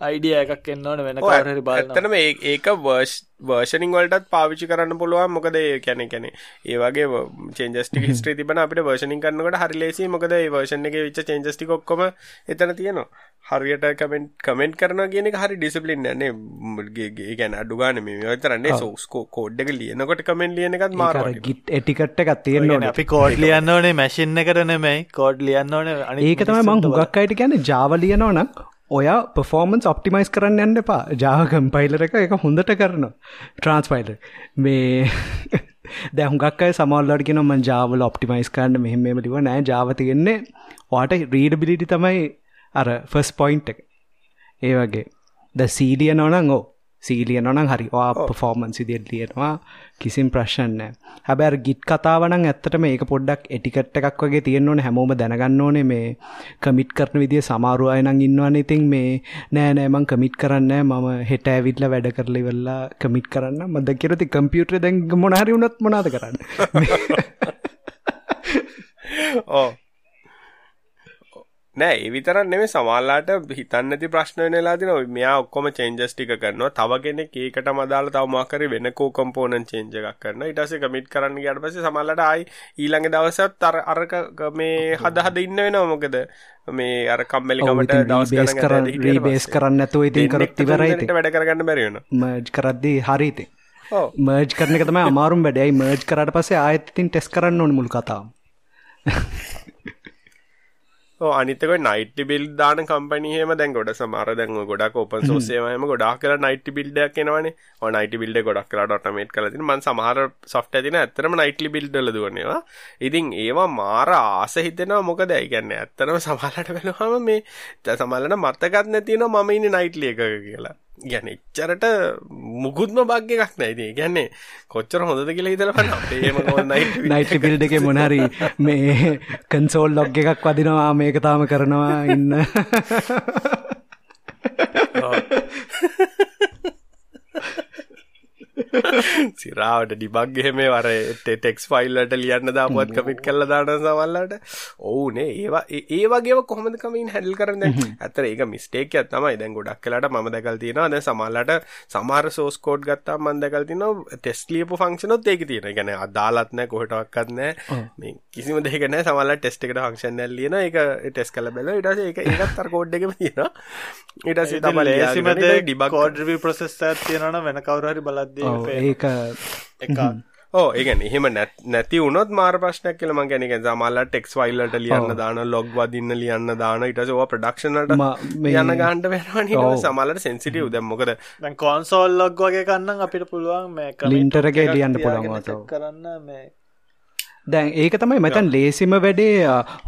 අයිඩිය එකක් එන්නවන වෙන කාරහරි බලතනම ඒක වර්ෂ් වර්ෂනිං වලටත් පාවිච්චි කරන්න පුළුවන්. මොකද කැන කැනෙ ඒවගේ චේන්ජස්ටි ස්ට්‍රේ තිබන අපිට වර්ෂනින් කරන්නකට හරි ලේසි මොකද වර්ෂණ එක විච චේන්ජස්ටි ඔක්කොම එතන තියෙනවා. හරියට කමෙන්ට් කමෙන්ට් කරන කියන හරි ඩිසිපලින් න්නේ ගැන අඩුගාන මේ තරන්නේ සෝස්කෝ කෝඩ්ඩක ලියනකොට කමෙන්ට ලියන එකත් මාර ගිට් එටිකට් එකක් තියෙන අපි කෝඩ් ලියන්න ඕනේ මැසින්න කරනෙමයි කෝඩ් ලියන්න ඕන ඒක තමයි මං හුගක් අයට ගැන ජාව ලියනවනම් ඔයා පෆෝර්මන්ස් ඔප්ටිමයිස් කරන්න යන්න එපා. ජාව කම්පයිලර එක එක හොඳට කරනවා. ට්‍රන්ස්පයිල මේ දැහුගක් අය සමල්ලට කියෙන ම ජාවල ඔප්ටිමයිස් කරන්න මෙහෙම ලිව නෑ ජාව තියෙන්නේ වාට රීඩ බිලිටි තමයි අර ෆස් පොයින්් එක. ඒ වගේ. ද සීලිය නොනං ඕ. සීලිය නොනම් හරි වා පෆෝර්මන්ස් ඉදිරියට ලියනවා. කිසිම් ප්‍රශ්න හැබැ ගිට් කතාවන ඇත්තට මේක පොඩ්ඩක් එටිකට් එකක් වගේ තියෙන්න ඕන. හැමෝම දැනගන්න ඕනේ මේ කමිට් කරන විදිිය සමාරු අයනං ඉන්නවන. ඉතින් මේ නෑ නෑමං කමිට් කරන්න මම හෙට ඇවිල්ල වැඩ කරලි වෙල්ලා කමිට් කරන්න. මද කිරති කම්පියුටර දැන් මොනහරි වුණත් මොනාද කරන්න? ඕ නෑ ඒ විතරක් නෙමෙයි සමහරලාට හිතන්න නැති ප්‍රශ්න වෙනලා දිනවා. මෙයා ඔක්කොම චේන්ජස් ටික කරනවා. තව කෙනෙක් ඒකටම අදාළ තව මොකක් හරි වෙන කෝ කම්පෝනන්ට් චේන්ජ් එකක් කරනවා. ඊට පස්සේ කමිට් කරන්න ගියාට පස්සේ සමහරලාට ආයි ඊළඟ දවසත් අර අරක මේ හද හද ඉන්න වෙනවා. මොකද මේ අර කම්මැලිකමට දවස් ගණන් කරන්න රීබේස් කරන්න නැතුව ඉතින් කරත් ඉවරයි ඉතින් වැඩ කරගන්න බැරි වෙනවා. මර්ජ් කරද්දී හරි ඉතින්. මර්ජ් කරන එක තමයි අමාරුම වැඩයි. මර්ජ් කරාට පස්සේ ආයෙත් ඉතින් ටෙස්ට් කරන්න ඕනේ මුල් කතාව. අනිතක නයිට බිල් දාන කම්පනීහම දැන් ගොඩ සමාර දැන් ගොඩක් ඔපන් සෝසේවයම ගොඩක් කලා නයිට බිල්ඩක් එනවනේ. නයිට බිල්ඩ ගොඩක් කලා ඩොටමේට් කලති මන් සමහර සොෆ්ට ඇතින ඇත්තරම නයිටලි බිල්ඩල දුවනවා ඉතින් ඒවා මාර ආස හිතෙනවා මොකද? ඇයිගන්න ඇත්තනම සමහලට වෙනවාම මේ සමල්ලන මත්තකත් නැතින මම ඉන්න නයිට්ලිය එක කියලා ගැන එච්චරට මුකුත්ම භාග්‍ය එකක් නැයිති ගැන්නේ කොච්චර හොඳද කියලා හිතලපන්න අපේම නයිට පිල්ඩ එක මොනහරි මේ කන්සෝල් ලොග් එකක් වදිනවා මේක තාම කරනවා ඉන්න සිරාවට ඩිබක්ගෙ මේ වර ටෙක්ස් ෆයිල්ලට ලියන්න දාපුවත් කමිට් කල්ල දාන සමල්ලට ඕනේ ඒවා ඒ වගේ කොහොමද කමින් හැල් කරන්න? ඇතර ඒක මිස්ටේක් තමයි. දැන් ගොඩක් කලට ම දැකල් තියෙනවා. ද සමල්ලට සමාර සෝස්කෝඩ් ගත්තා මන් දැකල් තින ටෙස් ලියපු ෆංක්ෂනොත් ඒක තියෙන ගැන අදාලත්න කොහටක්කත්නෑ මේ කිසිම දෙකන සමල්ල ටෙස්ට එකට ෆංක්ෂන් ලියන එක ටෙස් කල බැල ඉට එක ඒත් තර කෝඩ් එකම තියෙන ඉට සිතම ලේසිමට ඩිබක් කෝඩ්‍රවි ප්‍රසෙස් තියෙනන වෙන කවරහරි බලද්දී ඒක එක ඕ ඒගැන එහෙම නැති වුණොත් මාර ප්‍රශ්නයක් කියල මං ගැනක සමල්ල ටෙක්ස් වයිල්ලට ලියන්න දාන ලොග් වදින්න ලියන්න දාන ඉට ප්‍රඩක්ෂනට යන්න ගාන්ඩ වෙන සමලට සෙන්සිටිය් දැම්මොකද කොන්සෝල් ලොග් වගේ කන්න අපිට පුළුවන් මේ ලින්ටරගේ ලියන්න පුළුවන් කරන්න මේ දැන් ඒක තමයි මෙතන් ලේසිම වැඩේ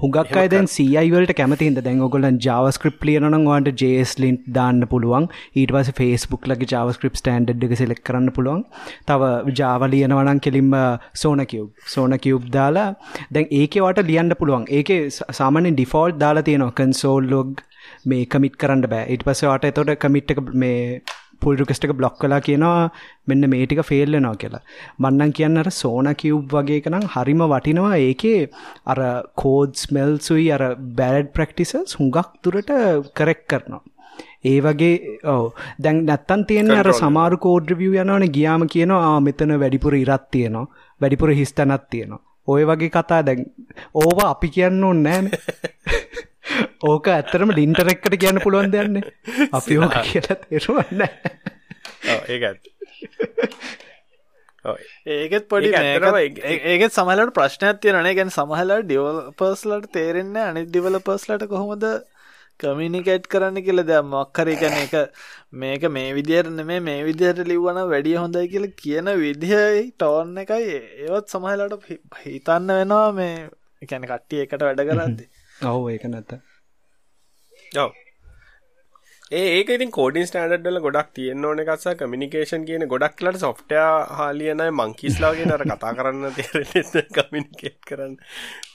හුගක් අය දැන් සයිවලට කැමතින්ද දැන් ඔගොලන් ජාවස්ක්‍රප් ලියනනම් වාට ජේස් ලින්ට් දාන්න පුළුවන්. ඊට පස ෆේස්බුක් ලගේ ජාවස්ක්‍රප් ස්ටන්ඩ් එක සෙලෙක් කරන්න පුළුවන්. තව ජාවලියනවනන් කෙලින්ම සෝන කිව් සෝන කිව් දාලා දැන් ඒකවට ලියන්න පුළුවන්. ඒක සාමානෙන් ඩිෆෝල්් දාලා තියෙනවා කන්සෝල් ලොග් මේ කමිට් කරන්න බෑ. ඉට පසවාට එතොට කමිට් මේ පුල් රිකස්ටක බ්ලොක් කලා කියනවා මෙන්න මේටික ෆෙල්ලනවා කියලා. මන්නන් කියන්න අර සෝන කිව් වගේ කනම් හරිම වටිනවා. ඒකේ අර කෝඩ් ස්මෙල්සුයි අර බැඩ් ප්‍රක්ටිසස් හුඟක් තුරට කරෙක් කරනවා. ඒ වගේ ඕ දැන් නැත්තන් තියෙන අර සමාරු කෝඩ්‍රවිය් යනවන ගියාම කියනවා මෙතන වැඩිපුර ඉරත් තියෙනවා. වැඩිපුර හිස්තනත් තියෙනවා. ඔය වගේ කතා දැන් ඕවා අපි කියන්න ඕන්න නෑන ඕක ඇත්තරම ලින්ටරෙක්කට කියන්න පුළුවන් දෙන්න අපි ඕක කියලා තේරුවන්න ඒත් ඒකෙත්. පොඩි ඒකත් සමහලට ප්‍රශ්නයක් තියෙනනේ ගැන සමහල ඩිවල් පර්ස්ලට තේරෙන්න අනි ඩිවල පර්ස්ලට කොහොමද කමිනිකේට් කරන්න කියල ද මක්කර එකන එක මේක මේ විදිරන මේ මේ විදිහට ලිව්වන වැඩිය හොඳයි කියල කියන විදිහයි ටෝන්න එකයි. ඒවත් සමහලට හිතන්න වෙනවා මේ එකැන කට්ටිය එකට වැඩ කරද්දි. ඔව් ඒක නැත ඔව්. ඒක ඉතින් කෝඩින් ස්ටන්ඩ්ල ගොඩක් තියන්න ඕන එකස කමිනිකේෂන් කියන ගොඩක්ලට සොෆ්ටය හාලියනයි මංකිස්ලාගෙන අර කතා කරන්න තේරෙන්න කමිනිකේට් කරන්න.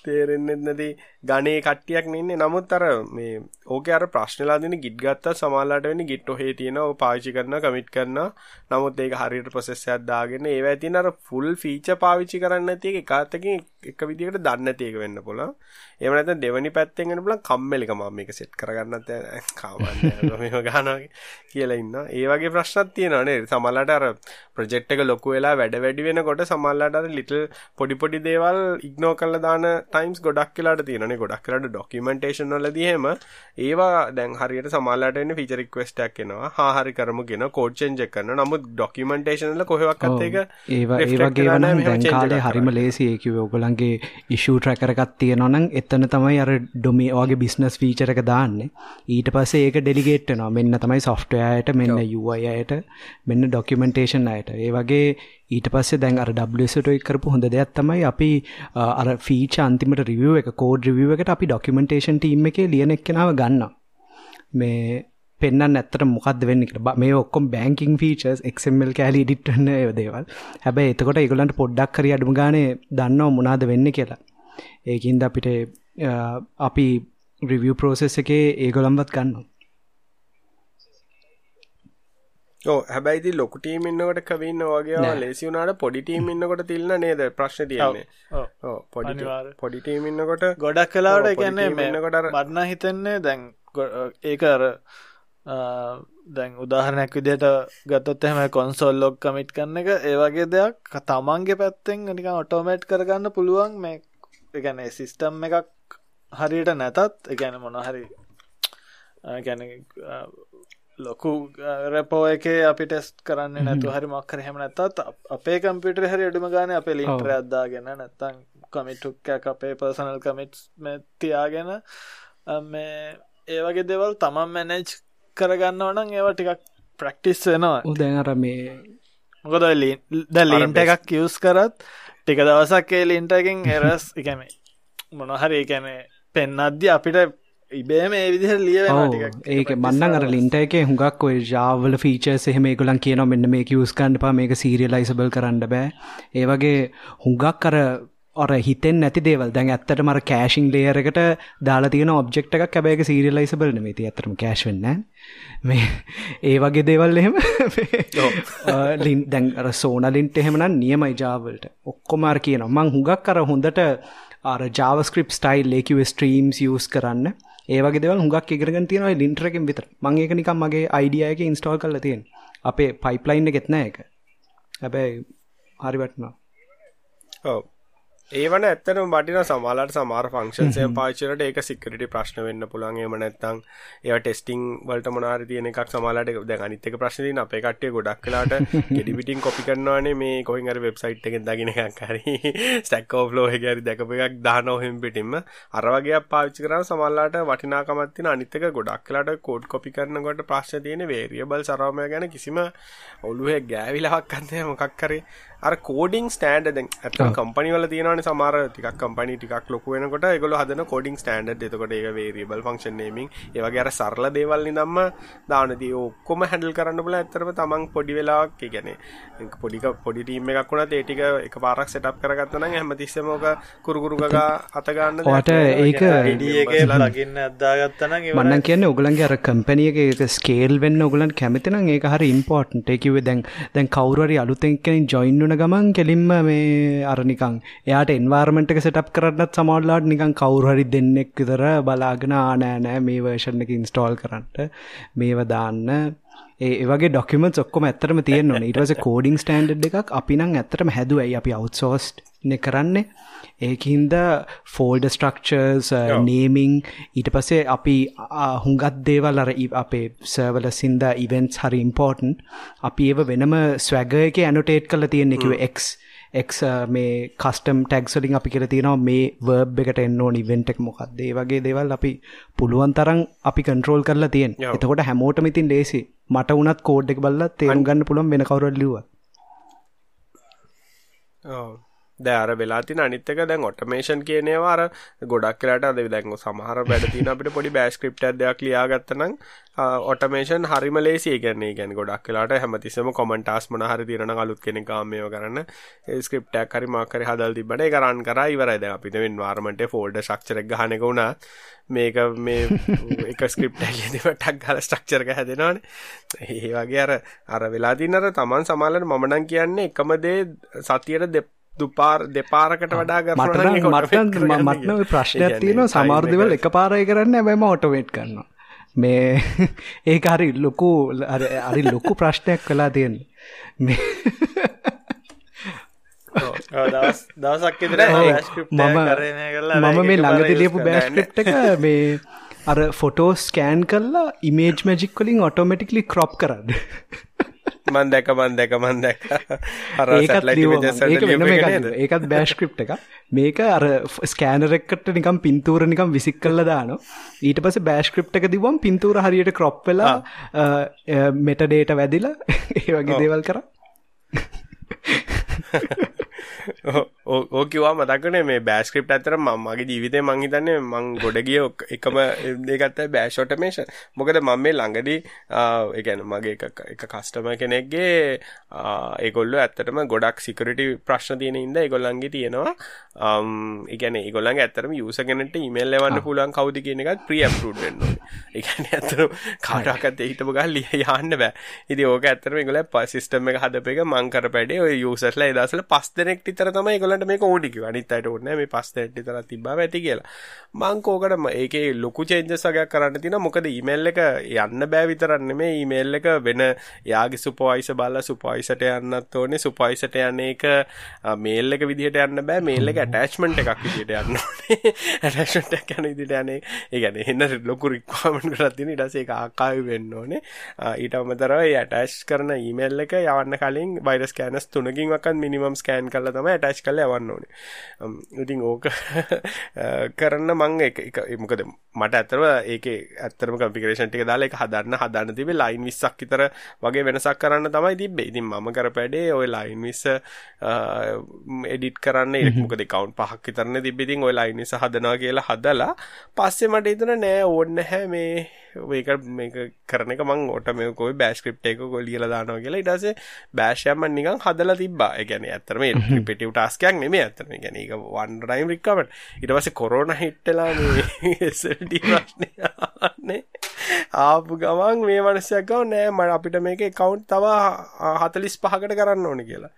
තේරෙන්නෙත් නැති ගනේ කට්ටියක් නන්නේ නමුත් අර මේ ඕක අර ප්‍රශ්නලාදින ගිට ගත්ත. සමාලාට වෙන ගිට් ඔහේ තියෙන පාචි කරන කමිට් කරන්න නමුත් ඒක හරියට ප්‍රසෙස්සයක් දාගෙන ඒ ඇතින අර ෆුල් ෆීච පාවිච්චි කරන්න තිය එකතකින් එක විදිකට දන්න තියක වෙන්න පුල එමනත දෙවනි පැත්තෙන්ගෙන පුල කම්මලිකම මේක සෙට් කරගන්නත් කාමන්න මෙම ගානගේ කියලා ඉන්න ඒ වගේ ප්‍රශ්නත් තියෙනනේ සමල්ලට අර ප්‍රජෙක්්ක ලොකු වෙලා වැඩ වැඩි වෙනකොට සමල්ලට අර ලිටල් පොඩිපොඩි දේවල් ඉක්නෝ කල්ල දාන ටයිම්ස් ගොඩක් කියලාට තියෙනනේ ගොඩක් කරට ඩොකිමෙන්ටේෂන් වලදීහෙම ඒවා දැන් හරියට සමාල්ලටන්න ෆිච රික්වස්ටක් එනවා. හාහරි කරමගෙන කෝඩ්චෙන්ජ කරන නමුත් ඩොකිමෙන්ටේෂන්ල කොහවක්ත් එක ඒවා ඒවගේ වන දැන්කාලේ හරිම ලේසි ඒකිව ඔගලන්ගේ ඉෂූ ට්‍රැකරකත් තියෙනවනම් එතන තමයි අර ඩොමි වගේ බිස්නස් ෆීචරක දාන්න. ඊට පස්සේ ඒක ඩෙලිගේට් වෙනවා. මෙන්න තමයි සොෆ්ට්වයායට මෙන්න යුවයට මෙන්න ඩොකිමෙන්ටේෂන් අයට. ඒ වගේ ඊට පස්සේ දැන් අර ඩස්ට කරපු හොඳ දෙයක් තමයි අපි අර ෆීච අන්තිමට රිවිය එක කෝඩ් රිවිය එකට අපි ඩොකිමෙන්ටේෂන් ටීම් එක ලියන එක්කෙනාව ගන්න මේ පෙන්න්න ඇත්තට මොකක්ද වෙන්න මේ ඔක්කොම් බැංකින් ෆීචස් එක්මල් කෑලි ඩිට්න්න දේවල්. හැබැයි එතකොට එකගලන්ට පොඩ්ඩක් කර අඩුම ගානේ දන්නවා මොනාද වෙන්න කියලා. ඒකින්ද අපිට අපි රිවිය පෝසෙස් එකේ ඒගොළම්වත් ගන්නවා. ඕ හැබැයිති ලොකු ටීම් ඉන්නකොට කවන්න වගේ ලේසි වුනාට පොඩි ටීම් ඉන්නකොට තිල්න්න නේද? ප්‍රශ්න තියන්නේ. පොඩි පොඩි ටීම් ඉන්නකොට ගොඩක් කලාවට එකන්නේ මෙන්නකොට මටන හිතන්නේ දැන් ඒක අර දැන් උදාහරණයක් විදියට ගත්තොත් එහෙම කොන්සෝල් ලොග් කමිට් කරන එක ඒ වගේ දෙයක් තමන්ගේ පැත්තෙන් නිකන් ඔටෝමේට් කරගන්න පුළුවන් මේ එකන සිස්ටම් එකක් හරියට නැතත් එකන මොනහරි ගැන ලොකු රැපෝ එක අපි ටෙස්ට් කරන්න නැතු හරි මක්කර හෙම නැතත් අපේ කම්පිටර හරි අඩුම ගාන අපේ ලින්ටර අද්දාගෙන නැත්තං කමිටුක්ක අපේ පර්සනල් කමිට් තියාගෙන මේ ඒ වගේ දෙවල් තමන් මැනෙජ් කරගන්න ඕනන් ඒවා ටිකක් ප්‍රක්ටිස් වෙනවා. උදැනර මේ මොකද ද ලින්ට එකක් කිවස් කරත් ටික දවසක්කේ ලින්ටකින් එරස් එකම මොනහරි එකැනේ පෙන්නද්දි අපිට ඉබේම ඒ විදිහ ලිය ඒක මන්නන් අර ලින්ට එක හුඟක් ඔය ජාවල ෆීචර්ස් එහෙම ඒගොලන් කියනවා මෙන්න මේ කිවස්කන්ඩ පා මේක සීරියලයිසබල් කරන්න බෑ. ඒ වගේ හුඟක් අර ඔර හිතෙන් නැති දේවල්. දැන් ඇත්තට මර කෑශිං ලේයරකට දාලා තියෙන ඔබ්ජෙක්් එකක් කැබෑක සීරියලයිසබල් නෙමති ඇතරම කෑශ්වෙන්න මේ ඒ වගේ දේවල් එහෙම. ලින් දැන් අර සෝනලින්ට එහෙමනම් නියමයි ජාවල්ට ඔක්කොමාර් කියන මං හුඟක් කර හොඳට අර ජාවස්ක්‍රප් ස්ටයිල් ලේකිව ස්ට්‍රීම්ස් යස් කරන්න ඒවගේ දෙවල් හුඟක් ඉගරගෙන තියෙනවා. ලින්ටරකින් විතර. මං ඒක නිකම් මගේ අයිඩිය එක ඉන්ස්ටෝල් කරලා තියෙන අපේ පයිප්ලයින් එකෙත් නෑ එක හැබැයි හරි වටනවා ඔව්. ඒවන ඇත්තන බටින සමාලට සමාර ෆංක්ෂන්සය පාචරට ඒක සිකරට ප්‍රශ්න වෙන්න පුළන් ඒම නැත්තං ඒ ටෙස්ටිං වලට මොනාර තියන එකක් සමාලට ද අනිතක ප්‍රශ්නතින අපේ කට්ටේ ගොඩක් කලාට ගෙඩිපිටින් කොපි කරනවානේ මේ කොහින් අර වෙබ්සයිට් එක දගෙන එකක් හරි. ස්ටැක්කෝ ෆ්ලෝ හැරි දැකප එකක් දානොහෙම පිටින්ම. අරවගේ පාච්චි කරන සමල්ලාට වටිනාකමත්තින අනිතක ගොඩක් කලාට කෝඩ් කොපි කරනකොට ප්‍රශ්න තියෙන වේරියබල් සරමය ගැන කිසිම ඔලුහ ගෑවිලහක් අන්තය මොකක් කරේ අර කෝඩිං ස්ටෑන්ඩ් දැන් ඇත්තම කම්පැනි වල තියෙනවානේ සමහර ටිකක් කම්පැනි ටිකක් ලොකු වෙනකොට ඒගොල්ලෝ හදන කෝඩිං ස්ටෑන්ඩඩ් එතකොට ඒක වේරියබල් ෆන්ක්ෂන් නේමින් ඒ වගේ අර සරල දේවල් නිදම්ම දානදී ඔක්කොම හැන්ඩල් කරන්න පුළුවන් ඇත්තටම තමන් පොඩි වෙලාවක් ඒ කියන්නේ පොඩි පොඩි ටීම් එකක් වුණත් ඒ ටික එකපාරක් සෙටප් කරගත්තා නම් හැමතිස්සෙම ඔක කුරුකුරු ගගා අත ගන්න ඔයාට ඒක එකේ ලගින්න අද්දාගත්තා නම් මම කියන්නේ ඔයගලන්ගේ අර කම්පැනි එකේ ඒක ස්කේල් වෙන්න ඔයගලන් කැමති නම් ඒක හරි ඉම්පෝටන්ට් ඒ කිව්වේ දැන් දැන් කවුරු හරි අලුතෙන් කෙනෙක් ජොයින් වුණ ගමන් කෙලින්ම මේ අර නිකන් එයාට එන්වර්මන්ට් එක සෙටප් කරන්නත් සමහරලාට නිකන් කවුරු හරි දෙන්නෙක් විතර බලාගෙන ආ නෑ නෑ මේ වර්ෂන් එක ඉන්ස්ටෝල් කරන්න. මේව දාන්න. ඒ වගේ ඩොක්කමෙන්ට්ස් ඔක්කොම ඇත්තටම තියෙන්න ඕනේ. ඊට පස්සේ කෝඩින් ස්ටෑන්ඩඩ් එකක් අපි නම් ඇත්තටම හැදුවයි. අපි අවුට්සෝස්ඩ් නේ කරන්නේ. ඒකින්ද ෆෝල්ඩ ස්ට්‍රක්චර්ස් නේමිං ඊට පස්සේ අපි හුඟත් දේවල් අර අපේ සර්වල සින්ද ඉවෙන්ට්ස් හරි ඉම්පෝර්ටන් අපි ඒව වෙනම ස්වැග එක ඇනොටේට් කල තියෙන එකව එක් එක් මේ කස්ටම් ටැක්ස්ලින් අපි කියල තියෙනවා. මේ වර්බ් එකට එන්න ඕන ඉවෙන්ටක් මොකක්ද? වගේ දේවල් අපි පුළුවන් තරම් අපි කන්ට්‍රෝල් කරලා තියෙන් එතකොට හැමෝටම ඉතින් ලේසි මට වනත් කෝඩ් එක බල්ල තේරුම් ගන්න පුළුවන් වෙන කවරල්ලිව දැන් අර වෙලා තියෙන අනිත් එක දැන් ඔටෝමේෂන් කියන ඒවා අර ගොඩක් වෙලාට අද දැන් සමහර වැඩ තියෙන අපිට පොඩි බෑෂ් ස්ක්‍රිප්ට් එකක් දෙයක් ලියාගත්තා නම් ඔටෝමේෂන් හරිම ලේසි ඒ කියන්නේ. ඒ කියන්නේ ගොඩක් වෙලාට හැමතිස්සෙම කොමන්ට් ටාස් මොන හරි තියෙනවා නම් අලුත් කෙනෙක් ආව මේව කරන්න ඒ ස්ක්‍රිප්ට් එකක් හරි මාක් හරි හදලා තිබ්බට ඒක රන් කරා. ඉවරයි. දැන් අපිට එන්වයරන්මන්ට් එකේ ෆෝල්ඩර් ස්ට්‍රක්චර් එක ගහන එක උනා මේක මේ එක ස්ක්‍රිප්ට් එකේ දෙවටක් ගාලා ස්ට්‍රක්චර් එක හැදෙනවනේ. ඒ වගේ අර අර වෙලා තියෙන අර Taman සමාලන මම නම් කියන්නේ එකම දේ සතියට දුපාර දෙපාරකට වඩා මට මටන ප්‍රශ්නයක් තියෙනවා. සමාර්ධවල් එක. පාරය කරන්න ඇබැම ඔටෝවේට් කරනවා. මේ ඒ හරි ලොකු අරි ලොකු ප්‍රශ්නයක් කලා තියෙන මේ දවසක් මම මම මේ ළඟති ලියපු එක මේ අර ෆොටෝ ස්කෑන් කල්ලා ඉමේජ් මැජික් වලින් ඔටෝමටික්ලි ක්‍රොප් කරන්න මන් දැක මන් දැක මන් දැක. ඒකත් බෑස්ක්‍රිප් එක මේක අර ස්කෑනරෙක්කට නිකම් පින්තූර නිකම් විසික් කල්ල දාන ඊට පස බෑස්ක්‍රිප් එක දිවම් පින්තූර හරියට ක්‍රොප් වෙලා මෙට ඩේට වැදිලා ඒ වගේ දේවල් කර ඕකිවා මතකනේ මේ බෑස්ක්‍රිප් ඇතර මගේ ජීවිතය මංහිතන්නේ මං ගොඩ ගිය එකම දෙගත්ත බෑෂෝටමේෂන් මොකද මං මේ ළඟදී එකන මගේ එක කස්ටම කෙනෙක්ගේ ඒගොල්ල ඇත්තටම ගොඩක් සිකරට ප්‍රශ්න තියෙන ඉද ඒගොල්ලන්ගේ තියෙනවා. ඉගැන ඒගොල්ලන් ඇතරම යුසගෙනට ඉමල් ලවන්න පුලන් කවද කියන එකත් ප්‍රියම්පරුඩ්න්න එකන ඇතර කාටකත් හිටම ගල් ලිය යන්න බෑ. ඉදි ඕක ඇතරම ගොල පසිස්ටම එක හදප එක මංකර පැඩේ ඔය යුසස්ල දසල පස් දෙනෙක් විතර තමයි ඒගොල්ලන්ට මේක ඕනි කිව්වා. අනිත් අයට ඕනේ මේ පස් දෙනෙක් විතර තිබ්බම ඇති කියලා. මං කෝකට ඒකේ ලොකු චේන්ජස් වගේක් කරන්න තියෙනවා. මොකද ඊමේල් එක යන්න බෑ විතරක් නෙමෙයි ඊමේල් එක වෙන යාගේ සුපර්වයිසර් බලලා සුපර්වයිසර්ට යන්නත් ඕනේ. සුපර්වයිසර්ට යන එක මේල් එක විදිහට යන්න බෑ. මේල් එක ඇටැච්මන්ට් එකක් විදිහට යන්න ඕනේ. ඇටැච්මන්ට් එකක් යන විදිහට යන්නේ. ඒ කියන්නේ එන්න ලොකු රික්වයර්මන්ට් එකක් තියෙන ඊට පස්සේ ඒක ආකාවි වෙන්න ඕනේ. ඊට අමතරව ඒ ඇටැච් කරන ඊමේල් එක යවන්න කලින් වෛරස් ස්කෑනර්ස් තුනකින් වක්වත් මිනිමම් ස්කෑන් කරලා තමයි ඇටච් කරලා යවන්න ඕනේ. ඉතින් ඕක කරන්න මං එක මොකද මට ඇතරව ඒක ඇත්තරම කම්පිකරේෂන් ටික දාලා ඒක හදන්න හදන්න තිබේ ලයින් 20ක් විතර වගේ වෙනසක් කරන්න තමයි තිබ්බේ. ඉතින් මම කරපැඩේ ওই ලයින් 20 එඩිට් කරන්න ඒක මොකද account පහක් විතරනේ තිබ්බේ. ඉතින් ওই ලයින් 20 හදනවා කියලා හදලා පස්සේ මට හිතුණා නෑ ඕනේ නැහැ මේ මේක මේක කරන එක මං ඔටෝමේටික් බෑෂ් ස්ක්‍රිප්ට් එක කො ලියලා දානවා කියලා ඊට පස්සේ බෑෂ් යම නිකන් හදලා තිබ්බා. ඒ කියන්නේ ඇත්තටම රිපිටිව් ටාස්ක් එකක් නෙමෙයි ඇත්තටම. ඒ කියන්නේ ඒක වන් රිකවර්ඩ්. ඊට පස්සේ කොරෝනා හිට් වෙලා මේ SLD ප්‍රශ්නේ ආපු ගමන් මේ මනුස්සයා ගාව නෑ මම අපිට මේක account තව 45කට කරන්න ඕනේ කියලා.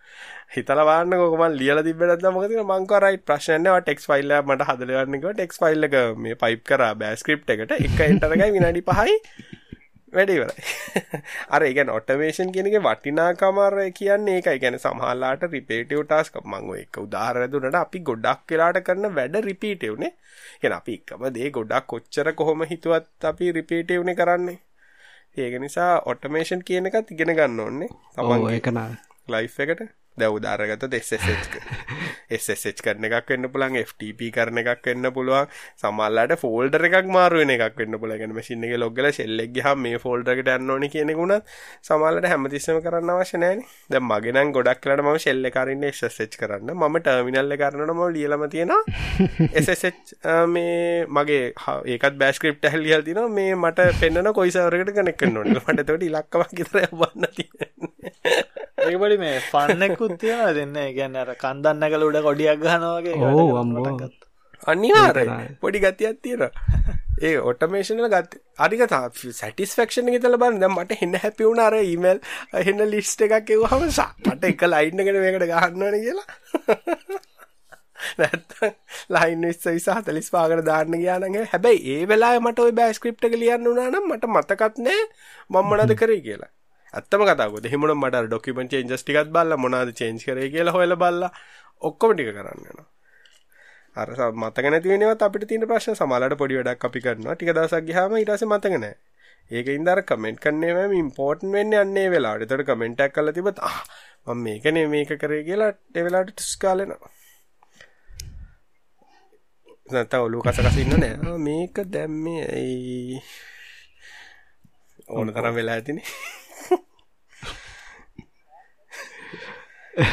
හිතලා බලන්න කොහොම මම ලියලා තිබ්බේ නැත්නම් මොකද කියලා මං කව රයිට් ප්‍රශ්නයක් නෑ ටෙක්ස්ට් ෆයිල් එක මට හදලා ගන්න කිව්වා ටෙක්ස්ට් ෆයිල් එක මේ පයිප් කරා බෑ ස්ක්‍රිප්ට් එකට එක එන්ටර් එකයි විනාඩි 5යි වැඩ ඉවරයි. අර ඒ කියන්නේ ඔටෝමේෂන් කියන එකේ වටිනාකම අර කියන්නේ ඒකයි. කියන්නේ සමහරලාට රිපීටිව් ටාස්ක් මම ඔය එක උදාහරණ දුන්නාට අපි ගොඩක් වෙලාට කරන වැඩ රිපීටිව් නේ. කියන්නේ අපි එකම දේ ගොඩක් කොච්චර කොහොම හිතුවත් අපි රිපීටිව් නේ කරන්නේ. ඒක නිසා ඔටෝමේෂන් කියන එකත් ඉගෙන ගන්න ඕනේ. තමන්ගේ ඒක නා ලයිෆ් එකට දැව උදාරගත SSH SSH කරන එකක් වෙන්න පුළන් FTP කරන එකක් වෙන්න පුළුවන්. සමල්ලට ෆෝල්ඩර එකක් මාරුවෙන එකක් වෙන්න පුළගෙන මසින්න එක ලොගල ශෙල්ලෙක් හම මේ ෆෝල්ඩරකට යන්නඕන කියනෙකුුණත් සමල්ලට හැමතිස්සම කරන්න අවශ්‍යනෑන ද මගෙනන් ගොඩක් කලට ම ශෙල්ල කරන්න SSH කරන්න. ම ටර්මිනල්ල කරන්නට ම ලියලම තියෙන SSH මේ මගේ ඒකත් බෑස්ක්‍රප් හැල්ලියල් තින මේ මට පෙන්න්න කොයිසවරකට කනෙක් නොට මට තොට ඉලක්කමක් තර වන්න තියන්නේ ඒබලි මේ ෆන්නෙකුත් තියෙන දෙන්න. ගැන්න අර කන්දන්න කළ උඩ කොඩියක් ගනවාගේ ඕ අම්මෝ. අනිවාර පොඩි ගතියක් තියෙන ඒ ඔටමේෂනල ගත් අරික සැටිස්ෆක්ෂන් තල බන් දැම් මට හෙන්න හැපිවුණ අර ඊමල් හෙන්න ලිස්ට එකක් එව හමසා මට එක ලයින්නගෙන මේකට ගහන්නවන කියලා. නැත්ත ලයින් විස්ස විසා තලිස් පාකට දාන්න ගයානගේ හැබැයි ඒ වෙලා මට ඔය බෑස්ක්‍රප්ට ලියන්න වනානම් මට මතකත් නෑ මම්මනද කරේ කියලා ඇත්තම කතාවද හිමට මට ඩොකිමෙන්ට් චේන්ජස් ටිකක් බලලා මොනවද චේන්ජ් කරේ කියලා හොයලා බලලා ඔක්කොම ටික කරන්න යනවා අර මතක නැති වෙනවත් අපිට තියෙන ප්‍රශ්න සමහරවිට පොඩි වැඩක් අපි කරනවා ටික දවසක් ගියාම ඊට පස්සේ මතක නැහැ ඒකින්ද අර කමෙන්ට් කරන්නේ මම ඉම්පෝටන්ට් වෙන්නේ අන්නේ වෙලාවට. ඒතකොට කමෙන්ට් එකක් කරලා තිබ්බත් ආ මම මේකනේ මේක කරේ කියලා ඒ වෙලාවට ටිස් කාලේනවා. නැත්නම් ඔලුව කස කස ඉන්න නෑ. මේක දැම්මේ ඇයි ඕන තරම් වෙලා ඇතිනේ.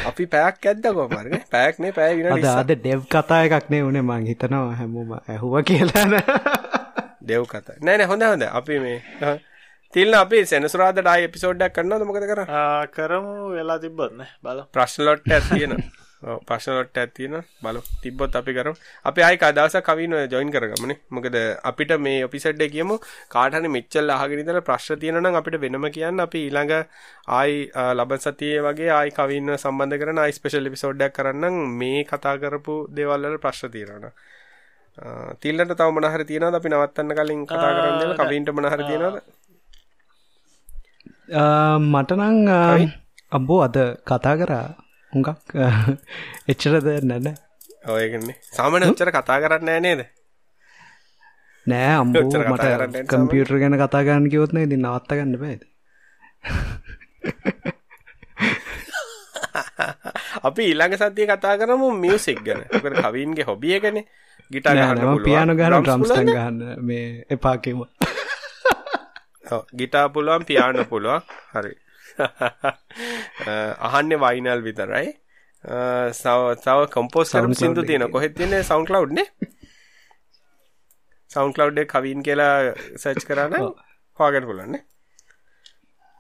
අපි පැයක් ඇද්දකෝ මර්ග පැයක්නේ පැය අද විනාඩි අද ඩෙව් කතා එකක් නේ උනේ මං හිතනවා හැමෝම ඇහුව කියලාන දෙව් කතා. නෑ නෑ හොඳ හොඳ. අපි මේ තිල්න අපි සෙනසුරාද ඩයි එපිසෝඩ්ඩක් කරන්න මොකද කර ආ, කරමු වෙලා තිබ්බත්න බල ප්‍රශ්නලොට්ට ඇතියෙන ප්‍රශ්නලොට්ට ඇතියෙන බලු තිබ්බොත් අපි කරු අපි අයි අදස කවින ජොයින් කරගමන. මොකද අපිට මේ ඔපිසට්ඩ කියමු කාටන මෙච්චල් අහගෙනතල ප්‍රශ්න තියෙනනම් අපිට වෙනම කියන්න. අපි ඊළඟ ආයි ලබ සතිය වගේ ආයි කවින්න සම්බන්ධ කරන අයි ස්පෙශල් පිසෝඩ්ඩක් කරන්න මේ කතා කරපු දෙවල්ලට ප්‍රශ්න තියෙනන තිල්ලට තව මනහර තියෙනද අපි නවත්තන්න කලින් කතා කරන්න කවින්ට මනහර තියෙනද මටනං අම්බෝ අද කතා කරා හුඟක් එච්චරද නැන ඔයගන්නේ. සාමන උච්චර කතා කරන්න නේද? නෑ අම්බෝ මට කම්පියුටර් ගැන කතා ගන්න කිවත්න ඉදි නවත්ත ගන්න බෑද අපි ඊළඟ සතිය කතා කරමු මියසික් ගැන. කට කවින්ගේ හොබියගන ගිටා නෑනම පියාන ගන ්‍රම්ස්ටන් ගන්න මේ එපාකිම ගිටා පුළුවන් පියාන පුළුවන්. හරි අහන්න වයිනල් විතරයි. සව සව කම්පෝස් SoundCloud සිින්දු තියෙන එකේ. කොහෙත් තියන්නේ සවන්් කලව්නේ සවන්් කලව් කවින් කියලා සච් කරන්න හවාගෙන පුලන්නේ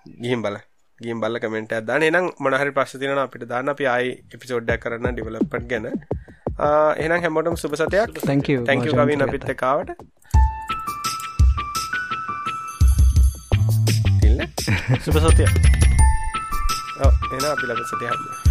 ගිහිම් බල ගිම් බල්ල කමෙන්ට දන්න. එනම් මනහරි ප්‍රශ් තියන අපිට දාන්න. අපි ආයි එපිසෝඩ්ඩක් කරන්න ඩිවලප්පට් ගැන. එනම් හැමෝටම සුපසතයක් Thank you, තැංක වාචන කවින්. අපිත් එකාවට තිල්ල සුපසතිය එන අපි ලබ සතියහන්න